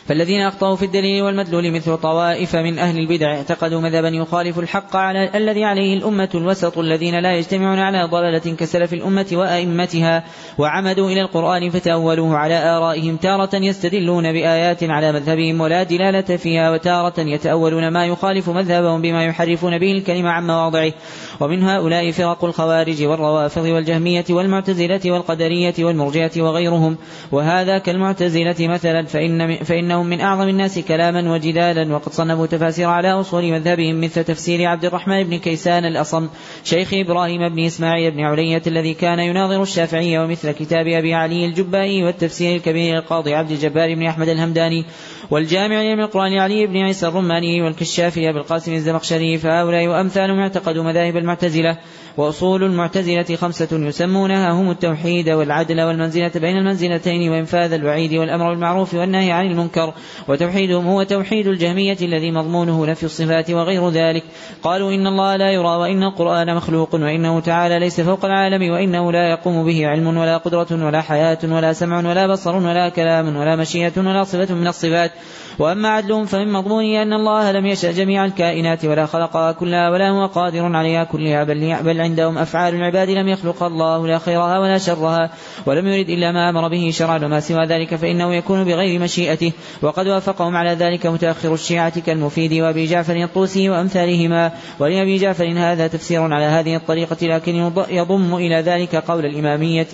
فالذين أخطأوا في الدليل والمدلول مثل طوائف من أهل البدع اعتقدوا مذهبا يخالف الحق على الذي عليه الأمة الوسط الذين لا يجتمعون على ضلالة كسلف الأمة وأئمتها وعمدوا إلى القرآن فتأولوه على آرائهم تارة يستدلون بآيات على مذهبهم ولا دلالة فيها وتارة يتأولون ما يخالف مذهبهم بما يحرفون به الكلمة عن مواضعه. ومن هؤلاء فرق الخوارج والروافض والجهمية والمعتزلة والقدرية والمرجئة وغيرهم. وهذا كالمعتزلة مثلا فإن, فإن أنهم من أعظم الناس كلاما وجدالا وقد صنفوا تفاسير على أصول مذهبهم مثل تفسير عبد الرحمن بن كيسان الأصم شيخ إبراهيم بن إسماعيل بن علية الذي كان يناظر الشافعية ومثل كتاب أبي علي الجبائي والتفسير الكبير القاضي عبد الجبار بن أحمد الهمداني والجامع القرآن علي بن عيسى الرماني والكشافي أبي القاسم الزمخشري فهؤلاء وأمثالهم اعتقدوا مذاهب المعتزلة. وأصول المعتزلة خمسة يسمونها هم التوحيد والعدل والمنزلة بين المنزلتين وإنفاذ الوعيد والأمر بالمعروف والنهي عن المنكر وتوحيدهم هو توحيد الجهمية الذي مضمونه نفي الصفات وغير ذلك. قالوا إن الله لا يرى وإن القرآن مخلوق وإنه تعالى ليس فوق العالم وإنه لا يقوم به علم ولا قدرة ولا حياة ولا سمع ولا بصر ولا كلام ولا مشيئة ولا صفة من الصفات. وأما عدلهم فمن مضمونه أن الله لم يشأ جميع الكائنات ولا خلقها كلها ولا هو قادر عليها كلها بل, عندهم أفعال العباد لم يخلق الله لا خيرها ولا شرها ولم يرد إلا ما أمر به شرعا وما سوى ذلك فإنه يكون بغير مشيئته. وقد وافقهم على ذلك متأخر الشيعة كالمفيد وأبي جعفر الطوسي وأمثالهما. ولأبي جعفر هذا تفسير على هذه الطريقة لكن يضم إلى ذلك قول الإمامية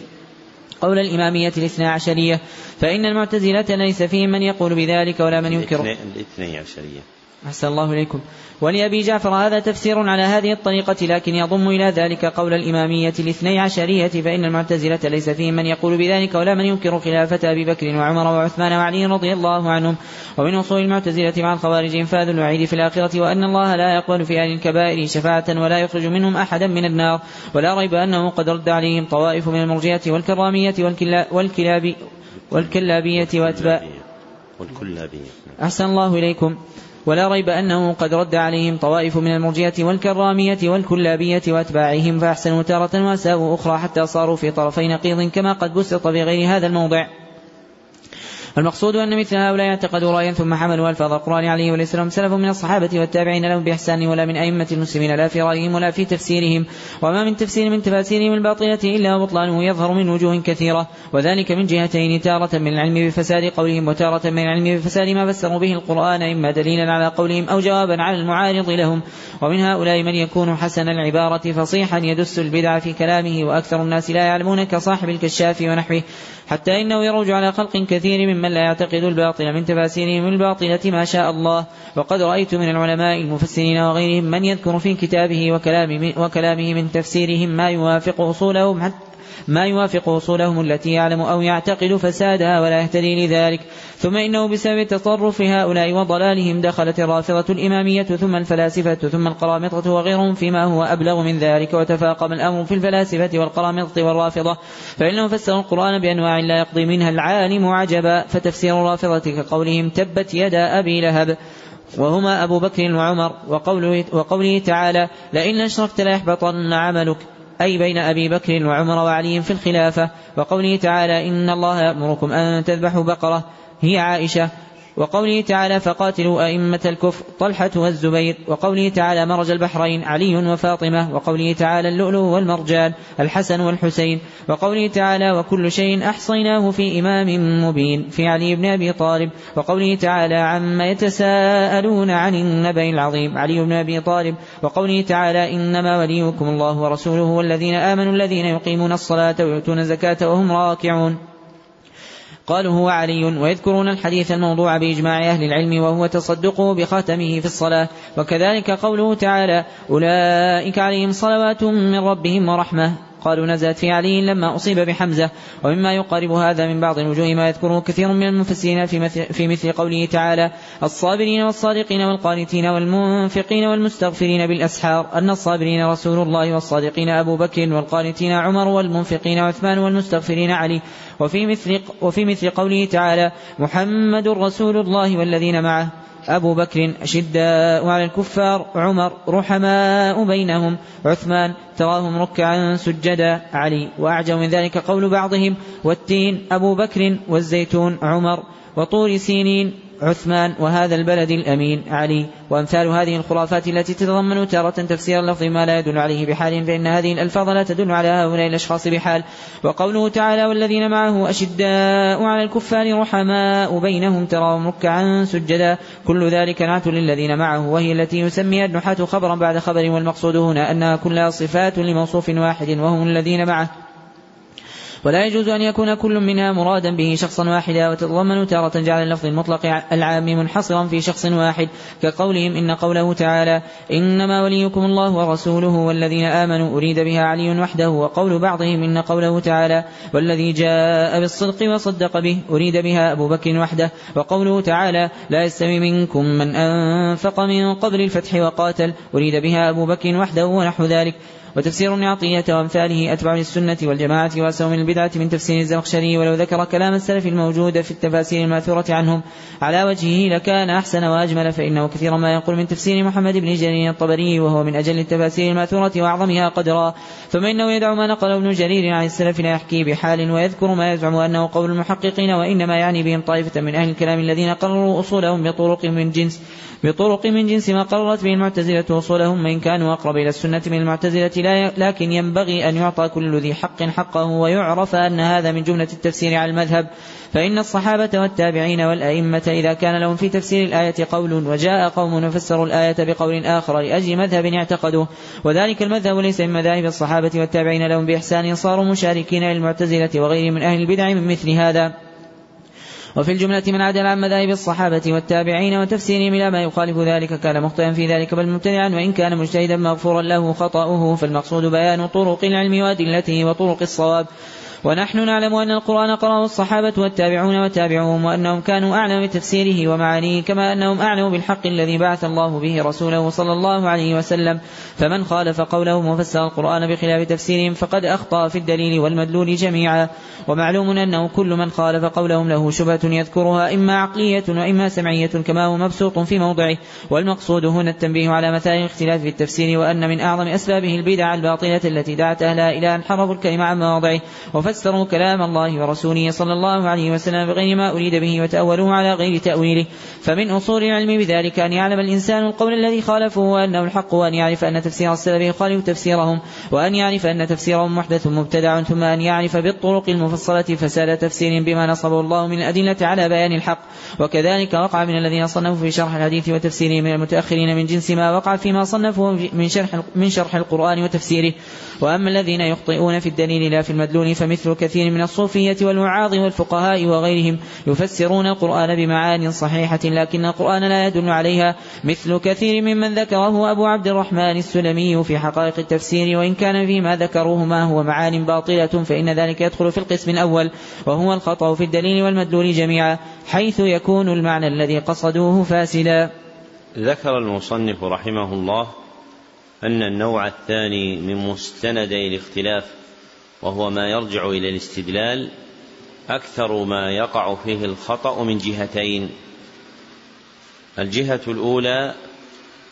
قول الإمامية الاثنى عشرية. فإن المعتزلة ليس فيهم من يقول بذلك ولا من ينكر. الاثني عشرية. أحسن الله إليكم. ولأبي جعفر هذا تفسير على هذه الطريقة لكن يضم إلى ذلك قول الإمامية الاثني عشرية فإن المعتزلة ليس فيهم من يقول بذلك ولا من ينكر خلافة أبي بكر وعمر وعثمان وعلي رضي الله عنهم. ومن أصول المعتزلة مع الخوارج إنفاذ الوعيد في الآخرة وأن الله لا يقبل في أهل الكبائر شفاعة ولا يخرج منهم أحدا من النار. ولا ريب أنه قد رد عليهم طوائف من المرجئة والكرامية والكلاب والكلابية وأتباع والكلابية. أحسن الله إليكم. ولا ريب أنه قد رد عليهم طوائف من المرجئة والكرامية والكلابية وأتباعهم فأحسنوا تارة وأساءوا أخرى حتى صاروا في طرفي نقيض كما قد بسط في غير هذا الموضع. المقصود أن مثل هؤلاء اعتقدوا رأيا ثم حملوا ألفاظ القرآن عليه وليس لهم سلف من الصحابة والتابعين لهم بإحسان ولا من أئمة المسلمين لا في رأيهم ولا في تفسيرهم وما من تفسير من تفاسيرهم الباطلة إلا وبطلانه يظهر من وجوه كثيرة وذلك من جهتين تارة من العلم بفساد قولهم وتارة من العلم بفساد ما فسروا به القرآن إما دليلا على قولهم أو جوابا على المعارض لهم. ومن هؤلاء من يكون حسن العبارة فصيحا يدس البدع في كلامه وأكثر الناس لا يعلمون كصاحب الكشاف ونحوه حتى إنه يروج على خلق كثير من ممن لا يعتقد الباطل من تفاسيرهم الباطلة ما شاء الله. وقد رأيت من العلماء المفسرين وغيرهم من يذكر في كتابه وكلامه, من تفسيرهم ما يوافق أصولهم حتى ما يوافق أصولهم التي يعلم أو يعتقد فسادها ولا يهتدي لذلك. ثم إنه بسبب تطرف هؤلاء وضلالهم دخلت الرافضة الإمامية ثم الفلاسفة ثم القرامطة وغيرهم فيما هو أبلغ من ذلك وتفاقم الأمر في الفلاسفة والقرامطة والرافضة. فإنهم فسروا القرآن بأنواع لا يقضي منها العالم عجبا فتفسير الرافضة كقولهم تبت يدا أبي لهب. وهما أبو بكر وعمر وقوله, وقوله تعالى لئن أشركت ليحبطن عملك. أي بين أبي بكر وعمر وعلي في الخلافة وقوله تعالى إن الله يأمركم أن تذبحوا بقرة هي عائشة وقوله تعالى فقاتلوا أئمة الكفر طلحة والزبير وقوله تعالى مرج البحرين علي وفاطمة وقوله تعالى اللؤلؤ والمرجان الحسن والحسين وقوله تعالى وكل شيء أحصيناه في إمام مبين في علي بن أبي طالب وقوله تعالى عما يتساءلون عن النبأ العظيم علي بن أبي طالب وقوله تعالى إنما وليكم الله ورسوله والذين آمنوا الذين يقيمون الصلاة ويؤتون الزكاة وهم راكعون. قالوا هو علي ويذكرون الحديث الموضوع بإجماع أهل العلم وهو تصدقه بخاتمه في الصلاة. وكذلك قوله تعالى أولئك عليهم صلوات من ربهم ورحمة. قالوا نزلت في علي لما أصيب بحمزة ومما يقارب هذا من بعض الوجوه ما يذكره كثير من المفسرين في مثل, في مثل قوله تعالى الصابرين والصادقين والقانتين والمنفقين والمستغفرين بالأسحار أن الصابرين رسول الله والصادقين أبو بكر والقانتين عمر والمنفقين عثمان والمستغفرين علي. وفي مثل, وفي مثل قوله تعالى محمد رسول الله والذين معه. أبو بكر أشداء على الكفار عمر رحماء بينهم عثمان تراهم ركعا سجدا علي وأعجب من ذلك قول بعضهم والتين أبو بكر والزيتون عمر وطور سينين عثمان وهذا البلد الأمين علي وأمثال هذه الخرافات التي تتضمن تارة تفسير اللفظ ما لا يدل عليه بحال فإن هذه الألفاظ لا تدل على هؤلاء الأشخاص بحال. وقوله تعالى والذين معه أشداء على الكفار رحماء بينهم تراهم ركعا سجدا كل ذلك نعت للذين معه وهي التي يسميها النحاة خبرا بعد خبر والمقصود هنا أنها كلها صفات لموصوف واحد وهم الذين معه. ولا يجوز أن يكون كل منها مرادا به شخصا واحدا وتتضمن تارة جعل اللفظ المطلق العام منحصرا في شخص واحد كقولهم إن قوله تعالى إنما وليكم الله ورسوله والذين آمنوا أريد بها علي وحده وقول بعضهم إن قوله تعالى والذي جاء بالصدق وصدق به أريد بها أبو بكر وحده وقوله تعالى لا يستوي منكم من أنفق من قبل الفتح وقاتل أريد بها أبو بكر وحده ونحو ذلك وتفسير النعطية وأمثاله أتبع للسنة والجماعة وأسوأ من البدعة من تفسير الزمخشري ولو ذكر كلام السلف الموجود في التفاسير المأثورة عنهم. على وجهه لكان أحسن وأجمل فإنه كثيرا ما يقول من تفسير محمد بن جرير الطبري وهو من أجل التفاسير المأثورة وأعظمها قدرا. ثم إنه يدع ما نقل ابن جرير عن السلف لا يحكي بحال ويذكر ما يزعم أنه قول المحققين وإنما يعني بهم طائفة من أهل الكلام الذين قرروا أصولهم بطرق من جنس. بطرق من جنس ما قررت به المعتزلة وصولهم وإن كانوا أقرب إلى السنة من المعتزلة لا لكن ينبغي أن يعطى كل ذي حق حقه ويعرف أن هذا من جملة التفسير على المذهب. فإن الصحابة والتابعين والأئمة إذا كان لهم في تفسير الآية قول وجاء قوم وفسروا الآية بقول آخر لأجل مذهب اعتقدوه. وذلك المذهب ليس من مذاهب الصحابة والتابعين لهم بإحسان صاروا مشاركين للمعتزلة وغيرهم من أهل البدع من مثل هذا. وفي الجملة من عدل عن مذاهب الصحابة والتابعين وتفسيرهم إلى ما يخالف ذلك كان مخطئا في ذلك بل مبتدعا وإن كان مجتهدا مغفورا له خطأه فالمقصود بيان طرق العلم وأدلته وطرق الصواب. ونحن نعلم أن القرآن قرأه الصحابة والتابعون وتابعوهم وأنهم كانوا أعلم بتفسيره ومعانيه كما أنهم أعلم بالحق الذي بعث الله به رسوله صلى الله عليه وسلم. فمن خالف قولهم وفسر القرآن بخلاف تفسيرهم فقد أخطأ في الدليل والمدلول جميعا. ومعلوم أنه كل من خالف قولهم له شبهة يذكرها إما عقلية وإما سمعية كما هو مبسوط في موضعه. والمقصود هنا التنبيه على مثال الاختلاف في التفسير وأن من أعظم أسبابه البدع الباطلة التي دعت أهلها إلى أن حرفوا الكلمة عن مواضعه. فسروا كلام الله ورسوله صلى الله عليه وسلم بغير ما أريد به وتأولوه على غير تأويله. فمن أصول العلم بذلك أن يعلم الإنسان القول الذي خالفه وأنه الحق وأن يعرف أن تفسير السلف يخالف تفسيرهم وأن يعرف أن تفسيرهم محدث مبتدع ثم أن يعرف بالطرق المفصلة فساد تفسير بما نصبه الله من الأدلة على بيان الحق. وكذلك وقع من الذين صنفوا في شرح الحديث وتفسيره من المتأخرين من جنس ما وقع فيما صنفوا من شرح من شرح القرآن وتفسيره. وأما الذين يخطئون في الدليل لا في المدلول فمثل مثل كثير من الصوفية والوعاظ والفقهاء وغيرهم يفسرون القرآن بمعان صحيحة لكن القرآن لا يدل عليها. مثل كثير ممن ذكره أبو عبد الرحمن السلمي في حقائق التفسير وإن كان فيما ذكروه ما هو معان باطلة فإن ذلك يدخل في القسم الأول وهو الخطأ في الدليل والمدلول جميعا حيث يكون المعنى الذي قصدوه فاسدا. ذكر المصنف رحمه الله أن النوع الثاني من مستندي الاختلاف وهو ما يرجع إلى الاستدلال أكثر ما يقع فيه الخطأ من جهتين. الجهة الأولى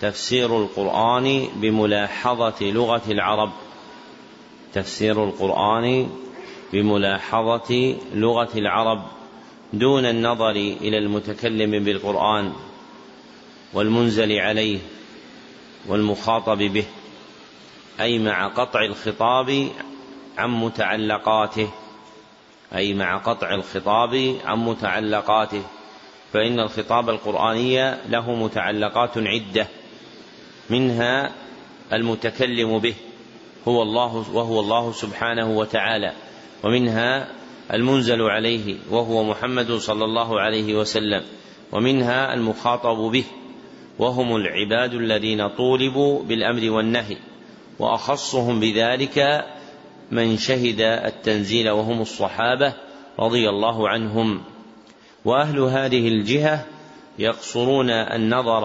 تفسير القرآن بملاحظة لغة العرب. تفسير القرآن بملاحظة لغة العرب دون النظر إلى المتكلم بالقرآن والمنزل عليه والمخاطب به أي مع قطع الخطاب عن متعلقاته أي مع قطع الخطاب عن متعلقاته فإن الخطاب القرآني له متعلقات عدة منها المتكلم به هو الله وهو الله سبحانه وتعالى ومنها المنزل عليه وهو محمد صلى الله عليه وسلم ومنها المخاطب به وهم العباد الذين طولبوا بالأمر والنهي وأخصهم بذلك من شهد التنزيل وهم الصحابة رضي الله عنهم. وأهل هذه الجهة يقصرون النظر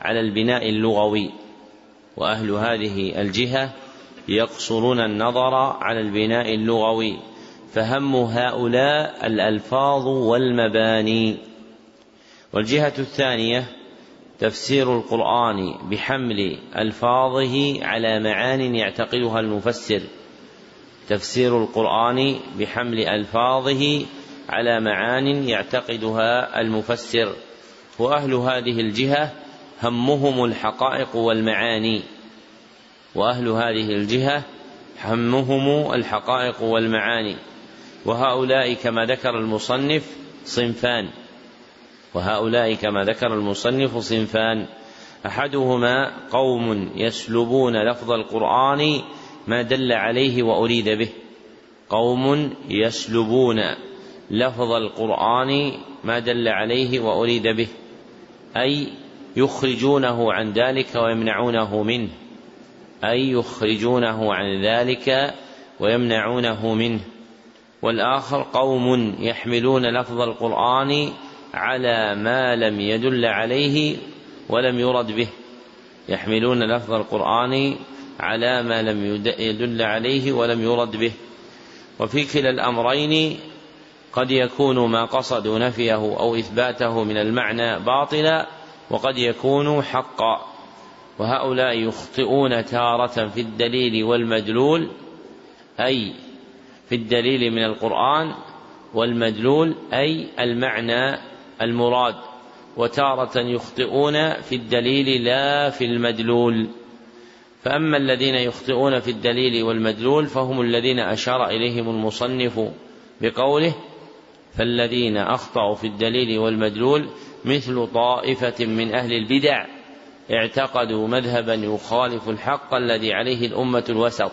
على البناء اللغوي. وأهل هذه الجهة يقصرون النظر على البناء اللغوي. فهم هؤلاء الألفاظ والمباني. والجهة الثانية تفسير القرآن بحمل ألفاظه على معان يعتقدها المفسر. تفسير القرآن بحمل ألفاظه على معان يعتقدها المفسر وأهل هذه الجهة همهم الحقائق والمعاني. وأهل هذه الجهة همهم الحقائق والمعاني. وهؤلاء كما ذكر المصنف صنفان. وهؤلاء كما ذكر المصنف صنفان. أحدهما قوم يسلبون لفظ القرآن ما دل عليه وأريد به. قوم يسلبون لفظ القرآن ما دل عليه وأريد به. أي يخرجونه عن ذلك ويمنعونه منه. أي يخرجونه عن ذلك ويمنعونه منه. والآخر قوم يحملون لفظ القرآن على ما لم يدل عليه ولم يرد به. يحملون لفظ القرآن على ما لم يدل عليه ولم يرد به. وفي كلا الأمرين قد يكون ما قصدوا نفيه أو إثباته من المعنى باطلا وقد يكون حقا. وهؤلاء يخطئون تارة في الدليل والمدلول أي في الدليل من القرآن والمدلول أي المعنى المراد. وتارة يخطئون في الدليل لا في المدلول. فأما الذين يخطئون في الدليل والمدلول فهم الذين أشار إليهم المصنف بقوله فالذين أخطأوا في الدليل والمدلول مثل طائفة من أهل البدع اعتقدوا مذهبا يخالف الحق الذي عليه الأمة الوسط.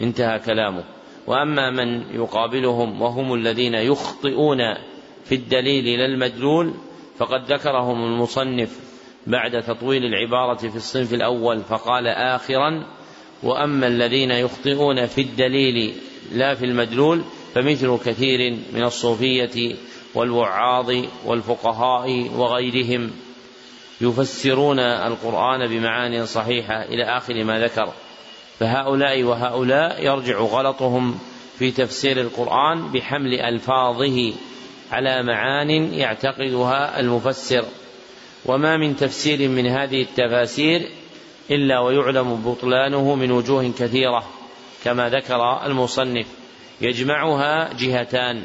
انتهى كلامه. وأما من يقابلهم وهم الذين يخطئون في الدليل لا المدلول فقد ذكرهم المصنف بعد تطويل العبارة في الصنف الأول فقال اخرا وأما الذين يخطئون في الدليل لا في المدلول فمثل كثير من الصوفية والوعاظ والفقهاء وغيرهم يفسرون القرآن بمعان صحيحة إلى آخر ما ذكر. فهؤلاء وهؤلاء يرجع غلطهم في تفسير القرآن بحمل ألفاظه على معان يعتقدها المفسر. وما من تفسير من هذه التفاسير إلا ويعلم بطلانه من وجوه كثيرة كما ذكر المصنف. يجمعها جهتان.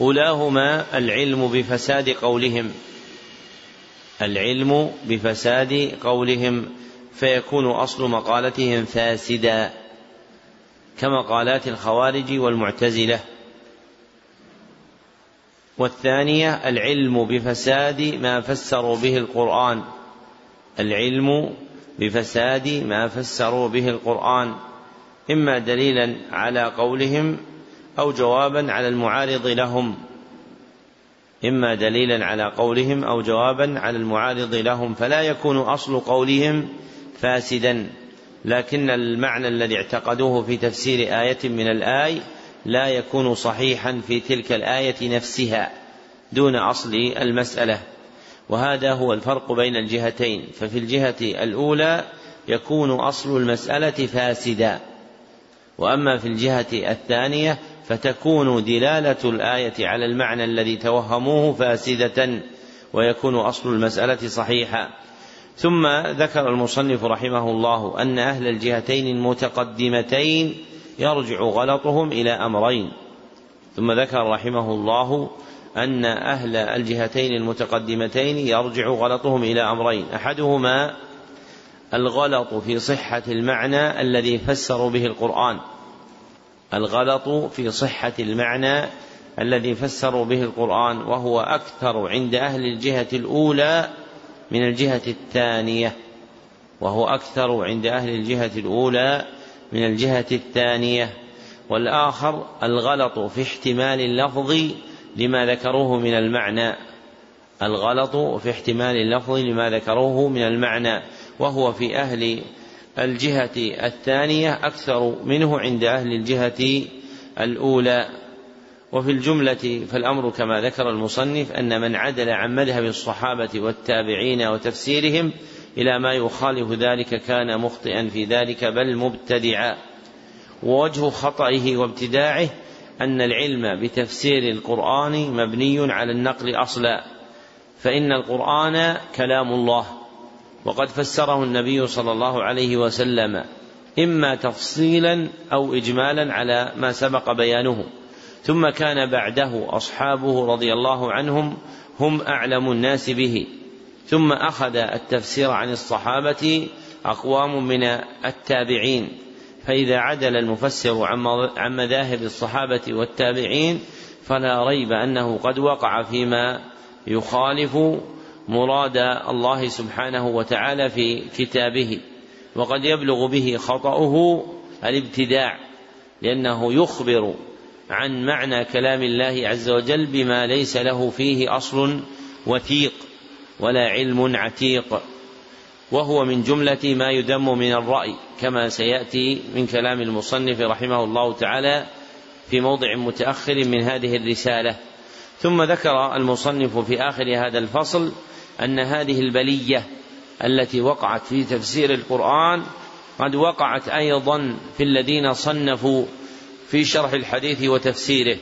أولاهما العلم بفساد قولهم. العلم بفساد قولهم فيكون أصل مقالتهم فاسدا كمقالات الخوارج والمعتزلة. والثانية العلم بفساد ما فسروا به القرآن. العلم بفساد ما فسروا به القرآن. إما دليلا على قولهم أو جوابا على المعارض لهم. إما دليلا على قولهم أو جوابا على المعارض لهم. فلا يكون أصل قولهم فاسدا. لكن المعنى الذي اعتقدوه في تفسير آية من الآي لا يكون صحيحا في تلك الآية نفسها دون أصل المسألة. وهذا هو الفرق بين الجهتين. ففي الجهة الأولى يكون أصل المسألة فاسدا. وأما في الجهة الثانية فتكون دلالة الآية على المعنى الذي توهموه فاسدة ويكون أصل المسألة صحيحا. ثم ذكر المصنف رحمه الله أن أهل الجهتين المتقدمتين يرجع غلطهم إلى أمرين. ثم ذكر رحمه الله أن أهل الجهتين المتقدمتين يرجع غلطهم إلى أمرين. أحدهما الغلط في صحة المعنى الذي فسروا به القرآن. الغلط في صحة المعنى الذي فسروا به القرآن وهو أكثر عند أهل الجهة الأولى من الجهة الثانية وهو أكثر عند أهل الجهة الأولى من الجهة الثانية والآخر الغلط في احتمال اللفظ لما ذكروه من المعنى. الغلط في احتمال اللفظ لما ذكروه من المعنى وهو في أهل الجهة الثانية أكثر منه عند أهل الجهة الأولى. وفي الجملة فالأمر كما ذكر المصنف أن من عدل عن مذهب الصحابة والتابعين وتفسيرهم إلى ما يخالف ذلك كان مخطئا في ذلك بل مبتدعا. ووجه خطئه وابتداعه أن العلم بتفسير القرآن مبني على النقل أصلا فإن القرآن كلام الله. وقد فسره النبي صلى الله عليه وسلم إما تفصيلا أو إجمالا على ما سبق بيانه. ثم كان بعده أصحابه رضي الله عنهم هم أعلم الناس به. ثم أخذ التفسير عن الصحابة أقوام من التابعين. فإذا عدل المفسر عن مذاهب الصحابة والتابعين فلا ريب أنه قد وقع فيما يخالف مراد الله سبحانه وتعالى في كتابه. وقد يبلغ به خطأه الابتداع لأنه يخبر عن معنى كلام الله عز وجل بما ليس له فيه أصل وثيق. ولا علم عتيق. وهو من جملة ما يذم من الرأي كما سيأتي من كلام المصنف رحمه الله تعالى في موضع متأخر من هذه الرسالة. ثم ذكر المصنف في آخر هذا الفصل أن هذه البلية التي وقعت في تفسير القرآن قد وقعت أيضا في الذين صنفوا في شرح الحديث وتفسيره.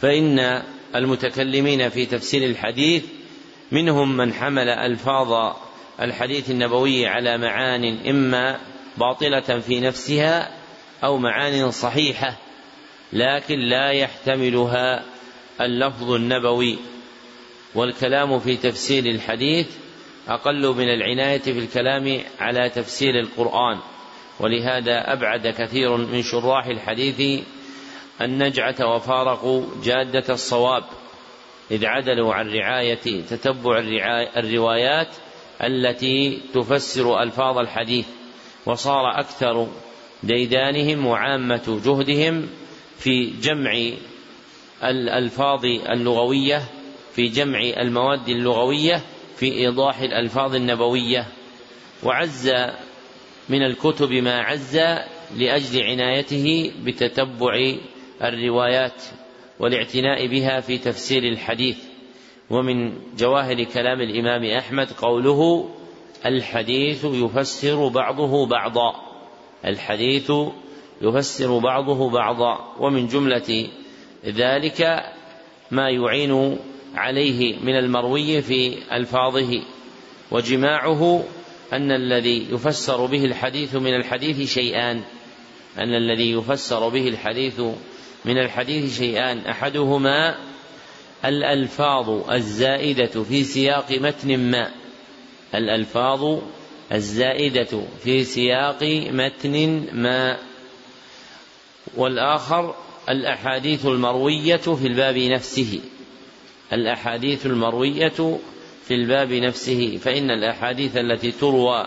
فإن المتكلمين في تفسير الحديث منهم من حمل ألفاظ الحديث النبوي على معان إما باطلة في نفسها أو معان صحيحة لكن لا يحتملها اللفظ النبوي. والكلام في تفسير الحديث أقل من العناية في الكلام على تفسير القرآن. ولهذا أبعد كثير من شراح الحديث النجعة وفارقوا جادة الصواب. إذ عدلوا عن رعاية تتبع الروايات التي تفسر ألفاظ الحديث وصار أكثر ديدانهم وعامة جهدهم في جمع الألفاظ اللغوية في جمع المواد اللغوية في إيضاح الألفاظ النبوية. وعز من الكتب ما عز لأجل عنايته بتتبع الروايات. والاعتناء بها في تفسير الحديث. ومن جواهر كلام الإمام أحمد قوله الحديث يفسر بعضه بعضا. الحديث يفسر بعضه بعضا. ومن جملة ذلك ما يعين عليه من المروي في ألفاظه. وجماعه أن الذي يفسر به الحديث من الحديث شيئان. أن الذي يفسر به الحديث من الحديث شيئان. أحدهما الألفاظ الزائدة في سياق متن ما. الألفاظ الزائدة في سياق متن ما. والآخر الأحاديث المروية في الباب نفسه. الأحاديث المروية في الباب نفسه. فإن الأحاديث التي تروى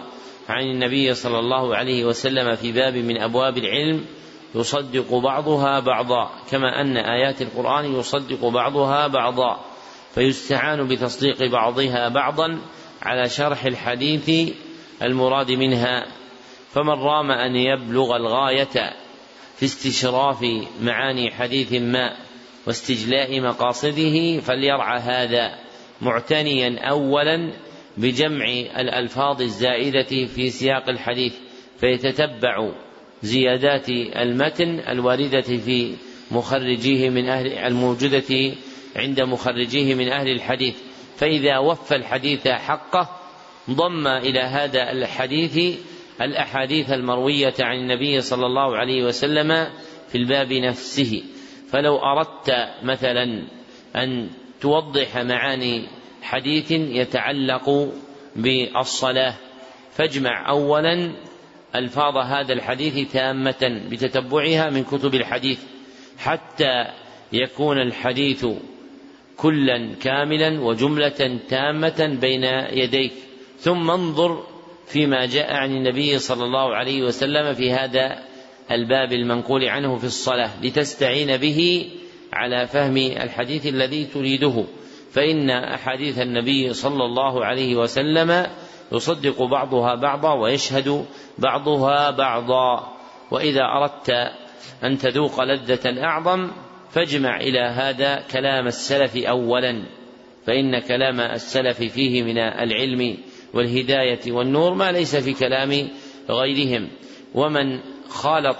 عن النبي صلى الله عليه وسلم في باب من أبواب العلم يصدق بعضها بعضا كما أن آيات القرآن يصدق بعضها بعضا فيستعان بتصديق بعضها بعضا على شرح الحديث المراد منها. فمن رام أن يبلغ الغاية في استشراف معاني حديث ما واستجلاء مقاصده فليرعى هذا معتنيا أولا بجمع الألفاظ الزائدة في سياق الحديث فيتتبع زيادات المتن الواردة في مخرجيه من أهل الموجودة عند مخرجيه من أهل الحديث. فإذا وفى الحديث حقه ضم إلى هذا الحديث الأحاديث المروية عن النبي صلى الله عليه وسلم في الباب نفسه. فلو أردت مثلا أن توضح معاني حديث يتعلق بالصلاة فاجمع اولا ألفاظ هذا الحديث تامة بتتبعها من كتب الحديث حتى يكون الحديث كلا كاملا وجملة تامة بين يديك. ثم انظر فيما جاء عن النبي صلى الله عليه وسلم في هذا الباب المنقول عنه في الصلاة لتستعين به على فهم الحديث الذي تريده. فإن أحاديث النبي صلى الله عليه وسلم يصدق بعضها بعضا ويشهد بعضها بعضا. وإذا أردت أن تذوق لذة أعظم فاجمع إلى هذا كلام السلف أولا فإن كلام السلف فيه من العلم والهداية والنور ما ليس في كلام غيرهم. ومن خالط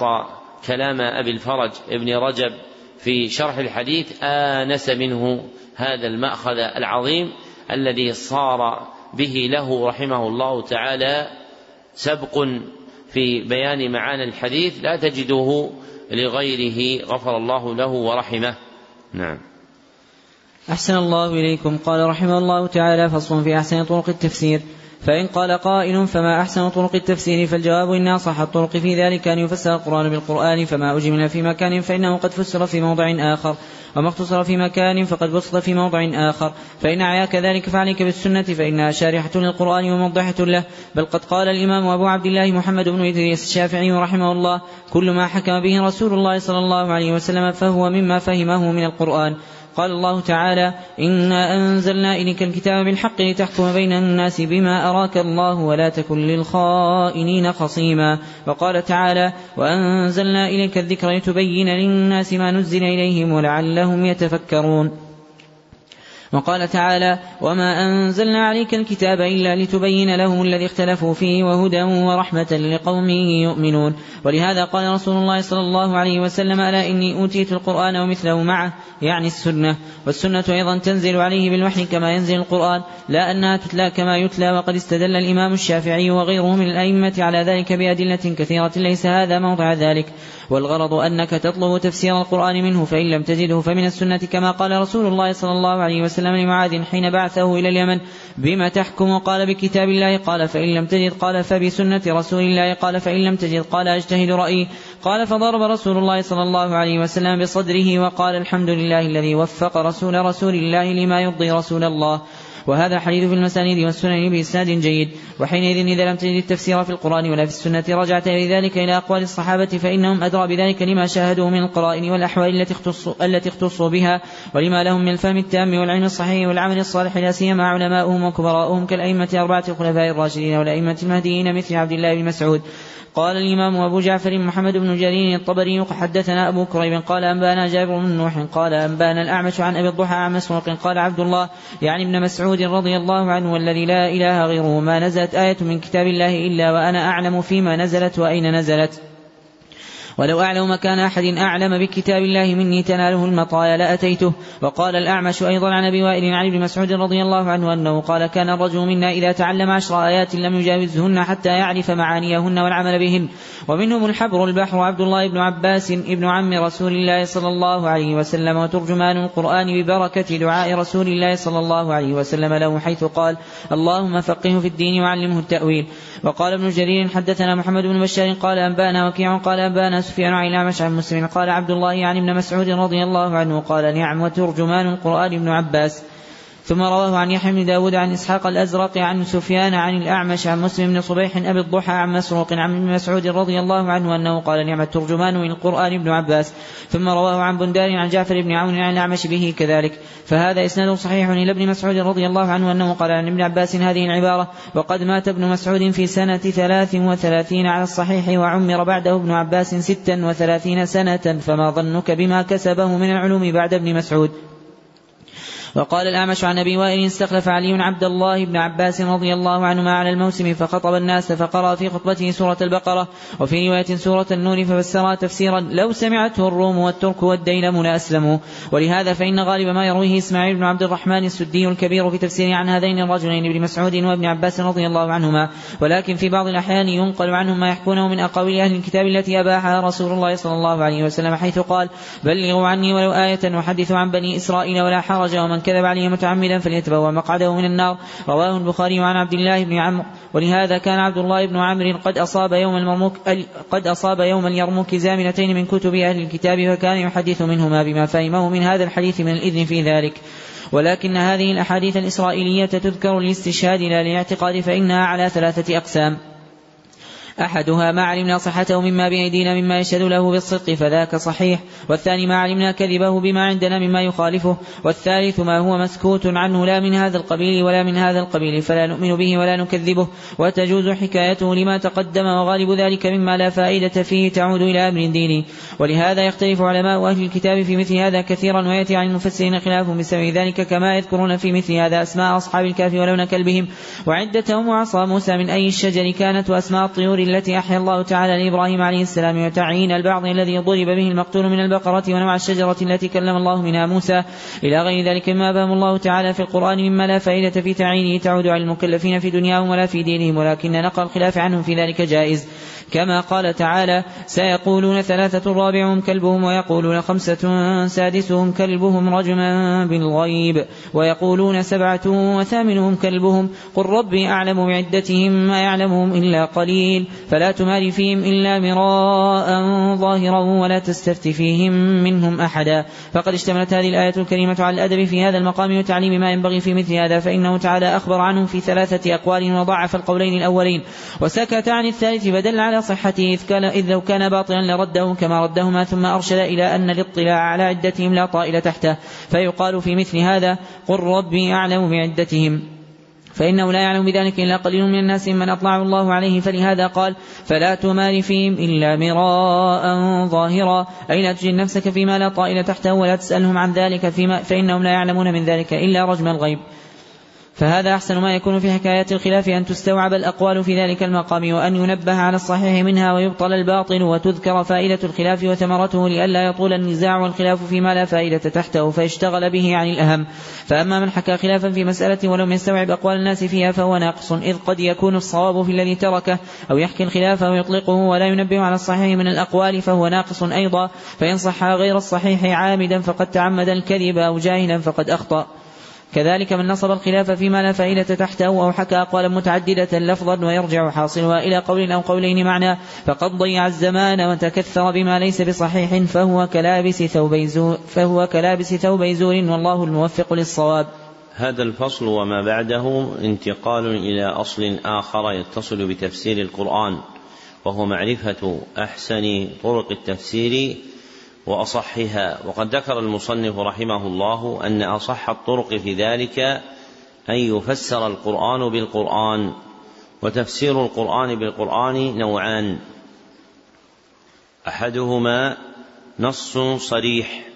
كلام أبي الفرج ابن رجب في شرح الحديث آنس منه هذا المأخذ العظيم الذي صار به له رحمه الله تعالى سبق في بيان معاني الحديث لا تجده لغيره غفر الله له ورحمه. نعم. أحسن الله إليكم. قال رحمه الله تعالى فصل في أحسن طرق التفسير. فإن قال قائل فما أحسن طرق التفسير؟ فالجواب إن أصح الطرق في ذلك أن يفسر القرآن بالقرآن فما أجمل في مكان فإنه قد فسر في موضع آخر. وما اختصر في مكان فقد بسط في موضع آخر. فإن عياك ذلك فعليك بالسنة فإنها شارحة للقرآن وموضحة له. بل قد قال الإمام أبو عبد الله محمد بن إدريس الشافعي رحمه الله كل ما حكم به رسول الله صلى الله عليه وسلم فهو مما فهمه من القرآن. قال الله تعالى إنا أنزلنا إليك الكتاب بالحق لتحكم بين الناس بما أراك الله ولا تكن للخائنين خصيما. وقال تعالى وأنزلنا إليك الذكر لتبين للناس ما نزل إليهم ولعلهم يتفكرون. وقال تعالى وما أنزلنا عليك الكتاب إلا لتبين لهم الذي اختلفوا فيه وهدى ورحمة لقوم يؤمنون ولهذا قال رسول الله صلى الله عليه وسلم ألا إني أوتيت القرآن ومثله معه يعني السنة والسنة أيضا تنزل عليه بالوحي كما ينزل القرآن لا أنها تتلى كما يتلى وقد استدل الإمام الشافعي وغيره من الأئمة على ذلك بأدلة كثيرة ليس هذا موضع ذلك والغرض أنك تطلب تفسير القرآن منه فإن لم تجده فمن السنة كما قال رسول الله صلى الله عليه وسلم لمعاذ حين بعثه إلى اليمن. بما تحكم؟ قال بكتاب الله. قال فإن لم تجد قال فبسنة رسول الله. قال فإن لم تجد قال أجتهد رأيي. قال فضرب رسول الله صلى الله عليه وسلم بصدره وقال الحمد لله الذي وفق رسول رسول الله لما يرضي رسول الله. وهذا حديث في المسانيد والسنن بإسناد جيد. وحينئذ إذا لم تجد التفسير في القرآن ولا في السنة رجعت لذلك إلى أقوال الصحابة فإنهم أدرى بذلك لما شاهدوا من القرائن والأحوال التي اختصوا, التي اختصوا بها ولما لهم من الفهم التام والعلم الصحيح والعمل الصالح لا سيما علماؤهم وكبراؤهم كالأئمة أربعة الخلفاء الراشدين والأئمة المهديين مثل عبد الله بن مسعود. قال الإمام أبو جعفر محمد بن جرير الطبري حدثنا أبو كريب قال أنبأنا جابر بن نوح قال أنبأنا الأعمش عن أبي الضحى عن مسروق قال عبد الله يعني ابن مسعود رضي الله عنه والذي لا إله غيره ما نزلت آية من كتاب الله إلا وأنا أعلم فيما نزلت وأين نزلت. ولو أعلم مكان أحد أعلم بكتاب الله مني تناله المطايا لأتيته. وقال الأعمش أيضا عن أبي وائل عن ابن مسعود رضي الله عنه أنه قال كان الرجل منا إذا تعلم عشر آيات لم يجاوزهن حتى يعرف معانيهن والعمل بهن. ومنهم الحبر البحر عبد الله بن عباس ابن عم رسول الله صلى الله عليه وسلم وترجمان القرآن ببركة دعاء رسول الله صلى الله عليه وسلم له حيث قال اللهم فقهه في الدين وعلمه التأويل. وقال ابن جرير حدثنا محمد بن بشار قال أنبانا وكيع قال أنبانا سفيان عن الأعمش عن مسلم قال عبد الله عن ابن مسعود رضي الله عنه قال نعم وترجمان القرآن ابن عباس. ثم رواه عن يحيى بن داود عن إسحاق الأزرق عن سفيان عن الأعمش عن مسلم بن صبيح أبي الضحى عن مسروق عن ابن مسعود رضي الله عنه أنه قال نعم الترجمان من القرآن ابن عباس ثم رواه عن بندار عن جعفر بن عون عن الأعمش به كذلك. فهذا إسناد صحيح إلى ابن مسعود رضي الله عنه أنه قال عن ابن عباس هذه العبارة وقد مات ابن مسعود في سنة ثلاث وثلاثين على الصحيح وعمر بعده ابن عباس ستا وثلاثين سنة فما ظنك بما كسبه من العلوم بعد ابن مسعود وقال الأعمش عن أبي وائل استخلف علي عبد الله بن عباس رضي الله عنهما على الموسم فخطب الناس فقرأ في خطبته سورة البقرة وفي رواية سورة النور ففسرها تفسيرا لو سمعته الروم والترك والديلم لأسلموا ولهذا فإن غالب ما يرويه إسماعيل بن عبد الرحمن السدي الكبير في تفسيره عن هذين الرجلين ابن مسعود وابن عباس رضي الله عنهما. ولكن في بعض الأحيان ينقل عنهم ما يحكونه من أقاويل أهل الكتاب التي أباحها رسول الله صلى الله عليه وسلم حيث قال بلغوا عني ولو آية وحدثوا عن بني إسرائيل ولا حرج ومن كذب عليه متعمدا فليتبوأ مقعده من النار. رواه البخاري عن عبد الله بن عمرو. ولهذا كان عبد الله بن عمرو قد أصاب يوم المرموك قد أصاب يوم اليرموك زامنتين من كتب أهل الكتاب فكان يحدث منهما بما فهمه من هذا الحديث من الإذن في ذلك. ولكن هذه الأحاديث الإسرائيلية تذكر للاستشهاد لا للاعتقاد فإنها على ثلاثة أقسام. أحدها ما علمنا صحته مما بأيدينا مما يشهد له بالصدق فذاك صحيح والثاني ما علمنا كذبه بما عندنا مما يخالفه والثالث ما هو مسكوت عنه لا من هذا القبيل ولا من هذا القبيل فلا نؤمن به ولا نكذبه وتجوز حكايته لما تقدم وغالب ذلك مما لا فائدة فيه تعود إلى أمر ديني. ولهذا يختلف علماء أهل الكتاب في مثل هذا كثيرا ويأتي عن المفسرين خلاف بسبب ذلك كما يذكرون في مثل هذا أسماء أصحاب الكهف ولون كلبهم وعدتهم وعصا موسى من أي الشجر كانت وأسماء الطيور التي أحيا الله تعالى لإبراهيم عليه السلام وتعيين البعض الذي ضرب به المقتول من البقرة ونوع الشجرة التي كلم الله منها موسى. إلى غير ذلك مما بهم الله تعالى في القرآن مما لا فائدة في تعيينه. تعود على المكلفين في دنياهم ولا في دينهم ولكن نقل الخلاف عنهم في ذلك جائز. كما قال تعالى سيقولون ثلاثة رابعهم كلبهم ويقولون خمسة سادسهم كلبهم رجما بالغيب ويقولون سبعة وثامنهم كلبهم قل ربي أعلم بعدتهم ما يعلمهم إلا قليل فلا تمار فيهم إلا مراء ظاهرا ولا تستفت فيهم منهم أحدا فقد اشتملت هذه الآية الكريمة على الأدب في هذا المقام وتعليم ما ينبغي في مثل هذا فإنه تعالى أخبر عنهم في ثلاثة أقوال وضعف القولين الأولين وسكت عن الثالث فدل على صحته إذ, كان إذ لو كان باطلا لرده كما ردهما ثم أرشد إلى أن الاطلاع على عدتهم لا طائل تحته فيقال في مثل هذا قل ربي أعلم بعدتهم فإنه لا يعلم بذلك إلا قليل من الناس من أطلع الله عليه فلهذا قال فلا تمار فيهم إلا مراء ظاهرا أي لا تجد نفسك فيما لا طائل تحته؟ ولا تسألهم عن ذلك فيما فإنهم لا يعلمون من ذلك إلا رجم الغيب. فهذا أحسن ما يكون في حكايات الخلاف أن تستوعب الأقوال في ذلك المقام وأن ينبه على الصحيح منها ويبطل الباطل وتذكر فائدة الخلاف وثمرته لئلا يطول النزاع والخلاف فيما لا فائدة تحته فيشتغل به عن الأهم. فأما من حكى خلافا في مسألة ولم يستوعب أقوال الناس فيها فهو ناقص. إذ قد يكون الصواب في الذي تركه أو يحكي الخلاف ويطلقه ولا ينبه على الصحيح من الأقوال فهو ناقص أيضا. فإن صح غير الصحيح عامدا فقد تعمد الكذب أو جاهلا فقد أخطأ. كذلك من نصب الخلاف فيما لا فائدة تحته أو حكى أقوالا متعددة لفظا ويرجع حاصلها إلى قول أو قولين معنى فقد ضيع الزمان وتكثر بما ليس بصحيح فهو كلابس ثوب زور فهو كلابس ثوب زور والله الموفق للصواب. هذا الفصل وما بعده انتقال إلى أصل آخر يتصل بتفسير القرآن وهو معرفة أحسن طرق التفسير وأصحها. وقد ذكر المصنف رحمه الله أن أصح الطرق في ذلك أن يفسر القرآن بالقرآن وتفسير القرآن بالقرآن نوعان. أحدهما نص صريح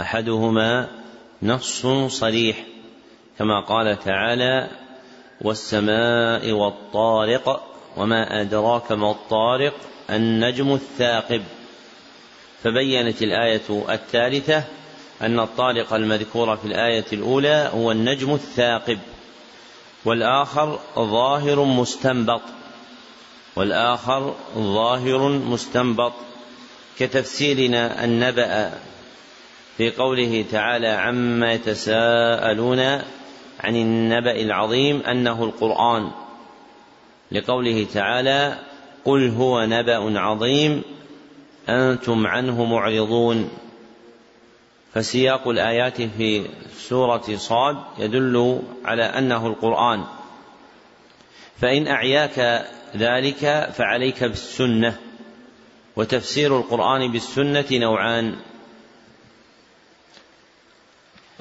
أحدهما نص صريح كما قال تعالى والسماء والطارق وما أدراك ما الطارق النجم الثاقب. فبينت الآية الثالثة أن الطارق المذكور في الآية الأولى هو النجم الثاقب والآخر ظاهر مستنبط والآخر ظاهر مستنبط كتفسيرنا النبأ في قوله تعالى عما يتساءلون عن النبأ العظيم أنه القرآن لقوله تعالى قل هو نبأ عظيم أنتم عنه معرضون. فسياق الآيات في سورة صاد يدل على أنه القرآن. فإن أعياك ذلك فعليك بالسنة وتفسير القرآن بالسنة نوعان.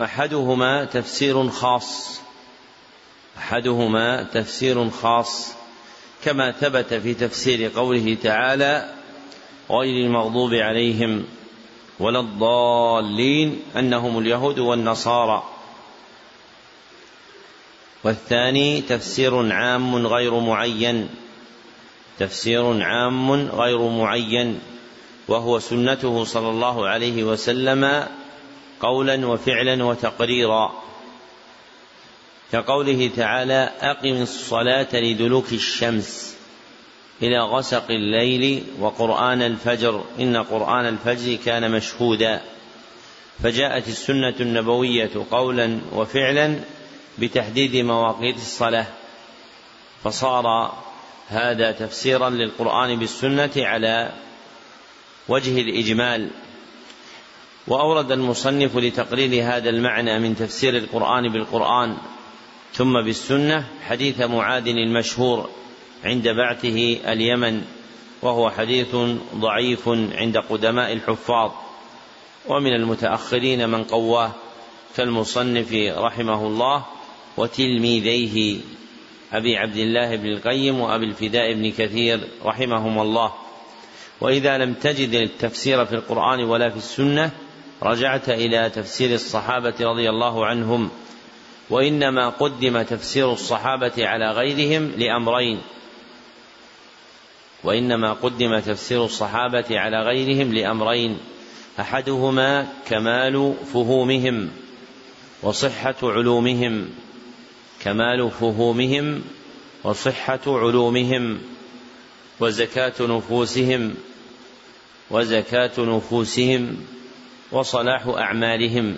أحدهما تفسير خاص أحدهما تفسير خاص كما ثبت في تفسير قوله تعالى غير المغضوب عليهم ولا الضالين أنهم اليهود والنصارى. والثاني تفسير عام غير معين تفسير عام غير معين وهو سنته صلى الله عليه وسلم قولا وفعلا وتقريرا. كقوله تعالى أقم الصلاة لدلوك الشمس. إلى غسق الليل وقرآن الفجر. إن قرآن الفجر كان مشهودا. فجاءت السنة النبوية قولا وفعلا بتحديد مواقيت الصلاة. فصار هذا تفسيرا للقرآن بالسنة على وجه الإجمال. وأورد المصنف لتقرير هذا المعنى من تفسير القرآن بالقرآن ثم بالسنة حديث معاذ المشهور. عند بعثه اليمن وهو حديث ضعيف عند قدماء الحفاظ. ومن المتأخرين من قواه كالمصنف رحمه الله وتلميذيه أبي عبد الله بن القيم وأبي الفداء بن كثير رحمهما الله. وإذا لم تجد التفسير في القرآن ولا في السنة رجعت إلى تفسير الصحابة رضي الله عنهم. وإنما قدم تفسير الصحابة على غيرهم لأمرين. وإنما قدم تفسير الصحابة على غيرهم لأمرين أحدهما كمال فهومهم وصحة علومهم كمال فهومهم وصحة علومهم وزكاة نفوسهم وزكاة نفوسهم وصلاح أعمالهم.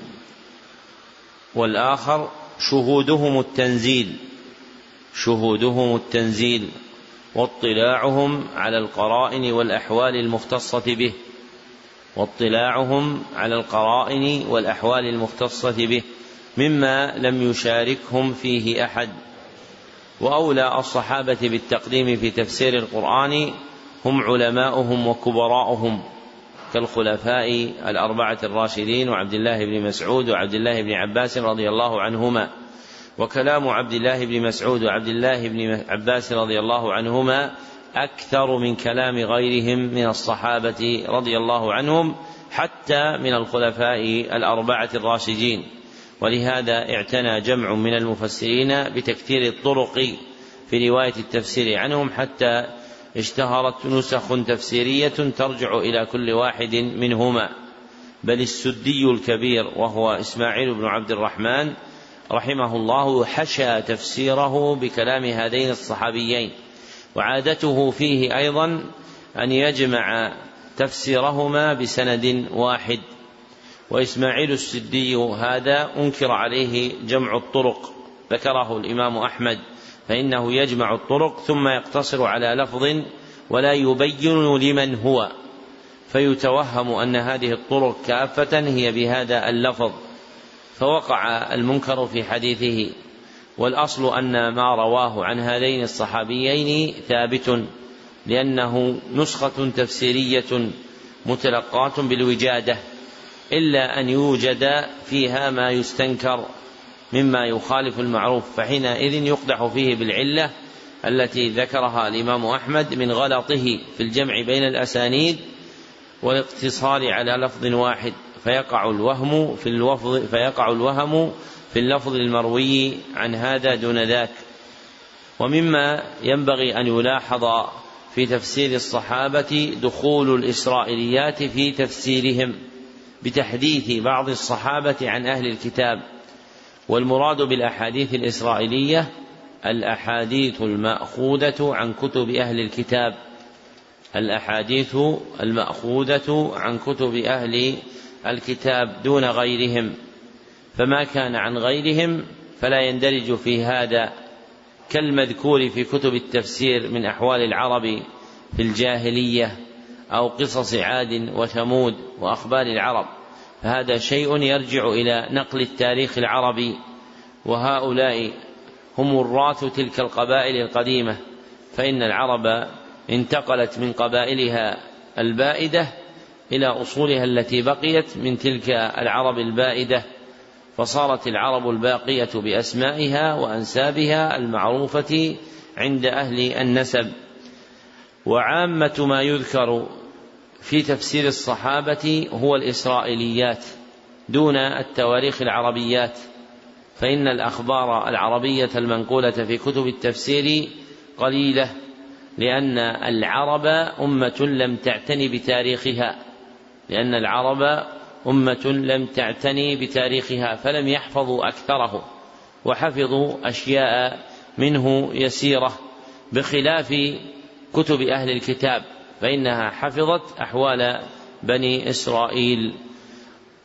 والآخر شهودهم التنزيل شهودهم التنزيل. واطلاعهم على القرائن والأحوال المختصة به. واطلاعهم على القرائن والأحوال المختصة به. مما لم يشاركهم فيه أحد. وأولى الصحابة بالتقديم في تفسير القرآن هم علماؤهم وكبراؤهم كالخلفاء الأربعة الراشدين وعبد الله بن مسعود وعبد الله بن عباس رضي الله عنهما. وكلام عبد الله بن مسعود وعبد الله بن عباس رضي الله عنهما أكثر من كلام غيرهم من الصحابة رضي الله عنهم حتى من الخلفاء الأربعة الراشدين. ولهذا اعتنى جمع من المفسرين بتكثير الطرق في رواية التفسير عنهم حتى اشتهرت نسخ تفسيرية ترجع إلى كل واحد منهما. بل السدي الكبير وهو إسماعيل بن عبد الرحمن رحمه الله حشى تفسيره بكلام هذين الصحابيين وعادته فيه أيضا أن يجمع تفسيرهما بسند واحد. وإسماعيل السدي هذا أنكر عليه جمع الطرق ذكره الإمام أحمد فإنه يجمع الطرق ثم يقتصر على لفظ ولا يبين لمن هو فيتوهم أن هذه الطرق كافة هي بهذا اللفظ. فوقع المنكر في حديثه والأصل أن ما رواه عن هذين الصحابيين ثابت لأنه نسخة تفسيرية متلقاة بالوجادة إلا أن يوجد فيها ما يستنكر مما يخالف المعروف فحينئذ يقدح فيه بالعلة التي ذكرها الإمام أحمد من غلطه في الجمع بين الأسانيد والاقتصار على لفظ واحد. فيقع الوهم في اللفظ فيقع الوهم في اللفظ المروي عن هذا دون ذاك. ومما ينبغي أن يلاحظ في تفسير الصحابة دخول الإسرائيليات في تفسيرهم بتحديث بعض الصحابة عن أهل الكتاب. والمراد بالأحاديث الإسرائيلية الأحاديث المأخوذة عن كتب أهل الكتاب. الأحاديث المأخوذة عن كتب أهل الكتاب دون غيرهم فما كان عن غيرهم فلا يندرج في هذا كالمذكور في كتب التفسير من أحوال العرب في الجاهلية أو قصص عاد وثمود وأخبار العرب. فهذا شيء يرجع إلى نقل التاريخ العربي وهؤلاء هم وراث تلك القبائل القديمة فإن العرب انتقلت من قبائلها البائدة إلى أصولها التي بقيت من تلك العرب البائدة فصارت العرب الباقية بأسمائها وأنسابها المعروفة عند أهل النسب. وعامة ما يذكر في تفسير الصحابة هو الإسرائيليات دون التواريخ العربيات فإن الأخبار العربية المنقولة في كتب التفسير قليلة لأن العرب أمة لم تعتني بتاريخها. لأن العرب أمة لم تعتني بتاريخها فلم يحفظوا أكثره وحفظوا أشياء منه يسيرة بخلاف كتب أهل الكتاب فإنها حفظت أحوال بني إسرائيل.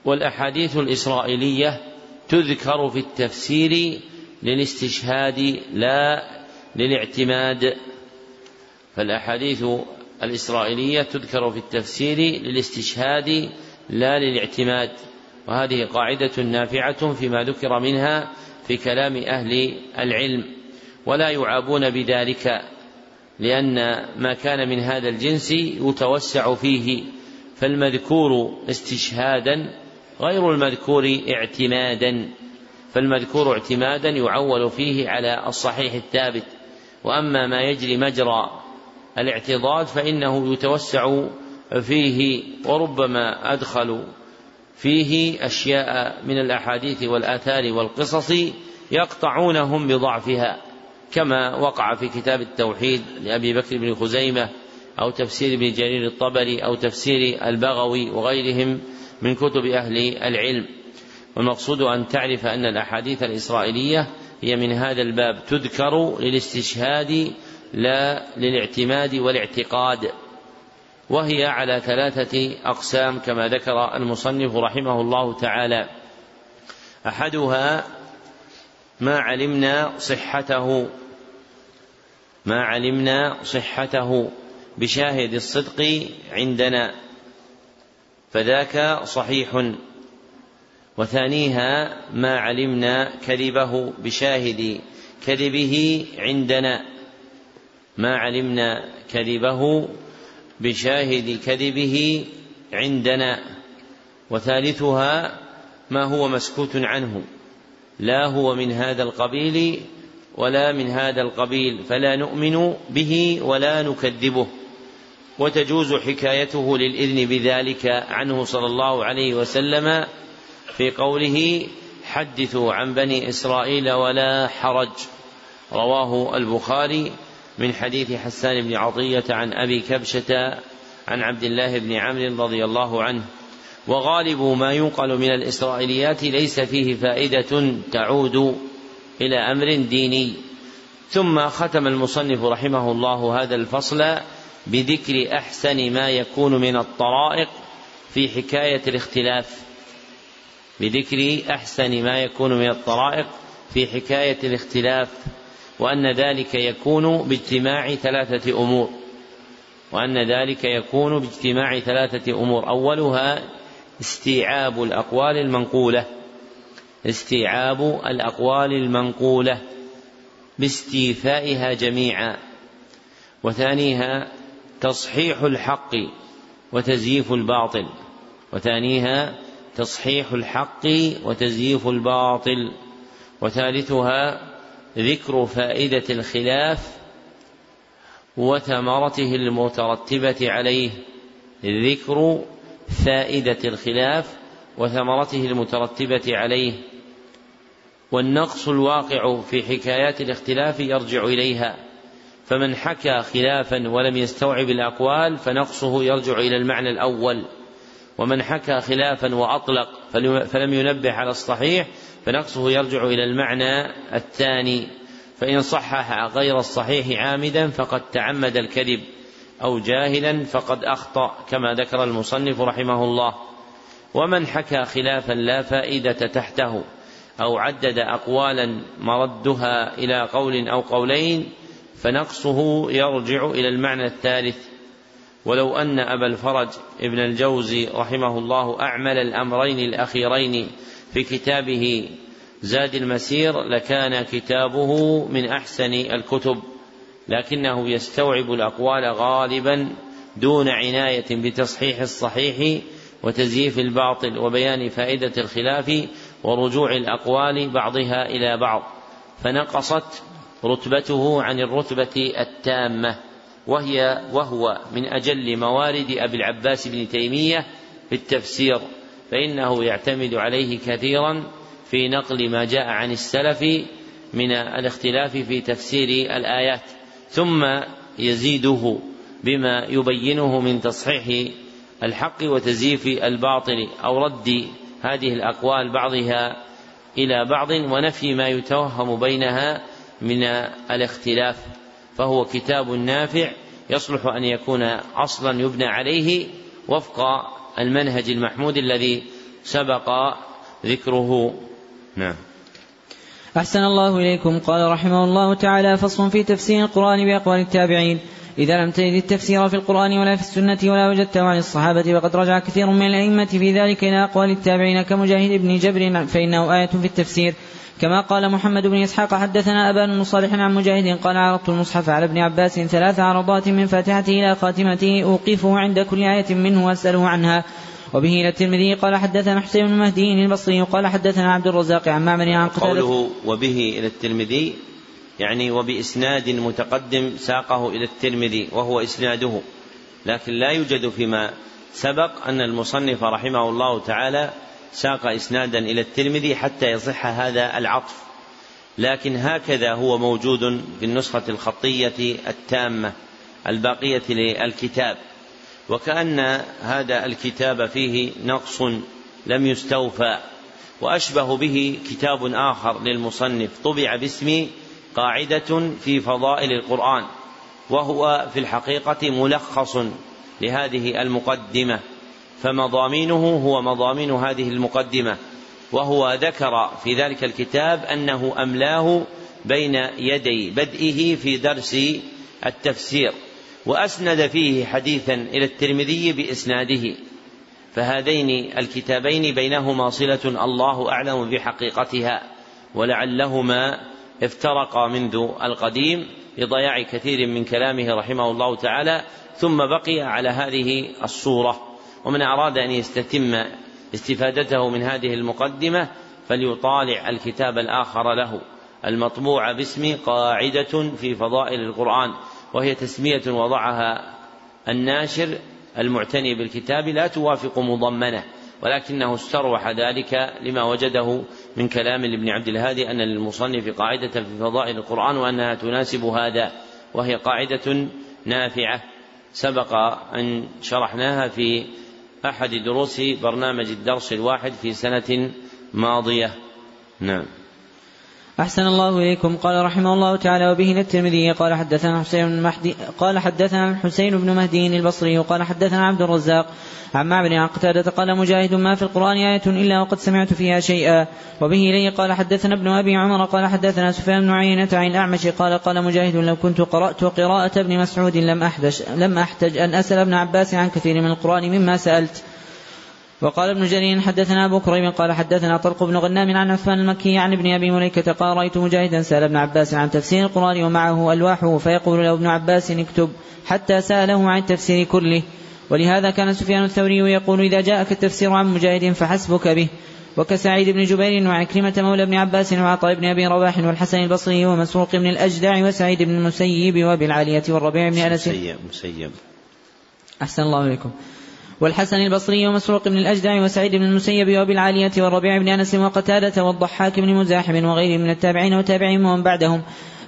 والأحاديث الإسرائيلية تذكر في التفسير للاستشهاد لا للاعتماد. فالأحاديث الإسرائيلية تذكر في التفسير للاستشهاد لا للاعتماد وهذه قاعدة نافعة فيما ذكر منها في كلام أهل العلم ولا يعابون بذلك لأن ما كان من هذا الجنس يتوسع فيه فالمذكور استشهادا غير المذكور اعتمادا فالمذكور اعتمادا يعول فيه على الصحيح الثابت وأما ما يجري مجرى الاعتضاد فإنه يتوسع فيه وربما ادخلوا فيه أشياء من الأحاديث والآثار والقصص يقطعونهم بضعفها كما وقع في كتاب التوحيد لأبي بكر بن خزيمة أو تفسير ابن جرير الطبري أو تفسير البغوي وغيرهم من كتب أهل العلم. والمقصود أن تعرف أن الأحاديث الإسرائيلية هي من هذا الباب تذكر للاستشهاد لا للاعتماد والاعتقاد. وهي على ثلاثة أقسام كما ذكر المصنف رحمه الله تعالى. أحدها ما علمنا صحته. ما علمنا صحته بشاهد الصدق عندنا. فذاك صحيح. وثانيها ما علمنا كذبه بشاهد كذبه عندنا. ما علمنا كذبه بشاهد كذبه عندنا. وثالثها ما هو مسكوت عنه. لا هو من هذا القبيل ولا من هذا القبيل فلا نؤمن به ولا نكذبه. وتجوز حكايته للإذن بذلك عنه صلى الله عليه وسلم في قوله حدثوا عن بني إسرائيل ولا حرج رواه البخاري من حديث حسان بن عطية عن أبي كبشة عن عبد الله بن عمرو رضي الله عنه وغالب ما ينقل من الإسرائيليات ليس فيه فائدة تعود إلى أمر ديني. ثم ختم المصنف رحمه الله هذا الفصل بذكر أحسن ما يكون من الطرائق في حكاية الاختلاف. بذكر أحسن ما يكون من الطرائق في حكاية الاختلاف. وأن ذلك يكون باجتماع ثلاثة أمور. وأن ذلك يكون باجتماع ثلاثة أمور. أولها استيعاب الأقوال المنقولة. استيعاب الأقوال المنقولة. باستيفائها جميعا. وثانيها تصحيح الحق وتزييف الباطل. وثانيها تصحيح الحق وتزييف الباطل. وثالثها ذكر فائدة الخلاف وثمرته المترتبة عليه. ذكر فائدة الخلاف وثمرته المترتبة عليه. والنقص الواقع في حكايات الاختلاف يرجع إليها. فمن حكى خلافا ولم يستوعب الأقوال فنقصه يرجع إلى المعنى الأول. ومن حكى خلافا وأطلق فلم ينبه على الصحيح فنقصه يرجع إلى المعنى الثاني فإن صحح غير الصحيح عامدا فقد تعمد الكذب أو جاهلا فقد أخطأ كما ذكر المصنف رحمه الله. ومن حكى خلافا لا فائدة تحته أو عدد أقوالا مردها إلى قول أو قولين فنقصه يرجع إلى المعنى الثالث. ولو أن أبا الفرج ابن الجوزي رحمه الله أعمل الأمرين الأخيرين في كتابه زاد المسير لكان كتابه من أحسن الكتب لكنه يستوعب الأقوال غالبا دون عناية بتصحيح الصحيح وتزييف الباطل وبيان فائدة الخلاف ورجوع الأقوال بعضها إلى بعض. فنقصت رتبته عن الرتبة التامة وهي وهو من أجل موارد أبي العباس بن تيمية في التفسير. فإنه يعتمد عليه كثيرا في نقل ما جاء عن السلف من الاختلاف في تفسير الآيات ثم يزيده بما يبينه من تصحيح الحق وتزييف الباطل أو رد هذه الأقوال بعضها إلى بعض ونفي ما يتوهم بينها من الاختلاف. فهو كتاب نافع يصلح أن يكون أصلا يبنى عليه وفق المنهج المحمود الذي سبق ذكره. نعم. أحسن الله إليكم. قال رحمه الله تعالى فصل في تفسير القرآن بأقوال التابعين. إذا لم تجد التفسير في القرآن ولا في السنة ولا وجدته عن الصحابة فقد رجع كثير من الأئمة في ذلك إلى أقوال التابعين كمجاهد بن جبر فإنه آية في التفسير. كما قال محمد بن إسحاق حدثنا أبان بن صالح عن مجاهد قال عرضت المصحف على ابن عباس ثلاث عرضات من فاتحته إلى خاتمته أوقفه عند كل آية منه وأسأله عنها. وبه إلى الترمذي قال حدثنا حسين بن مهدي البصري قال حدثنا عبد الرزاق عن معمر عن قتادة. قوله وبه إلى الترمذي يعني وبإسناد متقدم ساقه إلى الترمذي وهو إسناده. لكن لا يوجد فيما سبق أن المصنف رحمه الله تعالى ساق إسنادا إلى الترمذي حتى يصح هذا العطف. لكن هكذا هو موجود في النسخة الخطية التامة الباقية للكتاب. وكأن هذا الكتاب فيه نقص لم يستوفى وأشبه به كتاب آخر للمصنف طبع باسم قاعدة في فضائل القرآن وهو في الحقيقة ملخص لهذه المقدمة. فمضامينه هو مضامين هذه المقدمة وهو ذكر في ذلك الكتاب أنه أملاه بين يدي بدئه في درس التفسير وأسند فيه حديثا إلى الترمذي بإسناده فهذين الكتابين بينهما صلة الله أعلم بحقيقتها ولعلهما افترقا منذ القديم لضياع كثير من كلامه رحمه الله تعالى ثم بقي على هذه الصورة. ومن أراد أن يستتم استفادته من هذه المقدمة فليطالع الكتاب الآخر له المطبوع باسم قاعدة في فضائل القرآن وهي تسمية وضعها الناشر المعتني بالكتاب لا توافق مضمنة ولكنه استروح ذلك لما وجده من كلام لابن عبد الهادي أن للمصنف قاعدة في فضائل القرآن وأنها تناسب هذا وهي قاعدة نافعة سبق أن شرحناها في أحد دروس برنامج الدرس الواحد في سنة ماضية. نعم. أحسن الله إليكم. قال رحمه الله تعالى وبه الترمذي قال حدثنا حسين بن مهدي قال حدثنا الحسين بن مهدي البصري وقال حدثنا عبد الرزاق عن معبد عن قتادة قال مجاهد ما في القرآن آية إلا وقد سمعت فيها شيئا. وبه إليه قال حدثنا ابن أبي عمر قال حدثنا سفيان بن عيينة عن الأعمش قال قال مجاهد لو كنت قرأت قراءة ابن مسعود لم أحتج لم أحتج أن أسأل ابن عباس عن كثير من القرآن مما سألت. وقال ابن جرير حدثنا أبو كريم قال حدثنا طلق بن غنام عن عثمان المكي عن ابن أبي مليكة قال رأيت مجاهدا سأل ابن عباس عن تفسير القرآن ومعه ألواحه فيقول له ابن عباس اكتب حتى سأله عن التفسير كله ولهذا كان سفيان الثوري يقول إذا جاءك التفسير عن مجاهد فحسبك به وكسعيد بن جبير وعكرمة مولى ابن عباس وعطاء بن أبي رواح والحسن البصري ومسروق بن الأجدع وسعيد بن المسيب وبالعالية والربيع بن أنس. مسيب مسيب. أحسن الله إليكم. والحسن البصري ومسروق بن الأجدع وسعيد بن المسيب وأبي العالية والربيع بن أنس وقتادة والضحاك بن مزاحم وغيرهم من التابعين وتابعين ومن بعدهم.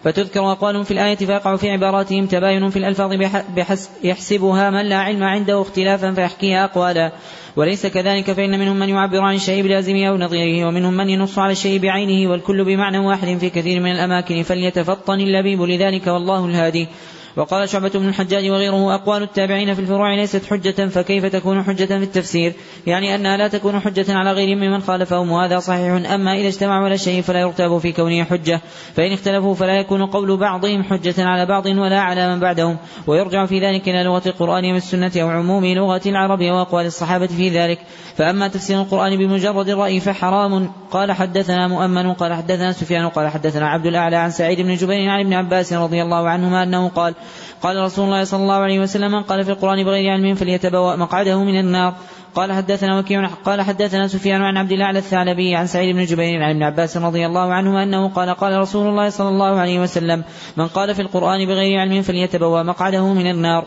فتذكر أقوال في الآية فيقع في عباراتهم تباين في الألفاظ بحس يحسبها من لا علم عنده اختلافا فيحكيها أقوالا. وليس كذلك فإن منهم من يعبر عن الشيء بلازمه أو نظيره ومنهم من ينص على الشيء بعينه والكل بمعنى واحد في كثير من الأماكن. فليتفطن اللبيب لذلك والله الهادي. وقال شعبة بن الحجاج وغيره أقوال التابعين في الفروع ليست حجة فكيف تكون حجة في التفسير؟ يعني أنها لا تكون حجة على غيرهم ممن خالفهم وهذا صحيح. أما إذا اجتمعوا على شيء فلا يرتاب في كونه حجة. فإن اختلفوا فلا يكون قول بعضهم حجة على بعض ولا على من بعدهم. ويرجع في ذلك إلى لغة القرآن والسنة أو عموم لغة العرب وأقوال الصحابة في ذلك. فأما تفسير القرآن بمجرد الرأي فحرام. قال حدثنا مؤمن قال حدثنا سفيان قال حدثنا عبد الأعلى عن سعيد بن جبير عن ابن عباس رضي الله عنهما أنه قال قال رسول الله صلى الله عليه وسلم من قال في القرآن بغير علم فليتبوأ مقعده من النار. قال حدثنا وكيع قال حدثنا سفيان عن عبد الله على الثعلبي عن سعيد بن جبير عن ابن عباس رضي الله عنهما أنه قال قال رسول الله صلى الله عليه وسلم من قال في القرآن بغير علم فليتبوأ مقعده من النار.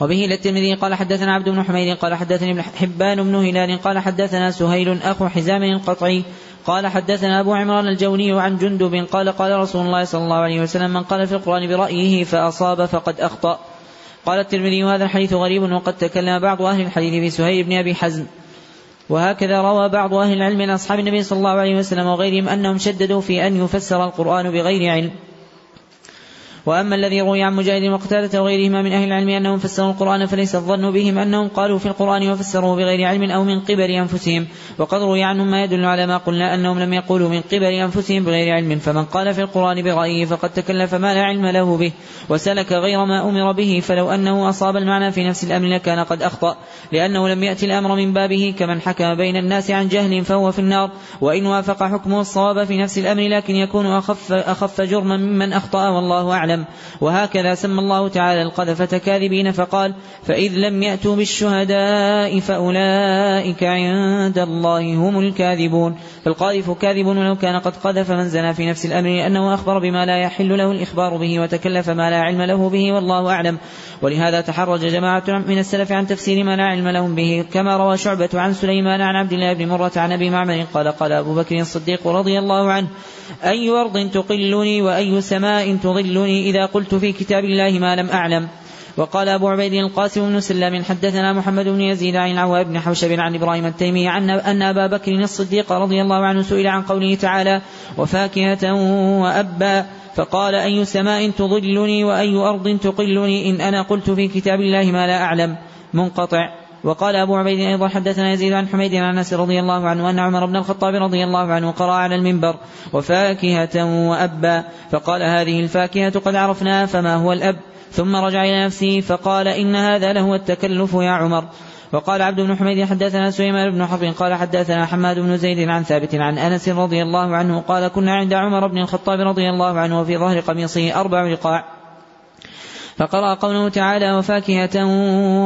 وبه إلى الترمذي قال حدثنا عبد بن حميد قال حدثني ابن حبان بن هلال قال حدثنا سهيل أخو حزام القطعي قال حدثنا أبو عمران الجوني عن جندب قال قال رسول الله صلى الله عليه وسلم من قال في القرآن برأيه فأصاب فقد أخطأ. قال الترمذي وهذا الحديث غريب وقد تكلم بعض أهل الحديث في سهيل بن أبي حزم. وهكذا روى بعض أهل العلم من أصحاب النبي صلى الله عليه وسلم وغيرهم أنهم شددوا في أن يفسر القرآن بغير علم. وأما الذي روي عن مجاهد وقتادة وغيرهما من أهل العلم أنهم فسروا القرآن فليس الظن بهم أنهم قالوا في القرآن وفسروه بغير علم أو من قبل أنفسهم. وقد روي عنهم ما يدل على ما قلنا أنهم لم يقولوا من قبل أنفسهم بغير علم. فمن قال في القرآن برأيه فقد تكلف ما لا علم له به. وسلك غير ما أمر به فلو أنه أصاب المعنى في نفس الأمر لكان قد أخطأ. لأنه لم يأتي الأمر من بابه كمن حكم بين الناس عن جهل فهو في النار. وإن وافق حكمه الصواب في نفس الأمر لكن يكون أخف, أخف جرما ممن أخطأ والله أعلم. وهكذا سمى الله تعالى القذفة كاذبين فقال فإذ لم يأتوا بالشهداء فأولئك عند الله هم الكاذبون. فالقاذف كاذب ولو كان قد قذف من زنى في نفس الأمر لأنه أخبر بما لا يحل له الإخبار به وتكلف ما لا علم له به والله أعلم. ولهذا تحرج جماعة من السلف عن تفسير ما لا علم لهم به كما روى شعبة عن سليمان عن عبد الله بن مرة عن أبي معمر قال قال أبو بكر الصديق رضي الله عنه أي أرض تقلني وأي سماء تظلني إذا قلت في كتاب الله ما لم أعلم؟ وقال أبو عبيد القاسم بن سلام حدثنا محمد بن يزيد عن العواء بن حوشب عن إبراهيم التيمي عن أن أبا بكر الصديق رضي الله عنه سئل عن قوله تعالى وفاكهة وأبا فقال أي سماء تظلني وأي أرض تقلني؟ إن أنا قلت في كتاب الله ما لا أعلم. منقطع. وقال أبو عبيد أيضا حدثنا يزيد عن حميد عن أنس رضي الله عنه أن عمر بن الخطاب رضي الله عنه قرأ على المنبر وفاكهة وأبا. فقال هذه الفاكهة قد عرفناها فما هو الأب؟ ثم رجع إلى نفسه فقال إن هذا لهو التكلف يا عمر. وقال عبد بن حميد حدثنا سليمان بن حرب قال حدثنا حماد بن زيد عن ثابت عن أنس رضي الله عنه قال كنا عند عمر بن الخطاب رضي الله عنه وفي ظهر قميصه أربع رقاع. فقرأ قوله تعالى وفاكهة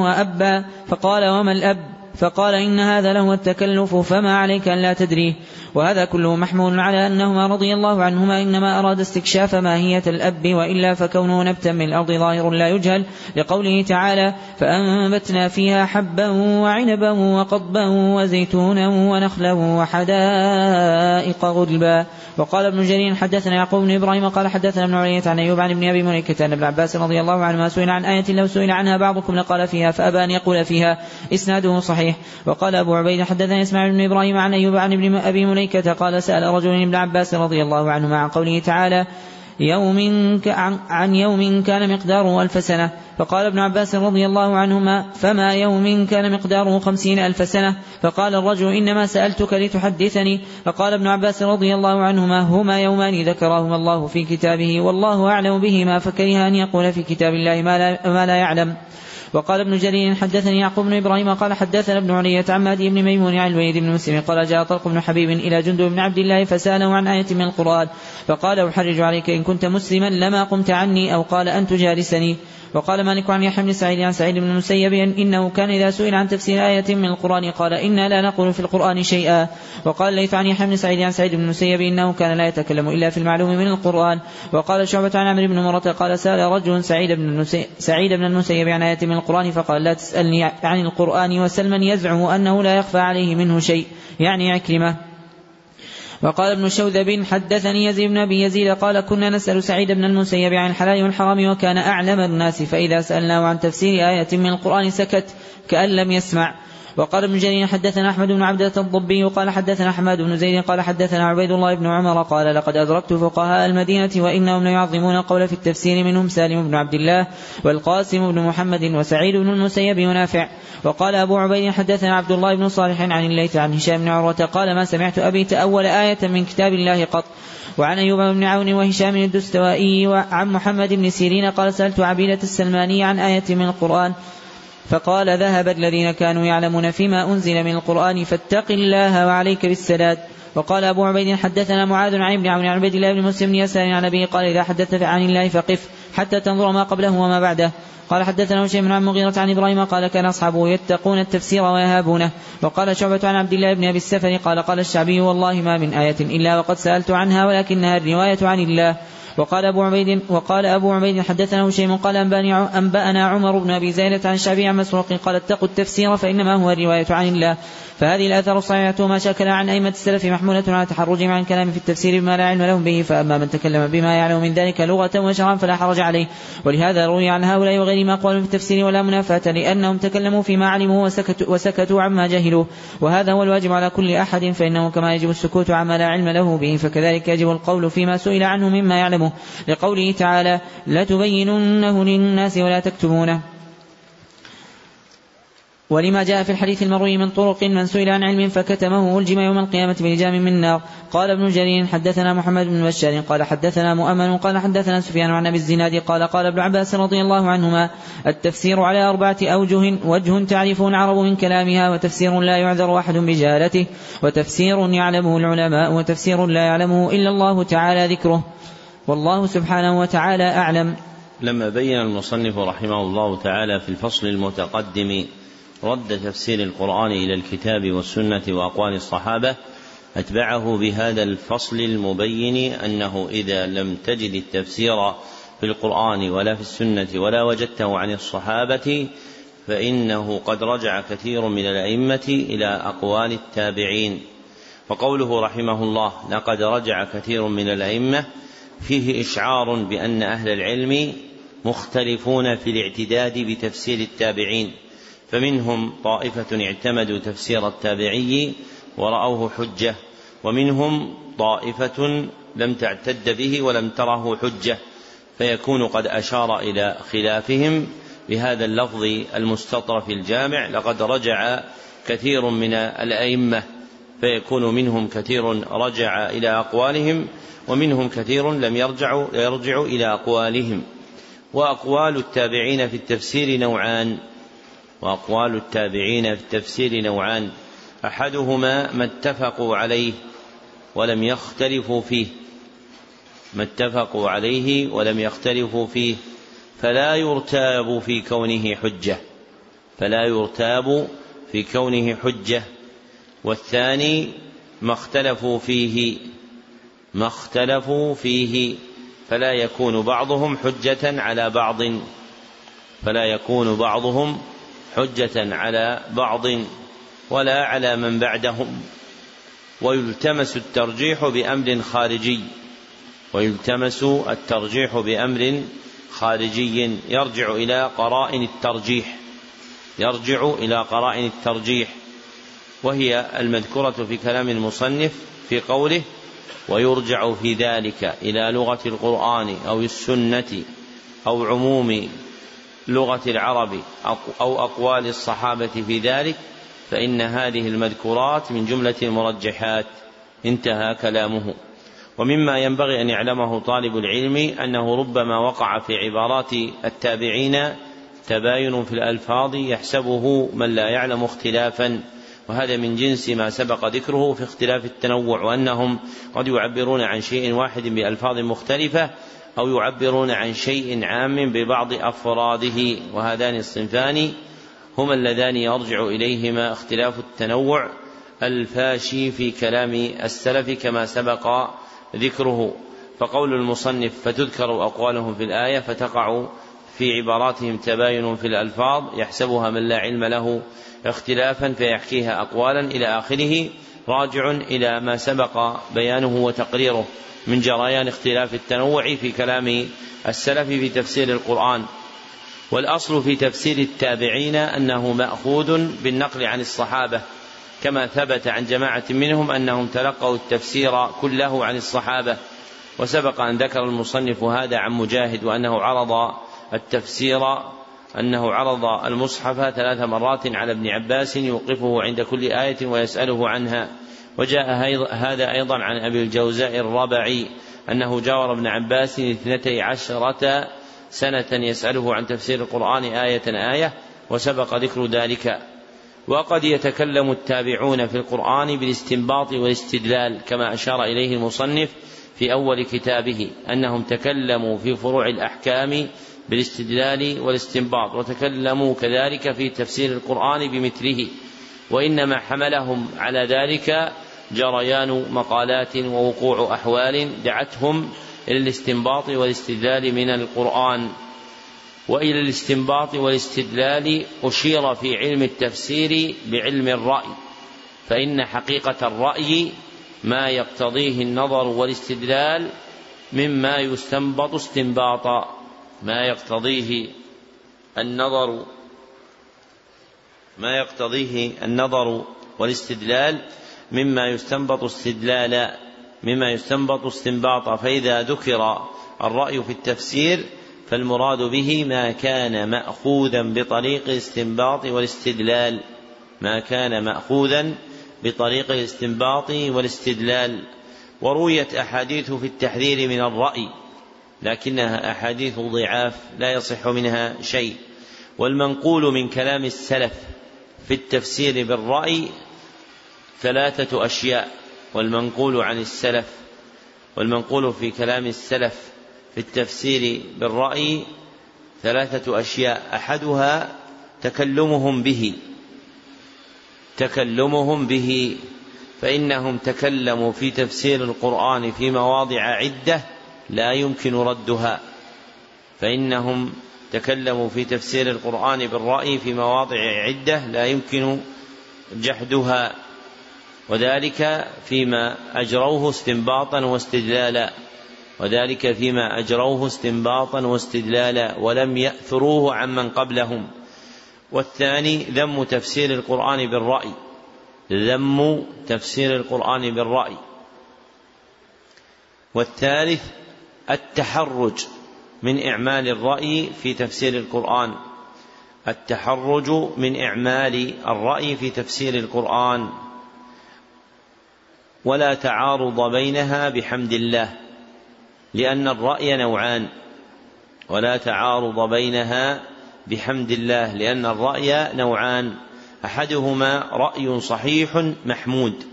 وأبا فقال وما الأب؟ فقال إن هذا لهو التكلف فما عليك أن لا تدريه وهذا كله محمول على أنهما رضي الله عنهما إنما أراد استكشاف ماهية الأب وإلا فكونه نبتا من الأرض ظاهر لا يجهل لقوله تعالى فأنبتنا فيها حبا وعنبا وقضبا وزيتونا ونخلا وحدائق غلبا وقال ابن جرير حدثنا يعقوب بن إبراهيم قال حدثنا ابن علية عن أيوب عن ابن أبي مليكة أن ابن عباس رضي الله عنهما سئل عن آية لو سئل عنها بعضكم لقال فيها فأبى أن يقول فيها. إسناده صحيح. وقال أبو عبيد حدثنا إسماعيل بن إبراهيم عن أيوب عن ابن أبي مليكة قال سأل رجل ابن عباس رضي الله عنهما عن قوله تعالى يوم عن يوم كان مقداره ألف سنة. فقال ابن عباس رضي الله عنهما فما يوم كان مقداره خمسين ألف سنة؟ فقال الرجل إنما سألتك لتحدثني. فقال ابن عباس رضي الله عنهما هما يومان ذكرهما الله في كتابه والله أعلم بهما فكره أن يقول في كتاب الله ما لا, ما لا يعلم. وقال ابن جرير حدثني يعقوب بن إبراهيم قال حدثنا ابن علية عن مهدي بن ميمون عن الوليد بن مسلم قال جاء طلق بن حبيب إلى جند بن عبد الله فساله عن آية من القرآن فقال أحرج عليك إن كنت مسلما لما قمت عني أو قال أن تجالسني وقال مالك عن يحيى بن سعيد عن سعيد بن المسيب إنه كان إذا سئل عن تفسير آية من القرآن قال إنا لا نقول في القرآن شيئا وقال ليث عن يحيى بن سعيد عن سعيد بن المسيب إنه كان لا يتكلم إلا في المعلوم من القرآن وقال شعبة عن عمرو بن مرة قال سأل رجل سعيد بن سعيد بن المسيب عن آية من القرآن فقال لا تسألني عن القرآن وسلما يزعم أنه لا يخفى عليه منه شيء. يعني عكرمة. وقال ابن شوذب حدثني يزيد بن أبي يزيد قال كنا نسأل سعيد بن المسيب عن الحلال والحرام وكان أعلم الناس فإذا سألناه عن تفسير آية من القرآن سكت كأن لم يسمع. وقال ابن جرير حدثنا أحمد بن عبدة الضبي قال حدثنا حماد بن زيد قال حدثنا عبيد الله بن عمر قال لقد أدركت فقهاء المدينة وإنهم ليعظمون القول في التفسير منهم سالم بن عبد الله والقاسم بن محمد وسعيد بن المسيب ونافع وقال أبو عبيد حدثنا عبد الله بن صالح عن الليث عن هشام بن عروة قال ما سمعت أبي تأول آية من كتاب الله قط. وعن أيوب بن عون وهشام الدستوائي وعن محمد بن سيرين قال سألت عبيدة السلماني عن آية من القرآن. فقال ذهب الذين كانوا يعلمون فيما أنزل من القرآن فاتق الله وعليك بالسداد. وقال أبو عبيد حدثنا معاذ عن ابن عون عن عبيد الله بن مسلم يسار عن أبيه قال إذا حدثت عن الله فقف حتى تنظر ما قبله وما بعده. قال حدثنا هشيم عن مغيرة عن إبراهيم قال كان أصحابه يتقون التفسير ويهابونه. وقال شعبة عن عبد الله بن أبي السفر قال قال الشعبي والله ما من آية إلا وقد سألت عنها ولكنها الرواية عن الله. وقال أبو عبيد وقال أبو عبيد حدثنا هشيم قال أنبأنا عمر بن أبي زينة عن الشعبي عن مسروق قال اتقوا التفسير فإنما هو الرواية عن الله. فهذه الآثار الصحيحة وما شكل عن أئمة السلف محمولة على تحرجهم عن كلام في التفسير بما لا علم لهم به فأما من تكلم بما يعلم من ذلك لغة وشرعا فلا حرج عليه. ولهذا روي عن هؤلاء وغيرهم أقوال في التفسير ولا منافاة لأنهم تكلموا فيما علموا وسكتوا, وسكتوا عما جهلوا. وهذا هو الواجب على كل أحد فإنه كما يجب السكوت عما لا علم له به فكذلك يجب القول فيما سئل عنه مما يعلمه لقوله تعالى لتبيننه للناس ولا تكتمونه. ولما جاء في الحديث المروي من طرق من سئل عن علم فكتمه ألجم يوم القيامة بلجام من نار. قال ابن جرير حدثنا محمد بن بشار قال حدثنا مؤمن قال حدثنا سفيان عن أبي الزناد قال قال ابن عباس رضي الله عنهما التفسير على أربعة أوجه وجه تعرفه العرب من كلامها وتفسير لا يعذر أحد بجهالته وتفسير يعلمه العلماء وتفسير لا يعلمه إلا الله تعالى ذكره. والله سبحانه وتعالى أعلم. لما بين المصنف رحمه الله تعالى في الفصل المتقدم رد تفسير القرآن إلى الكتاب والسنة وأقوال الصحابة أتبعه بهذا الفصل المبين أنه إذا لم تجد التفسير في القرآن ولا في السنة ولا وجدته عن الصحابة فإنه قد رجع كثير من الأئمة إلى أقوال التابعين. وقوله رحمه الله لقد رجع كثير من الأئمة فيه إشعار بأن أهل العلم مختلفون في الاعتداد بتفسير التابعين فمنهم طائفة اعتمدوا تفسير التابعي ورأوه حجة ومنهم طائفة لم تعتد به ولم تره حجة فيكون قد أشار إلى خلافهم بهذا اللفظ المستطرف الجامع لقد رجع كثير من الأئمة فيكون منهم كثير رجع إلى أقوالهم ومنهم كثير لم يرجعوا يرجع إلى أقوالهم. وأقوال التابعين في التفسير نوعان. وأقوال التابعين في التفسير نوعان. أحدهما ما اتفقوا عليه ولم يختلفوا فيه. ما اتفقوا عليه ولم يختلفوا فيه. فلا يرتاب في كونه حجة. فلا يرتاب في كونه حجة. والثاني ما اختلفوا فيه ما اختلفوا فيه فلا يكون بعضهم حجة على بعض فلا يكون بعضهم حجة على بعض ولا على من بعدهم. ويلتمس الترجيح بأمر خارجي ويلتمس الترجيح بأمر خارجي. يرجع إلى قرائن الترجيح يرجع إلى قرائن الترجيح. وهي المذكورة في كلام المصنف في قوله ويرجع في ذلك إلى لغة القرآن أو السنة أو عموم لغة العرب أو أقوال الصحابة في ذلك فإن هذه المذكورات من جملة المرجحات. انتهى كلامه. ومما ينبغي أن يعلمه طالب العلم أنه ربما وقع في عبارات التابعين تباين في الألفاظ يحسبه من لا يعلم اختلافا وهذا من جنس ما سبق ذكره في اختلاف التنوع وأنهم قد يعبرون عن شيء واحد بألفاظ مختلفة أو يعبرون عن شيء عام ببعض أفراده وهذان الصنفان هما اللذان يرجع إليهما اختلاف التنوع الفاشي في كلام السلف كما سبق ذكره. فقول المصنف فتذكر أقوالهم في الآية فتقع في عباراتهم تباين في الألفاظ يحسبها من لا علم له اختلافا فيحكيها أقوالا إلى آخره راجع إلى ما سبق بيانه وتقريره من جريان اختلاف التنوع في كلام السلف في تفسير القرآن. والأصل في تفسير التابعين أنه مأخوذ بالنقل عن الصحابة كما ثبت عن جماعة منهم أنهم تلقوا التفسير كله عن الصحابة. وسبق أن ذكر المصنف هذا عن مجاهد وأنه عرض التفسير أنه عرض المصحف ثلاث مرات على ابن عباس يوقفه عند كل آية ويسأله عنها. وجاء هذا أيضا عن أبي الجوزاء الربعي أنه جاور ابن عباس اثنتي عشرة سنة يسأله عن تفسير القرآن آية آية وسبق ذكر ذلك. وقد يتكلم التابعون في القرآن بالاستنباط والاستدلال كما أشار إليه المصنف في أول كتابه أنهم تكلموا في فروع الأحكام بالاستدلال والاستنباط وتكلموا كذلك في تفسير القرآن بمثله وإنما حملهم على ذلك جريان مقالات ووقوع أحوال دعتهم إلى الاستنباط والاستدلال من القرآن. وإلى الاستنباط والاستدلال أشير في علم التفسير بعلم الرأي فإن حقيقة الرأي ما يقتضيه النظر والاستدلال مما يستنبط استنباطا. ما يقتضيه النظر ما يقتضيه النظر والاستدلال مما يستنبط استدلالا مما يستنبط استنباطا فإذا ذكر الرأي في التفسير فالمراد به ما كان مأخوذا بطريق الاستنباط والاستدلال. ما كان مأخوذا بطريق الاستنباط والاستدلال. ورويت أحاديث في التحذير من الرأي. لكنها أحاديث ضعاف لا يصح منها شيء. والمنقول من كلام السلف في التفسير بالرأي ثلاثة أشياء والمنقول عن السلف والمنقول في كلام السلف في التفسير بالرأي ثلاثة أشياء. أحدها تكلمهم به تكلمهم به فإنهم تكلموا في تفسير القرآن في مواضع عدة لا يمكن ردها. فإنهم تكلموا في تفسير القرآن بالرأي في مواضع عدة لا يمكن جحدها. وذلك فيما أجروه استنباطا واستدلالا. وذلك فيما أجروه استنباطا واستدلالا ولم يأثروه عمن قبلهم. والثاني ذم تفسير القرآن بالرأي. ذم تفسير القرآن بالرأي. والثالث التحرج من إعمال الرأي في تفسير القرآن. التحرج من إعمال الرأي في تفسير القرآن. ولا تعارض بينها بحمد الله لأن الرأي نوعان. ولا تعارض بينها بحمد الله لأن الرأي نوعان. أحدهما رأي صحيح محمود.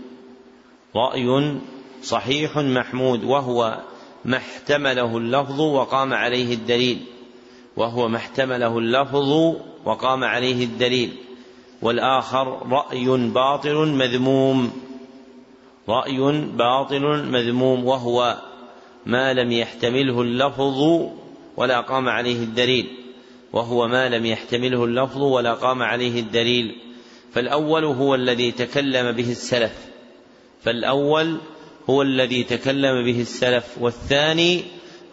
رأي صحيح محمود وهو ما احتمله اللفظ وقام عليه الدليل. وهو ما احتمله اللفظ وقام عليه الدليل. والآخر رأي باطل مذموم. رأي باطل مذموم. وهو ما لم يحتمله اللفظ ولا قام عليه الدليل. وهو ما لم يحتمله اللفظ ولا قام عليه الدليل. فالأول هو الذي تكلم به السلف. فالأول هو الذي تكلم به السلف والثاني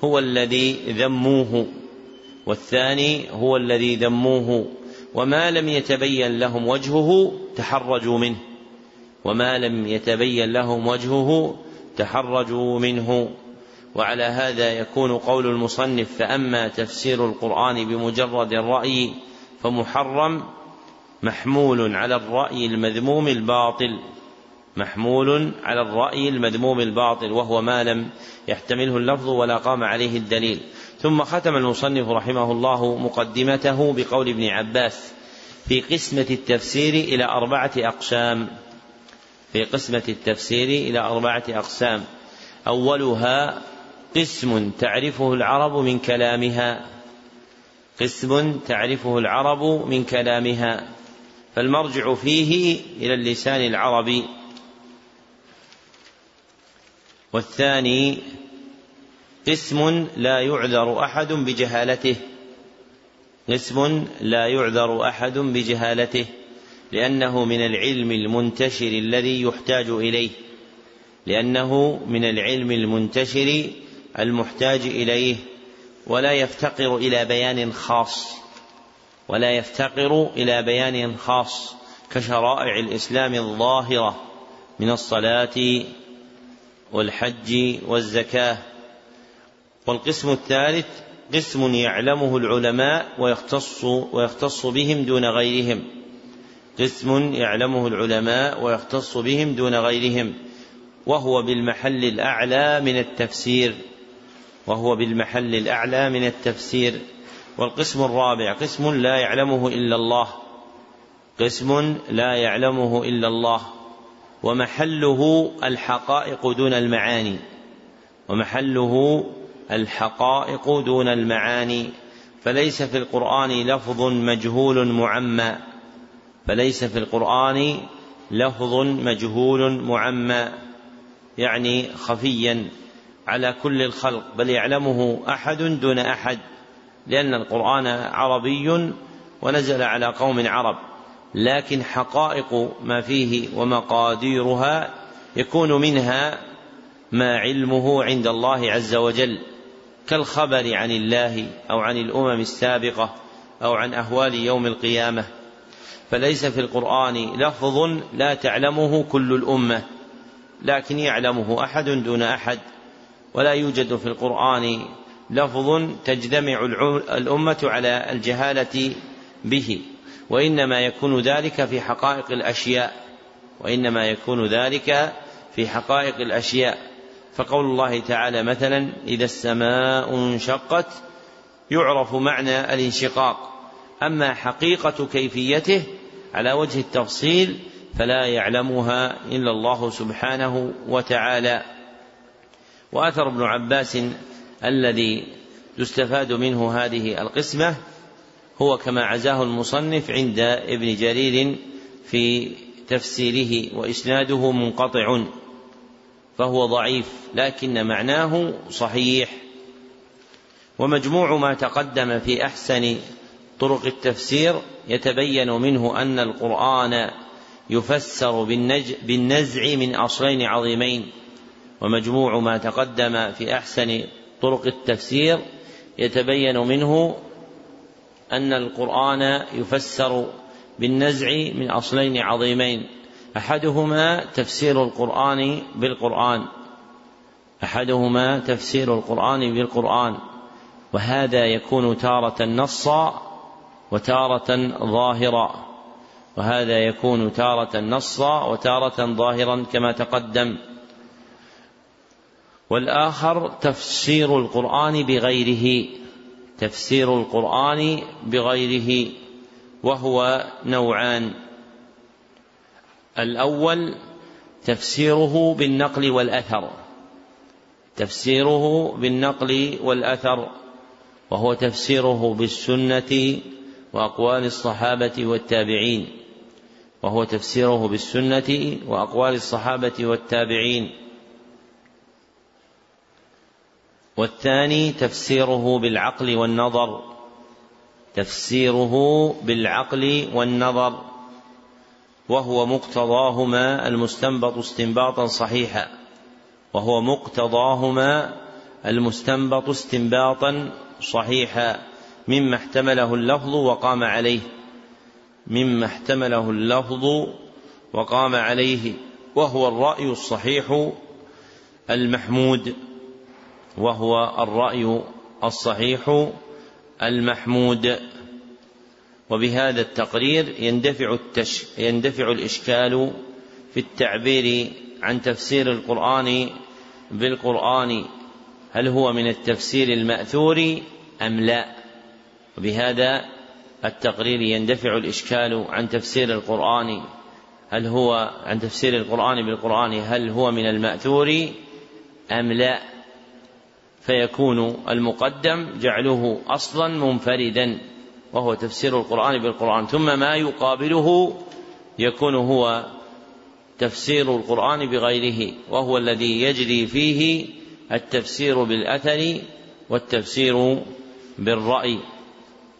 هو الذي ذموه والثاني هو الذي ذموه. وما لم يتبين لهم وجهه تحرجوا منه. وما لم يتبين لهم وجهه تحرجوا منه. وعلى هذا يكون قول المصنف فأما تفسير القرآن بمجرد الرأي فمحرم محمول على الرأي المذموم الباطل. محمول على الرأي المذموم الباطل وهو ما لم يحتمله اللفظ ولا قام عليه الدليل. ثم ختم المصنف رحمه الله مقدمته بقول ابن عباس في قسمة التفسير إلى أربعة أقسام. في قسمة التفسير إلى أربعة أقسام. أولها قسم تعرفه العرب من كلامها. قسم تعرفه العرب من كلامها. فالمرجع فيه إلى اللسان العربي. والثاني قسم لا يعذر أحد بجهالته. قسم لا يعذر أحد بجهالته لأنه من العلم المنتشر الذي يحتاج إليه لأنه من العلم المنتشر المحتاج إليه ولا يفتقر إلى بيان خاص ولا يفتقر إلى بيان خاص كشرائع الإسلام الظاهرة من الصلاة والحج والزكاة. والقسم الثالث قسم يعلمه العلماء ويختص ويختص بهم دون غيرهم. قسم يعلمه العلماء ويختص بهم دون غيرهم. وهو بالمحل الأعلى من التفسير. وهو بالمحل الأعلى من التفسير. والقسم الرابع قسم لا يعلمه إلا الله. قسم لا يعلمه إلا الله. ومحله الحقائق دون المعاني. ومحله الحقائق دون المعاني. فليس في القرآن لفظ مجهول معمى. فليس في القرآن لفظ مجهول معمى. يعني خفيا على كل الخلق. بل يعلمه أحد دون أحد. لأن القرآن عربي ونزل على قوم عرب. لكن حقائق ما فيه ومقاديرها يكون منها ما علمه عند الله عز وجل كالخبر عن الله أو عن الأمم السابقة أو عن أهوال يوم القيامة. فليس في القرآن لفظ لا تعلمه كل الأمة لكن يعلمه أحد دون أحد. ولا يوجد في القرآن لفظ تجتمع الأمة على الجهالة به. وإنما يكون ذلك في حقائق الأشياء وإنما يكون ذلك في حقائق الأشياء. فقول الله تعالى مثلا إذا السماء انشقت يعرف معنى الانشقاق. أما حقيقة كيفيته على وجه التفصيل فلا يعلمها إلا الله سبحانه وتعالى. وآثر ابن عباس الذي يستفاد منه هذه القسمة هو كما عزاه المصنف عند ابن جرير في تفسيره وإسناده منقطع فهو ضعيف لكن معناه صحيح. ومجموع ما تقدم في أحسن طرق التفسير يتبين منه أن القرآن يفسر بالنزع من أصلين عظيمين. ومجموع ما تقدم في أحسن طرق التفسير يتبين منه أن القرآن يفسر بالنزع من أصلين عظيمين. أحدهما تفسير القرآن بالقرآن. أحدهما تفسير القرآن بالقرآن. وهذا يكون تارة نصا وتارة ظاهرا وهذا يكون تارة نصا وتارة ظاهرا كما تقدم. والآخر تفسير القرآن بغيره. تفسير القرآن بغيره وهو نوعان. الأول تفسيره بالنقل والأثر تفسيره بالنقل والأثر وهو تفسيره بالسنة وأقوال الصحابة والتابعين وهو تفسيره بالسنة وأقوال الصحابة والتابعين. والثاني تفسيره بالعقل والنظر. تفسيره بالعقل والنظر. وهو مقتضاهما المستنبط استنباطا صحيحا. وهو مقتضاهما المستنبط استنباطا صحيحا. مما احتمله اللفظ وقام عليه. مما احتمله اللفظ وقام عليه. وهو الرأي الصحيح المحمود. وهو الرأي الصحيح المحمود. وبهذا التقرير يندفع التش يندفع الإشكال في التعبير عن تفسير القرآن بالقرآن. هل هو من التفسير المأثور أم لا؟ وبهذا التقرير يندفع الإشكال عن تفسير القرآن. هل هو عن تفسير القرآن بالقرآن هل هو من المأثور أم لا؟ فيكون المقدم جعله أصلا منفردا وهو تفسير القرآن بالقرآن. ثم ما يقابله يكون هو تفسير القرآن بغيره وهو الذي يجري فيه التفسير بالأثر والتفسير بالرأي.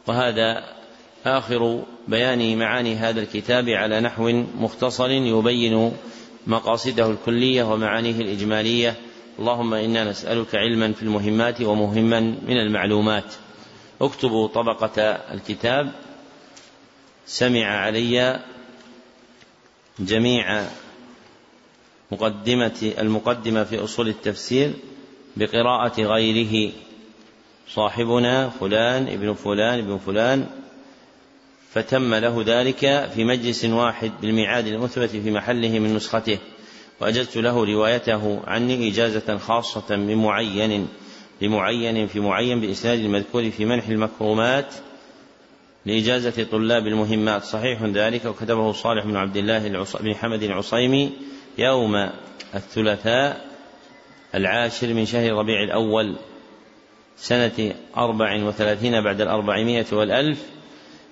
وهذا آخر بيان معاني هذا الكتاب على نحو مختصر يبين مقاصده الكلية ومعانيه الإجمالية. اللهم إنا نسألك علما في المهمات ومهما من المعلومات. اكتبوا طبقة الكتاب. سمع علي جميع مقدمة المقدمة في أصول التفسير بقراءة غيره. صاحبنا فلان ابن فلان ابن فلان. فتم له ذلك في مجلس واحد بالميعاد المثبت في محله من نسخته. وأجزت له روايته عني إجازة خاصة بمعين لمعين في معين بإسناد المذكور في منح المكرمات لإجازة طلاب المهمات. صحيح ذلك وكتبه صالح بن عبد الله بن حمد العصيمي يوم الثلاثاء العاشر من شهر ربيع الأول سنة أربع وثلاثين بعد الأربعمائة والألف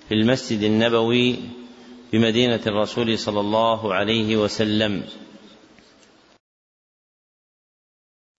في المسجد النبوي بمدينة الرسول صلى الله عليه وسلم.